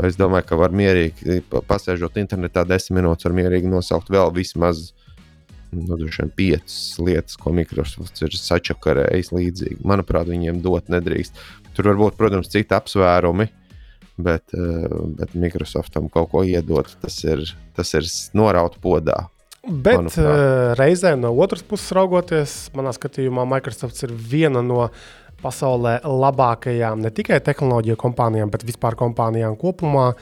Es domāju, ka var mierīgi, pasēžot internetā, desmit minūtes, var mierīgi nosaukt vēl vismaz nu, piecas lietas, ko Microsoft ir sačakarējis līdzīgi. Manuprāt, viņiem dot nedrīkst. Tur var būt, protams, citi apsvērumi, bet, eh, bet Microsoftam kaut ko iedot, tas ir, tas ir noraut podā. Bet manuprāt. Eh, reizē no otras puses raugoties, manā skatījumā, Microsoft ir viena no pasaulē labākajām ne tikai tehnoloģiju kompānijām, bet vispār kompānijām kopumā.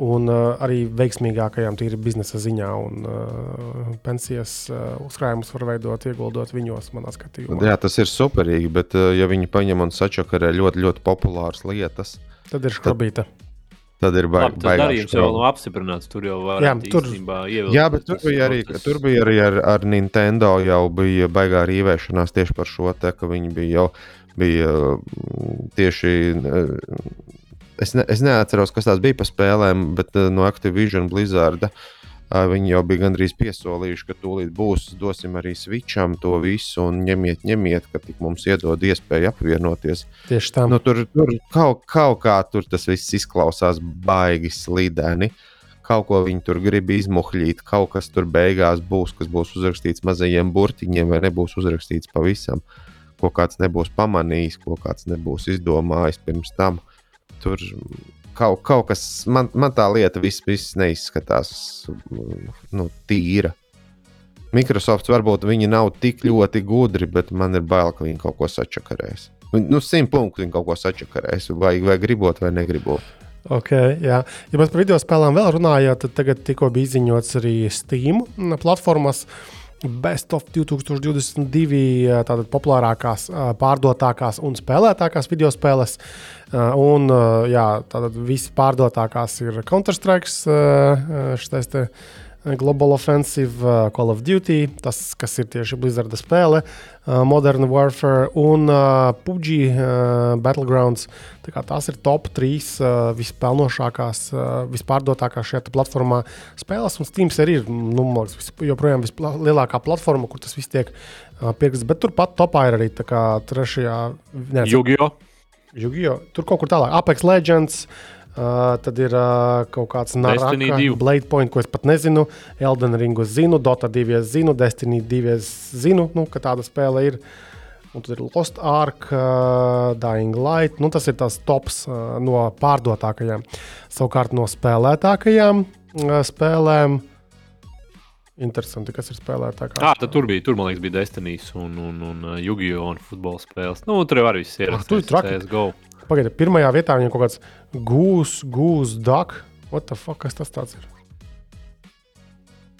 Un uh, arī veiksmīgākajām tīri biznesa ziņā, un uh, pensijas uh, uzkrājumus var veidot, ieguldot viņos, manā skatījumā. Jā, tas ir superīgi, bet uh, ja viņi paņem un sačakarē ļoti, ļoti populāras lietas, tad ir škrabīta. Tad ir baigi. Tas darījums jau nav apstiprināts. Tur jau var jā, tur, jā, bet tur bija arī, tur bija arī ar, ar Nintendo jau bija baigā rīvēšanās tieši par šo te, ka viņi bija jau bija mm, tieši. Es, ne, es neatceros, kas tās bija pa spēlēm, bet eh, no Activision Blizzard. Viņi jau bija gandrīz piesolījuši, ka tūlīt būs, dosim arī switcham to visu un ņemiet, ņemiet, ka tik mums iedod iespēju apvienoties. Tieši tā. Nu, tur tur kaut, kaut kā tur tas viss izklausās baigi slideni. Kaut ko viņi tur grib izmuhļīt, kaut kas tur beigās būs, kas būs uzrakstīts mazajiem burtiņiem, vai nebūs uzrakstīts pavisam. Ko kāds nebūs pamanījis, ko kāds nebūs izdomājis pirms tam. Tur kaut, kaut kas, man, man tā lieta viss, viss neizskatās nu, tīra. Microsoft varbūt viņi nav tik ļoti gudri, bet man ir bail, ka viņi kaut ko sačakarēs. Nu, simt punktu viņi kaut ko sačakarēs, vai, vai gribot, vai negribot. Okay, jā. ja mēs par video spēlēm vēl runājam, tad tagad tikko bija izziņots arī Steam platformas. Uh, Best of 2022, tātad populārākās, pārdotākās un spēlētākās video spēles. Un jā, tātad vispārdotākās ir Counter-Strike, šis Global Offensive, uh, Call of Duty, tas, kas ir tieši Blizzard spēle, uh, Modern Warfare un uh, PUBG Battlegrounds. Tā tās ir top 3 vispelnošākās, vispārdotākās šajā platformā spēles. Un Steam arī ir nu, liekas, joprojām vislielākā platforma, kur tas viss tiek pirkts. Bet turpat topā ir arī trešajā. Yu-Gi-Oh! Yu-Gi-Oh! Tur kaut kur tālāk. Apex Legends. Uh, Uh, tad ir uh, kaut kāds Naraka, Blade Point, ko es pat nezinu. Elden Ringu zinu, Dota 2 zinu, Destiny 2 zinu, nu, ka tāda spēle ir. Un tad ir Lost Ark, uh, Dying Light. Nu, tas ir tas tops uh, no pārdotākajām. Savukārt no spēlētākajām uh, spēlēm. Interesanti, kas ir spēlētāji. Ah, tur bija, tur, man liekas, bija Destiny un, un, un uh, Yu-Gi-Oh! un futbola spēles. Nu, tur jau arī viss ir. Tur ir traki. Pagaidiet, pirmajā vietā viņam kaut kāds gūs, gūs, dak. What the fuck, kas tas ir?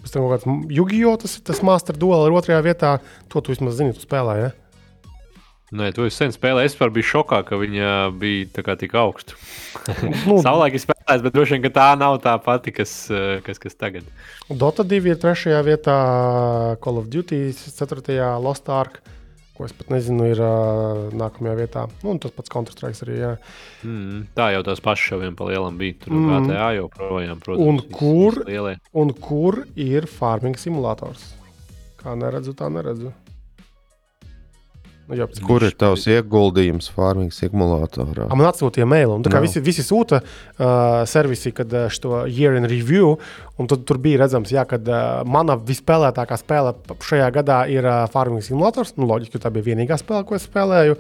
Pēc tam kaut kāds Jugio, tas ir tas Master Duel ar otrajā vietā. To tu vismaz zini, tu spēlēji. Ja? Nē, to es sen spēlēju. Es par biju šokā, ka viņa bija tik augsta. nu, Savulaik es spēlēju, bet droši vien tā nav tā pati, kas, kas, kas tagad. Dota 2 ir trešajā vietā, Call of Duty 4. Lost Ark ko es pat nezinu, ir uh, nākamajā vietā. Nu, un tas pats Counter-Strike arī. Jā. Mm, tā jau tās pašas šoviem pa lielam bija. Tur mm. GTA joprojām, protams, un kur, un kur ir farming simulators? Kā neredzu, tā neredzu. Nu, Kur ir tavs ieguldījums farming simulatorā? Man atsūtīja mailu. No. Visi, visi sūta uh, servisi, kad uh, šo year in review, un tad, tur bija redzams, jā, ka uh, mana vispēlētākā spēle šajā gadā ir uh, farming simulators. Nu, loģiski, tā bija vienīgā spēle, ko es spēlēju.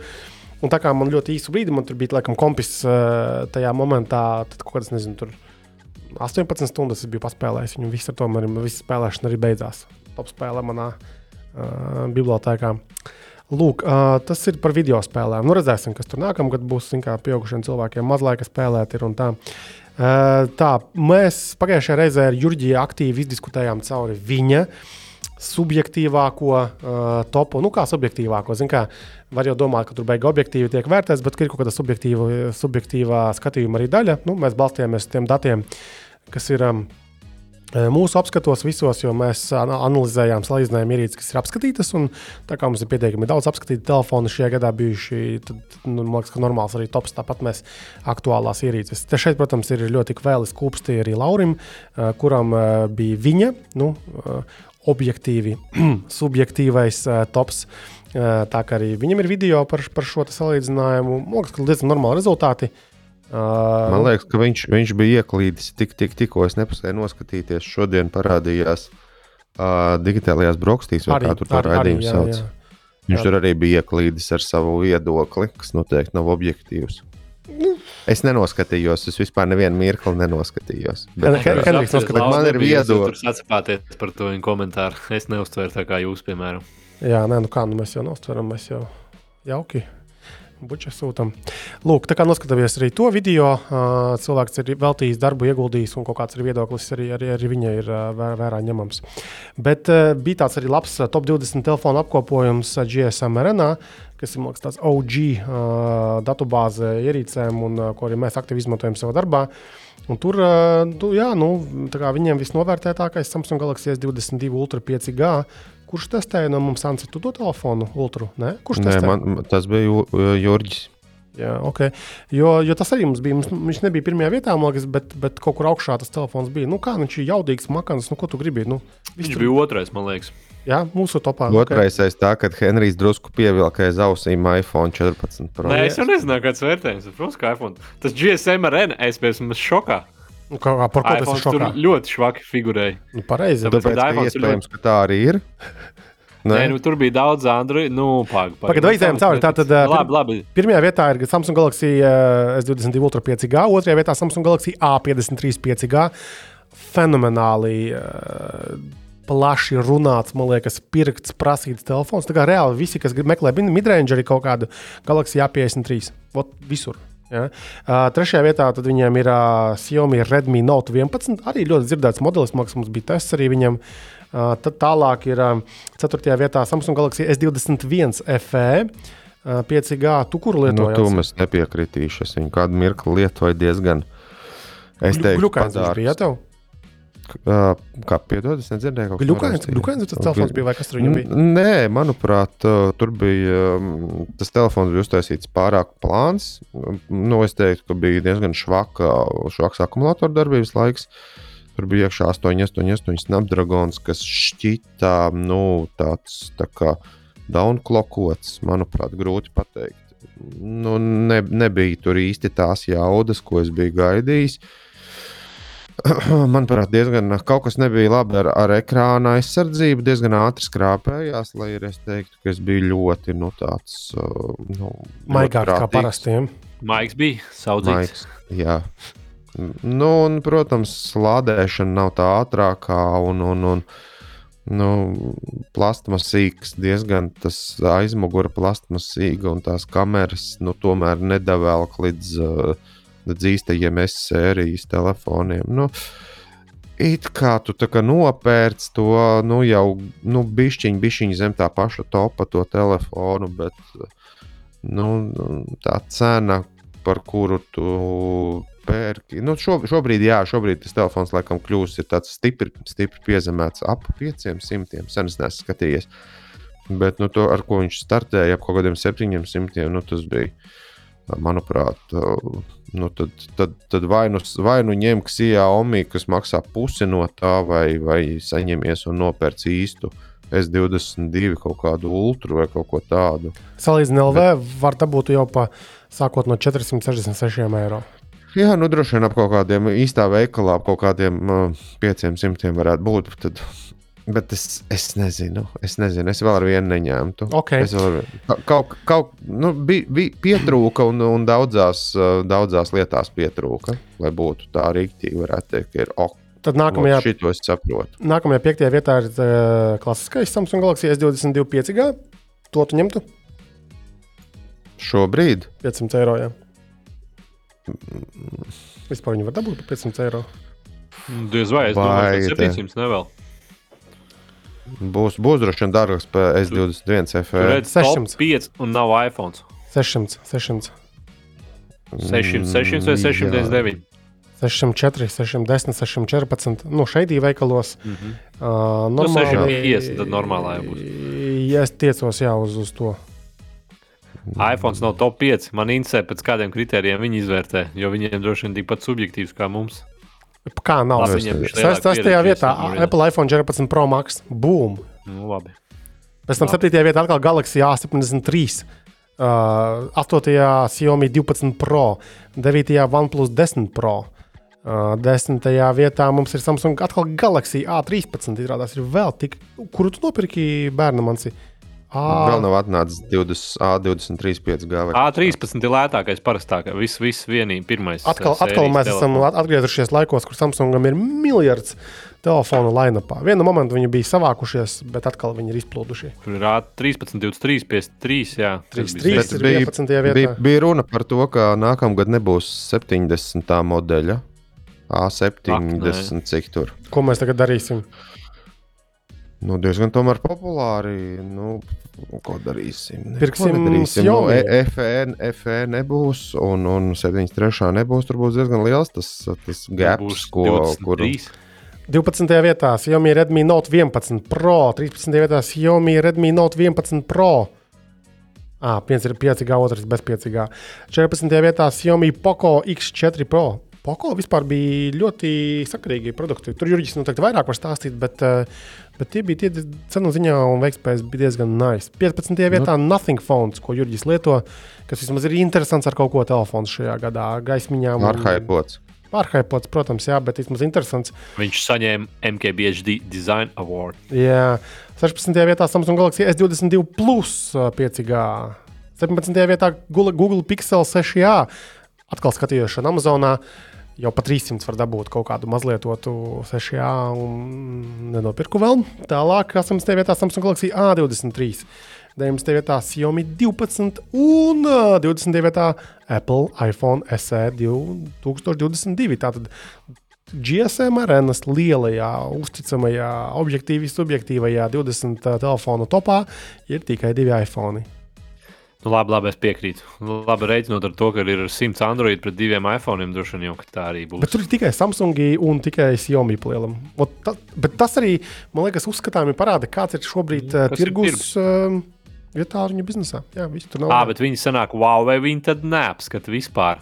Un tā kā man ļoti īsu brīdi, man tur bija laikam kompis uh, tajā momentā, tad kaut kāds, nezinu, tur 18 stundas es biju paspēlējis. Viņu visu ar to man visa spēlēšana arī beidzās. Top spēle manā uh, bibliotekā. Uh, Lūk, uh, tas ir par video spēlēm. Nu, redzēsim, kas tur nākamgad būs. Kā pieaugušiem cilvēkiem maz laika spēlēt. Ir, tā. Uh, tā, mēs pagājušajā reizē ar Jurģiju aktīvi izdiskutējām cauri viņa subjektīvāko uh, topu. Nu, kā subjektīvāko? Zin, kā, var jau domāt, ka tur beigas objektīvi tiek vērtēts, bet ir kaut kāda subjektīva, subjektīvā skatījuma arī daļa. Nu, mēs balstījāmies uz tiem datiem, kas ir. Um, Mūsu apskatos visos, jo mēs analizējām, salīdzinājām ierīces, kas ir apskatītas. Un, tā kā mums ir pietiekami daudz apskatītu telefonu šajā gadā bijuši, tad nu, man liekas, ka normāls arī tops. Tāpat mēs aktuālās ierīces. Te šeit, protams, ir ļoti kvēlis kūpsti arī Laurim, kuram bija viņa nu, objektīvi, subjektīvais tops. Tā kā arī viņam ir video par, par šo salīdzinājumu. Man liekas, ka diezgan normāli rezultāti. Uh, Uh, Man liekas, ka viņš, viņš bija ieklīdis tik, tik, tikko es nepaspēju noskatīties. Šodien parādījās uh, digitālajās brokastīs, vai arī, kā tur tā raidījums jā, sauc. Jā. Viņš jā. tur arī bija ieklīdis ar savu viedokli, kas noteikti nav objektīvs. Nu. Es nenoskatījos, es vispār nevienu mirkli nenoskatījos. Bet, Henriks, noskatījos. Man ir viedoklis. Jūs atsapāties par to viņa komentāru. Es neuztveru tā kā jūs, piemēram. Jā, nē, nu kā nu mēs jau neuztveram, mēs jau jauki. Buča sūtam. Lūk, tā kā noskatāmies arī to video, cilvēks ir veltījis darbu, ieguldījis un kāds ir viedoklis arī, arī, arī viņa ir vērā ņemams. Bet bija tāds arī labs top 20 telefonu apkopojums GSM RNA, kas ir liekas, tāds OG datubāze ierīcēm un ko arī mēs aktīvi izmantojam savā darbā. Un tur jā, nu, viņiem visnovērtētākais Samsung Galaxy S22 Ultra 5G Kurš testēja no mums Anci, tu to telefonu Ultra? Ne? Kurš Nē, testēja? man, tas bija Jurģis. Jā, okay. jo, jo tas arī mums bija. Mums, viņš nebija pirmajā vietā, liekas, bet, bet kaut kur augšā tas telefons bija. Nu, kā viņš ir jaudīgs, makans, nu, ko tu gribi? Nu, viņš tur... bija otrais, man liekas. Jā, mūsu topā. Otrais okay. tā, kad Henrijs drusku pievilka aiz ausīm iPhone 14 Pro. Nē, es jau nezināju, kāds vērtējums. Protams, ka iPhone. Tas GSM ar N, es biju šokā. Nu, kā, par ko tas ir šokā? Ļoti švaki figurēja. Nu, pareizi. Tāpēc, Tāpēc ka iespējams, ļoti... ka tā arī ir. Nē, Nē nu, tur bija daudz Android. Nu, Pagaidā, aizējām cauri. Tātad, labi, labi. Pirmajā vietā ir Samsung Galaxy S22 Ultra 5G, otrajā vietā Samsung Galaxy A53 5G. Fenomenāli uh, plaši runāts, man liekas, pirkts, prasīts telefons. Tā kā reāli visi, kas meklē midrange, arī kaut kādu Galaxy A53. Vot visur. Ja? Uh, trešajā vietā viņiem ir uh, Xiaomi Redmi Note 11. Arī ļoti dzirdēts modelis, mākslinieks mums bija tests arī viņam. Uh, tad tālāk ir uh, 4. vietā Samsung Galaxy S21 FE. Uh, 5G tu kur lietoji? Nu, tu es nepiekritīšu. Es viņu kādu mirkli lietoju diezgan. Es teiktu, ka tas bija tev. Uh, kā piedod, es nedzirdēju, kāda ir tā līnija. Tas telefons bija vai kas tur bija? Nē, manuprāt, tur bija tas telefons bija uztaisīts pārāk plāns. Nu, es teiktu, ka bija diezgan švaka, švaks akumulātora darbības laiks. Tur bija iekšā 8, 8, 8 Snapdragons, kas šķita nu, tāds tā kā downclockots, manuprāt, grūti pateikt. Nu, ne, nebija tur īsti tās jaudas, ko es biju gaidījis. Uh, manuprāt, diezgan kaut kas nebija labi ar, ar ekrāna aizsardzību. Diezgan ātri skrāpējās, lai arī es teiktu, ka es biju ļoti nu, tāds uh, nu, - maigāks kā parastiem. Maiks bija saudzīgs. Maiks. Nu, un, protams, lādēšana nav tā ātrākā, un, un, un nu, plastmasīgs, diezgan tas aizmugure plastmasīga, un tās kameras nu, tomēr nedavēlk līdz uh, līdz īstajiem S sērijas telefoniem. Nu, It kā tu kā nopērci to nu, jau nu, bišķiņu, bišķiņu zem tā paša topa to telefonu, bet nu, tā cena, par kuru tu pērki. Nu, šo, šobrīd, jā, šobrīd tas telefons laikam kļūst stipri, stipri piezemēts ap 500. Sen es neesmu skatījies. Bet nu, to, ar ko viņš startēja, ap kaut kādiem 700, nu, tas bija, manuprāt, nu tad, tad, tad vai, nu, vai nu ņem Xiaomi, kas maksā pusi no tā, vai, vai saņemies un nopērc īstu. S22 kaut kādu ultra vai kaut ko tādu. Salīdzinot LV, Bet... var dabūt jau pa sākot no 466 eiro. Jā, nu droši vien ap kaut kādiem īstā veikalā, ap kaut kādiem uh, 500 varētu būt. Tad Bet es, es nezinu, es nezinu, es vēl ar vienu neņēmu. Okay. Es vēl kaut kā nu, bija, bija pietrūka un, un daudzās, daudzās lietās pietrūka, lai būtu tā rīktīgi, varētu teikt, ir ok. Tad nākamajā, šito es saprotu. Nākamajā piektajā vietā ir uh, klasiskais Samsung Galaxy S22 5G. To tu ņemtu? Šobrīd 500 eiro. Jā. Vispār viņi var dabūt par 500 eiro. Diez vai es domāju, ka 700 nevēl. Būs, būs droši vien dārgāks par S21 FE. 605 un nav iPhone. 600, 600. 600, 600 vai 609? 604, 610, 614. Nu, šeit ir veikalos. Mm -hmm. uh, Nu, normāli, 650 tad normālā jau būs. Ja es tiecos jā, uz, uz to. iPhone nav top 5. Man interesē, pēc kādiem kritērijiem viņi izvērtē, jo viņiem droši vien tikpat subjektīvs kā mums. Kā nav? Labi, viņiem ir Tas tas tajā lielāka vietā. Apple iPhone 14 Pro Max. Boom! Nu, labi. Pēc tam 7. vietā atkal Galaxy A73. Uh, 8. Xiaomi 12 Pro, 9. OnePlus 10 Pro. Uh, 10. vietā mums ir Samsung atkal Galaxy A13. Izrādās, ir vēl tik, kuru tu nopirki bērnam? Mans ir Vēl nav atnācis 20, A23, 5G. A13 ir lētākais, parastākais. Viss, viss vienīgi pirmais. Atkal, atkal mēs esam telefons. atgriezušies laikos, kur Samsungam ir miljards telefonu lainapā. Vienu momentu viņi bija savākušies, bet atkal viņi ir izplūduši. Tur ir A13, 23, 53. Jā, tas 33. bija Tas ir 11. vietā. bija, bija runa par to, ka nākamgad nebūs 70. modeļa. A70, cik tur. Ko mēs tagad darīsim? Nu, diezgan tomēr populāri. Nu, ko darīsim? Neko Pirksim nedarīsim. Nu, Xiaomi. E- FE, FE nebūs, un, un 73. nebūs. Tur būs diezgan liels tas, tas gaps, ko, kur 23. 12. vietā Xiaomi Redmi Note 11 Pro, 13. vietā Xiaomi Redmi Note 11 Pro. Ah, viens ir 5G, otrs bez 5G. 14. vietā Xiaomi Poco X4 Pro. Poco vispār bija ļoti sakarīgi produkti. Tur Jurģis noteikti vairāk var stāstīt, bet, eh, bet tie bija tie cenu ziņā un veiktspējas bija diezgan nice. 15. vietā Nu. Nothing Phones, ko Jurģis lieto, kas vismaz ir interesants ar kaut ko telefonu šajā gadā, ar gaismiņām. un- Arhaipots. Pārhaipots, protams, jā, bet vismaz interesants. Viņš saņēma MKBHD Design Award. Jā, 16. vietā Samsung Galaxy S22 Plus ā, 5G. 17. vietā Google, Google Pixel 6A. Atkal skatījos šajā Amazonā. Jau pat 300 var dabūt kaut kādu mazlietotu 6A un nenopirku vēl. Tālāk, 18. vietā Samsung Galaxy A23. 19. vietā Xiaomi 12 un ā, 20. vietā Apple iPhone SE 2022. Tātad GSM arenas lielajā, uzticamajā, objektīvi subjektīvajā 20 telefonu topā ir tikai divi iPhone. Nu, labi, labi, es piekrītu. Nu, Labi, reiķinot ar to, ka ir 100 Android pret diviem iPhone, droši vien jau tā arī būs. Bet tur ir tikai Samsung un tikai Xiaomi plielam. Ot Ta, bet tas arī, man liekas, uzskatāmi parāda, kāds ir šobrīd uh, Kas ir tirgus uh, vietāluņu biznesā. Jā, viss tur nav. Ah, bet viņi sanāk, wow, vai viņi tad neapskata vispār?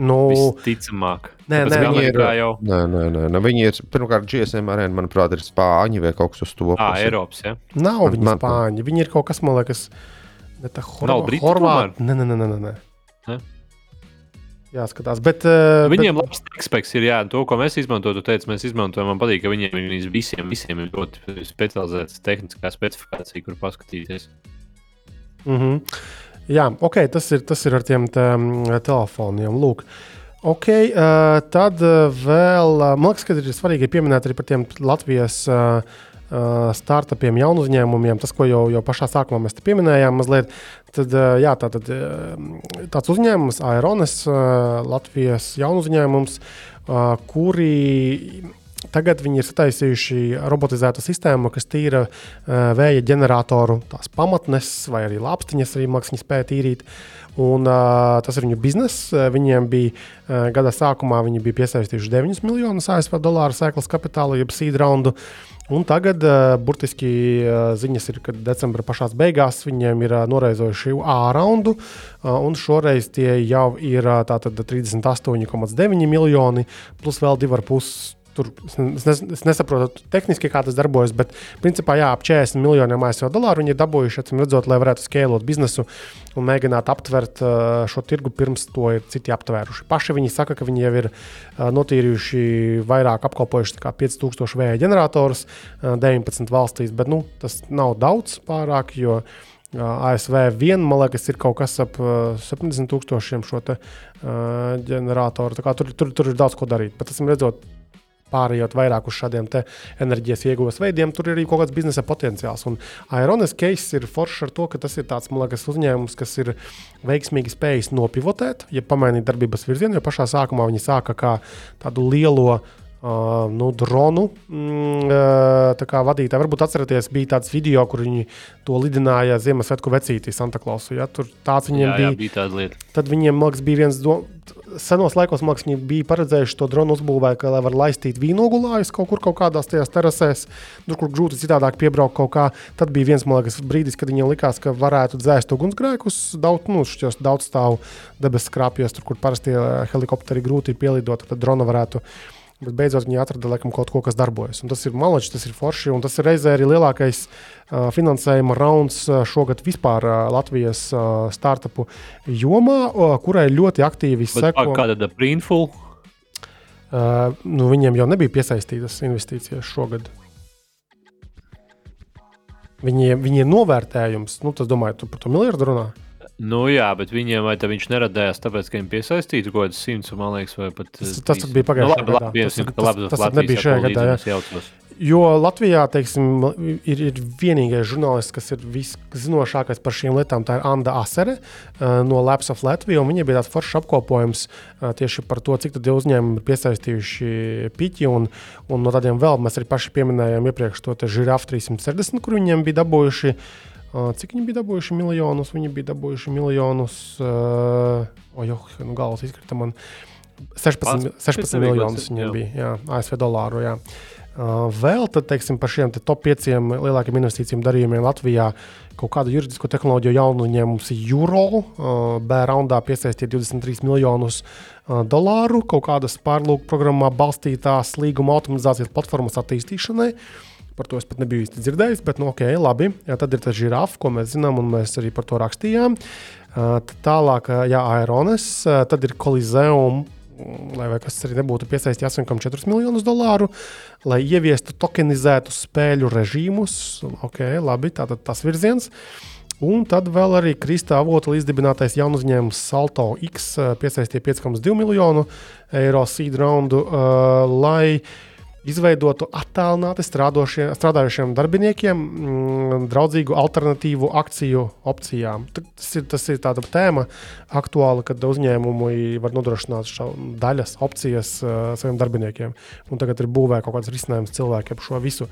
nu, Visticamāk. Nē, Tāpēc, nē, viņi ir- jau Nē, nē, nē, nē. Viņi ir pirmkārt GSM arēna, manuprāt, ir spāņi vai kaut kas uz to ah. Eiropas. Ja? nav viņi man- spāņi. Viņi ir kaut kas, man liekas, ne tā Nav Briti Horvāti. Nē, nē, nē, nē, nē. Jāskatās. Bet, uh, Viņiem bet... labs tekstspēks ir, jā, to, ko mēs izmantojam, tu teici, mēs izmantojam. Man patīk, ka viņiem ir visiem, visiem ir ļoti specializēta tehniskā specifikācija, kur paskatīties. Mm -hmm. Jā, ok, tas ir, tas ir ar tiem te, telefoniem. Lūk. Ok, uh, tad uh, vēl, uh, man liekas, ka ir svarīgi pieminēt arī par tiem Latvijas uh, startupiem, jaunu uzņēmumiem. Tas, ko jau, jau pašā sākumā mēs pieminējām, mazliet. Tad, uh, jā, tā, tad, uh, tāds uzņēmums, Aeronis, uh, Latvijas jaunu uzņēmums, uh, kuri Tagad viņi ir sataisījuši robotizētu sistēmu, kas tīra uh, vēja ģeneratoru, tās pamatnes vai arī lāpstiņas, arī mākslinieci spēja tīrīt. Un, uh, tas ir viņu bizness. Uh, Viņiem bija uh, gada sākumā viņi bija piesaistījuši 9 miljonus ASV dolāru sēklas kapitālu, jeb seed raundu. Un tagad, uh, burtiski, uh, ziņas ir, ka decembra pašā beigās viņiem ir uh, noraizojuši A raundu, uh, un šoreiz tie jau ir uh, tātad 38,9 miljoni, plus vēl 2,5 Tur es, nes, es nesaprotu tehniski, kā tas darbojas, bet principā jā, ap 40 miljoniem ASV dolāru viņi ir dabūjuši, acīm redzot, lai varētu skēlot biznesu un mēģināt aptvert šo tirgu pirms to ir citi aptvēruši. Paši viņi saka, ka viņi jau ir notīrījuši vairāk, apkalpojuši kā 5000 vēja ģeneratorus uh, 19 valstīs, bet nu, tas nav daudz pārāk, jo ASV vien, man liekas, ir kaut kas ap uh, 70 tūkstošiem šo te, uh, ģeneratoru. Tur, tur, tur ir daudz ko darīt. Bet, esam redzot, pārējot vairāk uz šādiem enerģijas ieguves veidiem, tur ir arī kaut kāds biznesa potenciāls. Un Aeronas case ir foršs ar to, ka tas ir tāds liekas, uzņēmums, kas ir veiksmīgi spējis nopivotēt, ja pamainīt darbības virzienu. Jo pašā sākumā viņi sāka kā tādu lielo. Uh, nu, dronu mm, uh, vadītāji. Varbūt atceraties, bija tāds video, kur viņi to lidināja Ziemassvētku vecītī Santa Klausu. Ja? Tur tāds viņiem Jā, bija. jā, bija tāda lieta. Tad viņiem liekas, bija viens do... senos laikos mākslinieki viņi bija paredzējuši to dronu uzbūvēt, ka, lai var laistīt vīnogulājus kaut kur kaut kādās tajās terasēs, tur, kur grūti citādāk piebraukt kaut kā. Tad bija viens liekas, brīdis, kad viņiem likās, ka varētu dzēst ugunsgrēkus daudz, nu, šķios, daudz stāvu debesu skrāpjos, tur, kur parasti helikopteri grūti pielidot, tad drona varētu Bet beidzot viņi atrada laikam, kaut ko, kas darbojas. Un tas ir malači, tas ir forši. Tas ir reizē arī lielākais uh, finansējuma rauns uh, šogad vispār uh, Latvijas uh, startupu jomā, uh, kurai ļoti aktīvi seko. Kāda ir Brainful? Uh, nu, viņiem jau nebija piesaistītas investīcijas šogad. Viņiem, viņiem novērtējums, nu, tas domāju, par to miljardu runā. Nu, jā, bet viņiem vai viņš neradījās, tāpēc, ka viņiem piesaistīja kaut kādas simts, man liekas, vai pat. Tas, tas bija pagājušajā nu, labi, gadā. Tas, tas, tas, tas nebija šajā gadā. Jā. Jo Latvijā teiksim, ir, ir vienīgais žurnālists, kas ir viszinošākais par šīm lietām. Tā ir Anna Asere uh, no Labs of Latvijas. Viņai bija tāds foršs apkopojums uh, tieši par to, cik daudz uzņēmumu ir piesaistījuši piķi. Un, un no tādiem vēl mēs arī paši pieminējām iepriekš to žirafu 360, kur viņiem bija dabūjuši. Cik viņi bija dabūjuši miljonus? Viņi bija dabūjuši miljonus. Uh, Ojo, nu galvas izkrita man. 16, 16 miljonus viņiem bija jā, ASV dolāru. Jā. Uh, vēl tad, teiksim, par šiem te top 5 lielākiem investīcijiem darījumiem Latvijā kaut kādu juridisko tehnoloģiju jaunu uzņēmums Euro. Uh, B-raundā piesaistīja 23 miljonus uh, dolāru kaut kādas pārlūku programmā balstītās līguma automatizācijas platformas attīstīšanai. Uh, Par to es pat nebiju īsti dzirdējis, bet, nu, ok, labi. Jā, tad ir tas žirafa, ko mēs zinām, un mēs arī par to rakstījām. Tālāk, jā, Aeronis, tad ir Coliseum. Lai kas arī nebūtu piesaistīts 8,4 miljonus dolāru, lai ieviestu tokenizētu spēļu režīmus. Ok, labi, tātad tas virziens. Un tad vēl arī Krista avota izdibinātais jaunu uzņēmums Salto X piesaistīja 5,2 miljonu eiro seed roundu, uh, lai uh, izveidotu attālināti strādājošiem darbiniekiem mm, draudzīgu alternatīvu akciju opcijām. Tas ir, tas ir tāda tēma aktuāla, kad uzņēmumi var nodrošināt daļas opcijas uh, saviem darbiniekiem. Un tagad ir būvēta kaut kāds risinājums cilvēkiem par šo visu.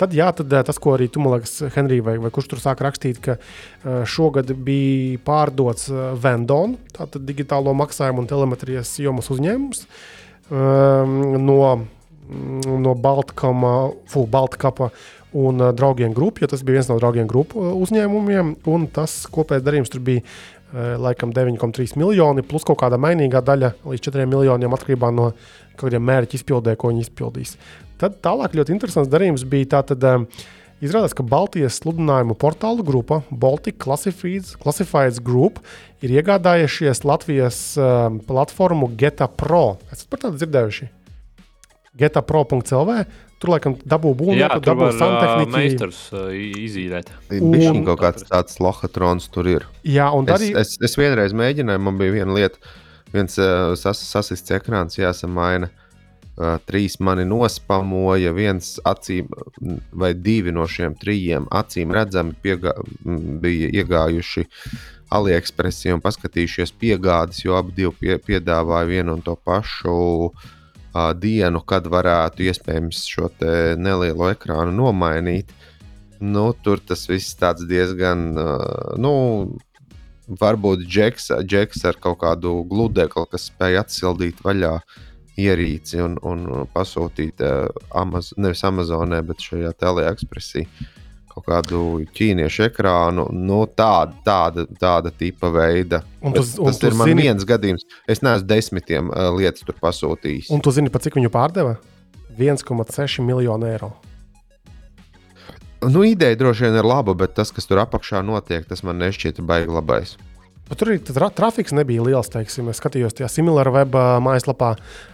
Tad, jā, tad tas, ko arī tu, man liekas, Henrij, vai, vai kurš tur sāk rakstīt, ka uh, šogad bija pārdots uh, Vendon, tātad digitālo maksājumu un telemetrijas jomas uzņēmums. Um, no no Baltkama, fu, Baltkapa un uh, draugiem grupu, jo tas bija viens no draugiem grupu uh, uzņēmumiem. Tas kopējais darījums tur bija uh, laikam 9,3 miljoni, plus kaut kāda mainīgā daļa līdz 4 miljoniem atkarībā no kādiem mērķu izpildē, ko viņi izpildīs. Tad tālāk ļoti interesants darījums bija tātad. Uh, Izrādās, ka Baltijas sludinājumu portālu grupa Baltic Classifieds, Classifieds Group ir iegādājušies Latvijas uh, platformu Geta Pro. Esat par tādu dzirdējuši? getapro.cl. Tur laikam dabū būvnieku, dabū santehniku. Meistars uh, izīrēt. Viņš kaut kāds tāds lohatrons tur ir. Jā, un arī... es, es, es vienreiz mēģināju, man bija viena lieta, viens uh, sas, sasists ekrāns jāsamaina. Uh, trīs mani nospamoja, viens acīm, vai divi no šiem trijiem acīm redzami piegā, bija iegājuši AliExpress un paskatījušies piegādes, jo abi pie, piedāvāja vienu un to pašu uh, dienu, kad varētu iespējams šo nelielo ekrānu nomainīt. Nu, tur tas viss tāds diezgan, nu, varbūt džeks, džeks ar kaut kādu gludekli, kas spēj atsildīt vaļā ierīci un, un pasūtīt uh, Amaz nevis Amazonē, bet šajā teleekspresī. Uh, kaut kādu ķīniešu ekrānu, nu, tāda, tāda, tāda tipa veida. Un tas, un tas ir man zini... viens gadījums. Es neesmu desmitiem uh, lietas tur pasūtījis. Un tu zini, pa cik viņu pārdeva? 1,6 miljonu eiro. Nu, ideja droši vien ir laba, bet tas, kas tur apakšā notiek, tas man nešķiet baigi labais. Bet tur arī tra trafiks nebija liels. Teiksim. Es skatījos tajā Similar web mājaslapā. Uh,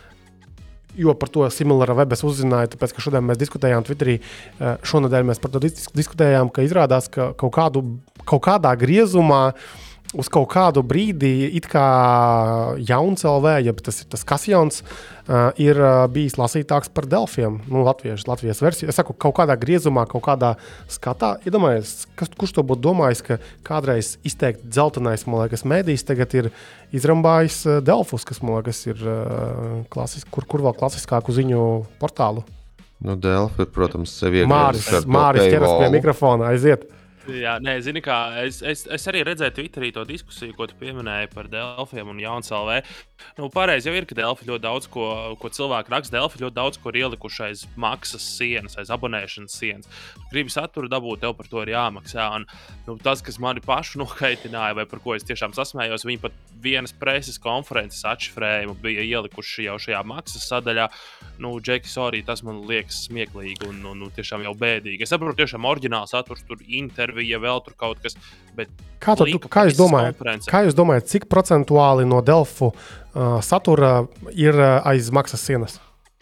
jo par to Similara web es uzzināju, tāpēc, ka šodien mēs diskutējām Twitterī. Eh, šonadēļ mēs par to diskutējām, ka izrādās, ka kaut, kādu, kaut kādā griezumā uh, uz kaut kādu brīdi it kā jauns LV, ja tas ir tas kasjons, uh, ir uh, bijis lasītāks par Delfiem, nu, latviešu, Latvijas versiju. Es saku, kaut kādā griezumā, kaut kādā skatā, iedomājieties, kas, kurš to būtu domājis, ka kādreiz izteikti dzeltenais, man liekas, mēdījis tagad ir izrambājis Delfus, kas, man liekas, ir uh, klasis, kur, kur vēl klasiskāku ziņu portālu. Nu, Delfi, protams, sevi iegādājas. Māris, Māris ķeras pie mikrofona, aiziet! Jā, nē, zini, kā es, es, es arī redzēju Twitterī to diskusiju, ko tu pieminēji par Delfiem un Jauns LV. Nu, pareizi jau ir, ka Delfi ļoti daudz ko, ko cilvēku raksta. Delfi ļoti daudz ko ir ielikuši aiz maksas sienas, aiz abonēšanas sienas. Gribu saturu dabūt, tev par to ir jāmaksā. Un, nu, tas, kas mani pašu nokaitināja, vai par ko es tiešām sasmējos, viņi pat vienas preses konferences atšifrējumu bija ielikuši jau šajā maksas sadaļā. Nu, Džeki, sorry, tas man liekas smieklīgi un nu, nu, tiešām jau bēdīgi. Es saprotu, tiešām oriģināls saturs, tur intervija, vēl tur kaut kas. Kā, tu, kā, jūs domājat, kā jūs domājat, cik procentuāli no Delfu satura ir uh, aiz maksas sienas?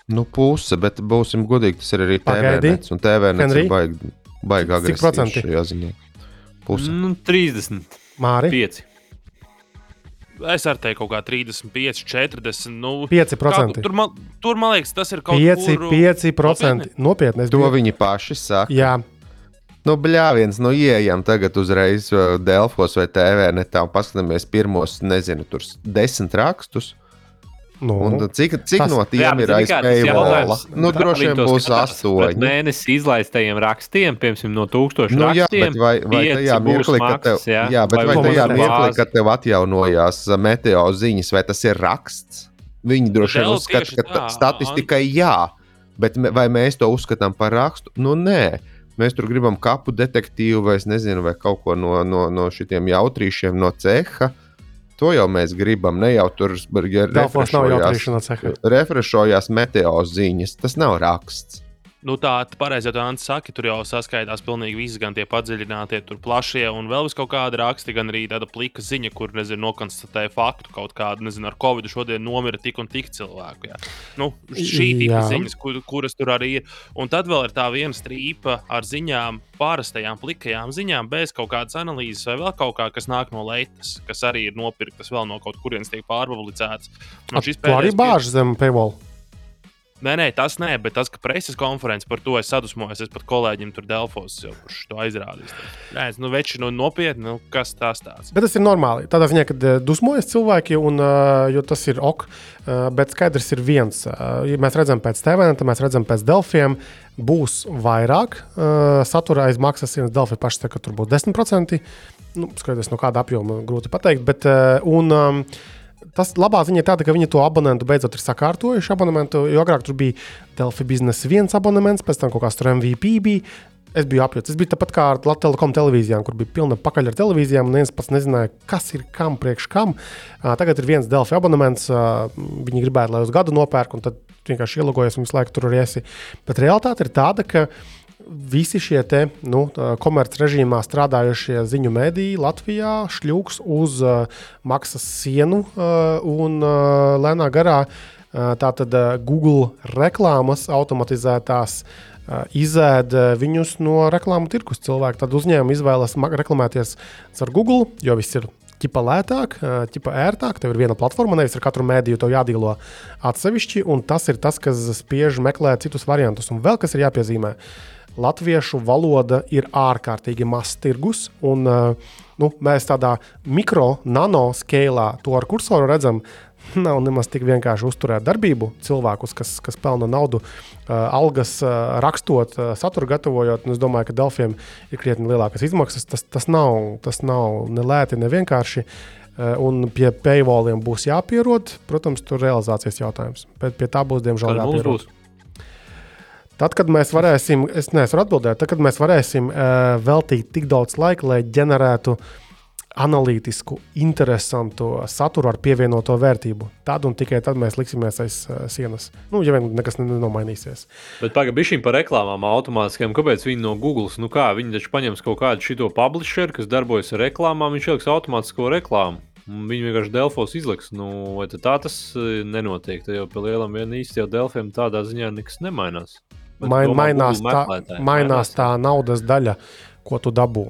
Nu, puse, bet būsim godīgi, tas ir arī TVNets. Un TVNets ir baigi, baigi procenti? Šajā ziņā. Puse. Nu, 30. Māri? 5. Es arī teiktu, kaut kā 35, 40. Nu, 5%. Kā, tur, man, tur, man liekas, tas ir kaut kas tāds - 5%. Nopietni. nopietni to viņi paši saka. Jā. Nu, bļāviens, nu, ieejam tagad uzreiz uh, Delfos vai TV, ne tā, paskatāmies pirmos, nezinu, tur desmit rakstus. Nu, un cik cik tas, no tiem jā, ir aiz paywalla? Nu, droši vien būs astoņi. Mēnesi izlaistajiem rakstiem, piemēram, no tūkstošiem nu, jā, rakstiem. Vai, vai tajā mirklī, kad tev, jā, jā, bet vai, vai tajā mirklī, kad tev atjaunojās meteo ziņas, vai tas ir raksts? Viņi droši vien uzskata, ka tā, statistikai jā, bet vai mēs to uzskatām par rakstu? Nu, nē. Mēs tur gribam kapu detektīvu vai, nezinu, vai kaut ko no, no, no šiem jautrīšiem no ceha. To jau mēs gribam. Ne jau tur refrešojās, refrešojās meteo ziņas. Tas nav raksts. Nu, tā pareizi, ja Ants saka, tur jau saskaitās pilnīgi viss, gan tie padziļinātie, tur plašie, un vēl vis kaut kāda raksta, gan arī tāda plika ziņa, kur, nezinu, nokonstatēja faktu kaut kādu, nezinu, ar covid šodien nomira tik un tik cilvēku. Jā. Nu, šī tipa ziņas, kur, kuras tur arī ir. Un tad vēl ir tā viena strīpa ar ziņām, pārastajām plikajām ziņām, bez kaut kādas analīzes vai vēl kaut kā, kas nāk no leitas, kas arī ir nopirktas vēl no kaut kurienes tiek pārpublicēts. Nu, tu arī bāž zem paywall. Nē, nē, tas nē, bet tas, ka preses konferences par to es sadusmojos, es pat kolēģim tur Delfos jau to aizrādīju. Nē, nu, veči, nu, nopietni, nu, kas tas tāds. Bet tas ir normāli. Tādā ziņā, kad eh, dusmojas cilvēki, un, uh, jo tas ir ok, uh, bet skaidrs ir viens. Ja mēs redzam pēc tad mēs redzam pēc Delfiem. Būs vairāk satura aiz maksas sienas. Delfi paši saka, ka tur būs 10%. Nu, skaidrs, no kāda apjoma grūti pateikt. Bet, un, um, tas labā ziņa ir tāda, ka viņi to abonementu beidzot ir sakārtojuši. Abonementu, jo agrāk tur bija Delphi Business viens abonements, pēc tam kaut kāds tur MVP bija. Es biju apjūts. Es biju tāpat kā ar Latvijas televīzijām, kur bija pilna pakaļ ar televīzijām, un viens pats nezināja, kas ir kam priekš kam. Tagad ir viens Delphi abonements. Viņi gribētu, lai uz gadu nopērk, un tad vienkārši ielogojas un visu laiku tur arī esi. Bet realitāte ir tāda, ka visi šie te, nu, komerces režīmā strādājošie ziņu mediji Latvijā šļūks uz uh, maksas sienu uh, un uh, lēnā garā uh, tātad uh, Google reklāmas automatizētās uh, izēd viņus no reklāmu tirkus. Cilvēki tad uzņēmumi izvēlas reklamēties ar Google, jo viss ir ķipa lētāk, ķipa ērtāk. Tev ir viena platforma, nevis ar katru mēdīju to jādīlo atsevišķi, un tas ir tas, kas spiež meklēt citus variantus. Un vēl kas ir jāpiezīmē. Uh, latviešu valoda ir ārkārtīgi mazs tirgus. Un, uh, nu, mēs tādā mikro, nano skēlā to ar kursoru redzam. Nav nemaz tik vienkārši uzturēt darbību cilvēkus, kas, kas pelna naudu, uh, algas uh, rakstot, uh, satura gatavojot. Es domāju, ka Delfiem ir krietni lielākas izmaksas. Tas, tas, nav, tas nav ne lēti, ne vienkārši. Uh, un pie paywalliem būs jāpierod. Protams, tur ir realizācijas jautājums. Bet pie tā būs, diemžēl, jāpierod. Būs. Tad, kad mēs varēsim, es neesmu atbildējis, tad, kad mēs varēsim uh, veltīt tik daudz laika, lai ģenerētu analītisku, interesantu saturu ar pievienoto vērtību, tad un tikai tad mēs liksimies aiz uh, sienas. Nu, ja vien nekas nenomainīsies. Bet pagaidām, šīm par reklāmām automātiskām, kāpēc viņi no Google, nu kā viņi taču paņems kaut kādu šito publisheru, kas darbojas ar reklāmām, viņš ieliks automātisko reklāmu. Viņi vienkārši Delfos izliks, nu, tā tas eh, nenotiek. Tad jau pie lielam vien īsti jau Delfiem tādā ziņā nekas nemainās. Main, mainās, tā, mainās tā naudas daļa, ko tu dabū.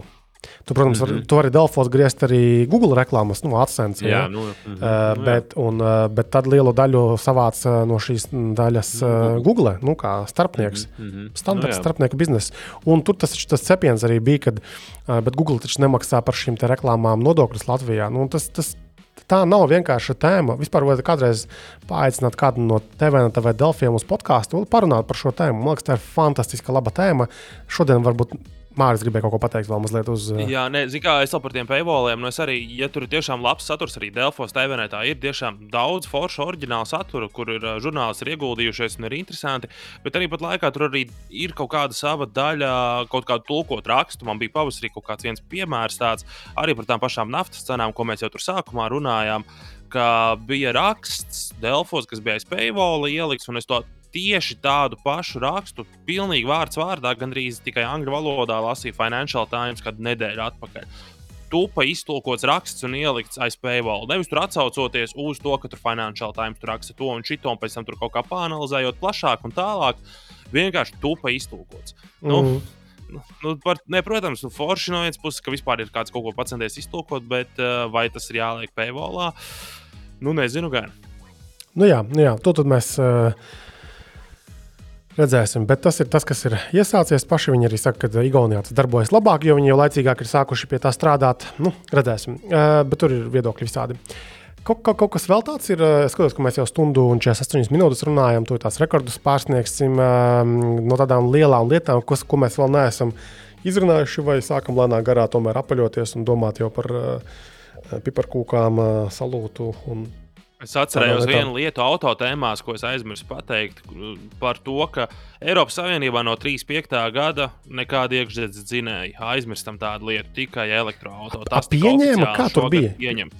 Tu, protams, mm -hmm. tu vari Delfos griezt arī Google reklāmas, nu, atsensi. Jā, ja? nu, mm -hmm. uh, bet, un, uh, bet tad lielu daļu savāc uh, no šīs daļas uh, Google, nu, kā starpnieks. Mm -hmm. Standarts nu, starpnieku biznesa. Un tur tas, tas cepiens arī bija, kad uh, Google taču nemaksā par šīm reklāmām nodokļus Latvijā. Nu, tas, tas, tā nav vienkārši tēma. Vispār vajag kādreiz paaicināt kādu no TVNT vai Delfiem uz podkāstu un parunāt par šo tēmu. Man liekas, tā ir fantastiska, laba tēma. Šodien varbūt Mārcis gribēja kaut ko pateikt, vēl mazliet uz. Uh... Jā, nē, zinu, kā es par tiem paywalliem. Nu, es arī, ja tur ir tiešām labs saturs, arī Delfos TVNē, tā ir tiešām daudz foršu oriģinālu satura, kur ir uh, žurnālisti ir ieguldījušies un ir interesanti. Bet arī pat laikā tur arī ir kaut kāda sava daļa, kaut kādu tulkot rakstu. Man bija pavasarī kaut kāds viens piemērs tāds arī par tām pašām naftas cenām, ko mēs jau tur sākumā runājām. Ka bija raksts Delfos, kas bija aiz paywalla ielikts, un es to tieši tādu pašu rakstu, pilnīgi vārds vārdā, gandrīz tikai angļu valodā lasīju Financial Times kādu nedēļu atpakaļ. Tupa iztulkots raksts un ielikts aiz paywall. Nevis tur atsaucoties uz to, ka tur Financial Times tur raksta to un šito, un pēc tam tur kaut kā pāranalizējot plašāk un tālāk. Vienkārši tupa iztulkots. Mm. Nu, nu, par, ne, protams, nu, forši no vienas puses, ka vispār ir kāds kaut ko pacenties iztulkot, bet uh, vai tas ir jāliek paywallā? Nu, nezinu, gan. Nu jā, nu jā, to tad mēs uh, redzēsim. Bet tas ir tas, kas ir iesācies. Paši viņi arī saka, ka Igaunijā tas darbojas labāk, jo viņi jau laicīgāk ir sākuši pie tā strādāt. Nu, redzēsim. Uh, bet tur ir viedokļi visādi. Kaut, kaut, kaut kas vēl tāds ir. Es skatos, ka mēs jau stundu un 48 minūtes runājam. To tās rekordus pārsniegsim uh, no tādām lielām lietām, kas, ko mēs vēl neesam izrunājuši, vai sākam lēnām garā tomēr apaļoties un domāt jau par uh, piparkūkām, uh, salūtu un Es lietā. vienu lietu autotēmās, ko es aizmirsu pateikt par to, ka Eiropas Savienībā no 35. gada nekāda iekšzemes dzinēja. Aizmirstam tādu lietu, tikai elektroautorāta. A, pieņēma? Kā tur bija? Pieņem,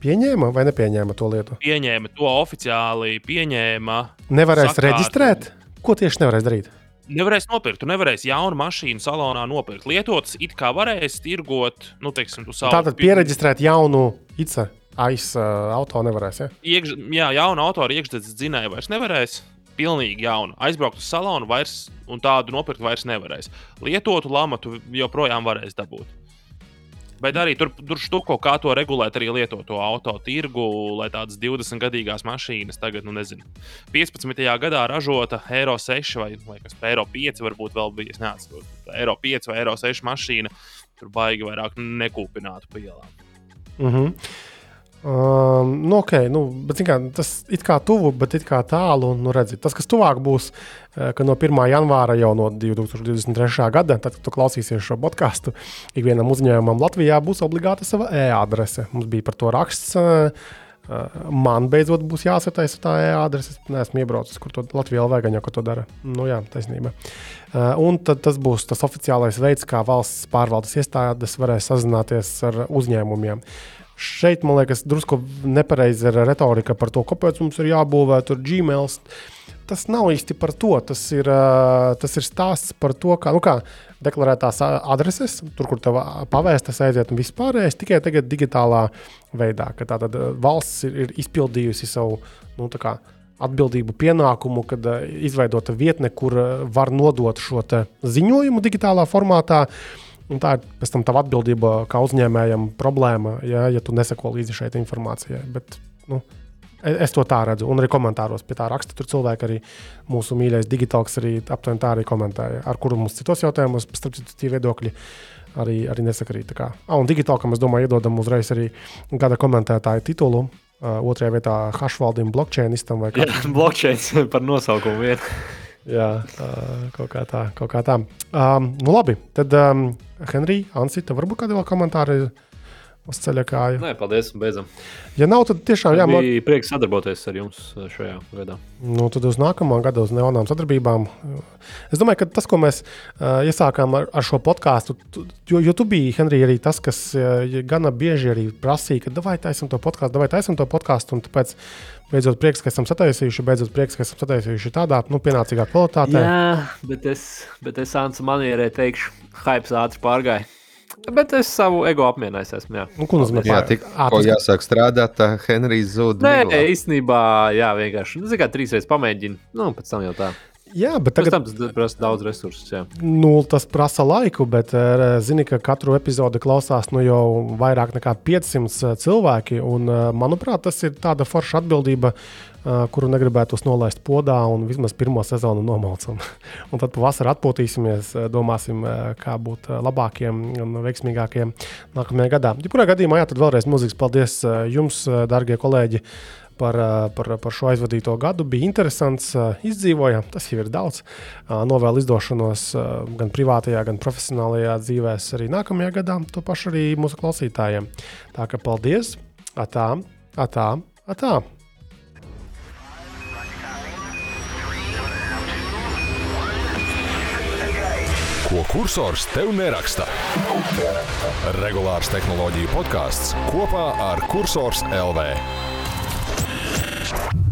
pieņēma vai nepieņēma to lietu. pieņēma to oficiāli, pieņēma. Nevarēs Sakārt. reģistrēt? Ko tieši nevarēs darīt? Nevarēs nopirkt, tu nevarēsi jaunu mašīnu salonā nopirkt. Lietotas it kā varēs tirgot, nu, teiksim, tu savu Tātad pieregistrēt jaunu ICE aiz uh, auto nevarēs. Ja? Iekš, jā, jaunu autoru iekšzemes dzinēju vairs nevarēs. Pilnīgi jaunu. Aizbraukt uz salonu vairs, un tādu nopirkt vairs nevarēs. Lietotu lamatu joprojām varēs dabūt. Bet arī tur, tur štuko, kā to regulēt, arī lietoto auto tirgu, lai tādas 20 gadīgās mašīnas tagad, nu nezinu, 15. gadā ražota Eiro 6 vai, vai kas Eiro 5 varbūt vēl bija. Es neatceros, Eiro 5 vai Eiro 6 mašīna tur baigi vairāk nekūpinātu pa ielām. Uh -huh. Um, nu, okay, nu, bet, kā, tas ir kā tuvu, bet it kā tālu. Nu, redzi, tas, kas tuvāk būs, ka no 1. janvāra jau no 2023. gada, tad, kad klausīsies šo podkāstu, ikvienam uzņēmumam Latvijā būs obligāta sava e-adrese. Mums bija par to raksts. Man beidzot būs jāsataisa tā e-adrese. Es neesmu iebraucis, kur to Latvijā vēl vajag, ko to dara. Nu, jā, taisnība. Un tad tas būs tas oficiālais veids, kā valsts pārvaldes iestādes varēs sazināties ar uzņēmumiem. Šeit, man liekas, drusku nepareiza ir retorika par to, kāpēc mums ir jābūvē tur Gmail. Tas nav īsti par to. Tas ir, tas ir stāsts par to, kā, nu kā deklarētās adreses, tur, kur tev pavēstas aiziet un vispārējais, tikai tagad digitālā veidā. ka Tātad ā, valsts ir, ir izpildījusi savu nu, tā kā, atbildību pienākumu, kad izveidota vietne, kur var nodot šo ziņojumu digitālā formātā. Un tā ir pēc tam tava atbildība kā uzņēmējam problēma, ja, ja tu neseko līdzi šai informācijai. Bet, nu, e- es to tā redzu. Un arī komentāros pie tā raksta. Tur cilvēki arī mūsu mīļais digitāls arī aptuveni tā arī komentēja. Ar kuru mums citos jautājumos, starp citu, tie viedokļi arī, arī nesakrīt. Ah, un digitālam, es domāju, iedodam uzreiz arī gada komentētāju titulu. Uh, otrajā vietā Hašvaldim, blockchainistam vai kā Jā, blockchain par nosaukumu vien. Jā, kaut kā tā. Kaut kā tā. Um, nu, labi, tad, um, Henrij, Ansi, tev varbūt kādi vēl komentāri uz ceļa kāju? Nē, paldies, un beidzam. Ja nav, tad tiešām jā, man, bija prieks sadarboties ar jums šajā gadā. nu, tad uz nākamā gada, uz neonām sadarbībām. Es domāju, ka tas, ko mēs uh, iesākām ar, ar šo podkāstu, tu- jo, jo tu biji, Henrij, arī tas, kas uh, gana bieži arī prasīja, ka vai taisam to podkāstu, vai taisam to podkāstu, tāpēc beidzot prieks, ka esam sataisījuši, beidzot prieks, ka esam sataisījuši tādā nu, pienācīgā kvalitātē. Jā, bet es, bet es Ansa manierē teikšu, hype ātri pārgāja. Bet es savu ego jā. Nu, ko nozīmē? Jā, tik, ko jāsāk strādāt, tā Henrijs zūd. Nē, viglā. īstenībā, jā, vienkārši. Nu, zini, kā trīs reizes pamēģini. Nu, pēc tam jau tā. Jā, bet Pēc tagad tam tas prasa daudz resursus. Jā. Nu, tas prasa laiku, bet uh, zini, ka katru epizodi klausās nu, jau vairāk nekā 500 cilvēki. Un, uh, manuprāt, tas ir tāda forša atbildība, kuru negribētu nolaist podā un vismaz pirmo sezonu nomalcam. un tad pavasarī atpūtīsimies, domāsim, kā būt labākiem un veiksmīgākiem nākamajā gadā. Jebkurā gadījumā, jā, tad vēlreiz milzīgs paldies jums, darbie kolēģi! Par, par, par šo aizvadīto gadu. Bija interesants, izdzīvojām, tas jau ir daudz. Novēl izdošanos gan privātajā, gan profesionālajā dzīvē, arī nākamajā gadā. To pašu arī mūsu klausītājiem. Tā kā paldies! Atā, atā, atā! Ko kursors tev neraksta? Regulārs tehnoloģiju podkāsts kopā ar Cursors LV. Podcast.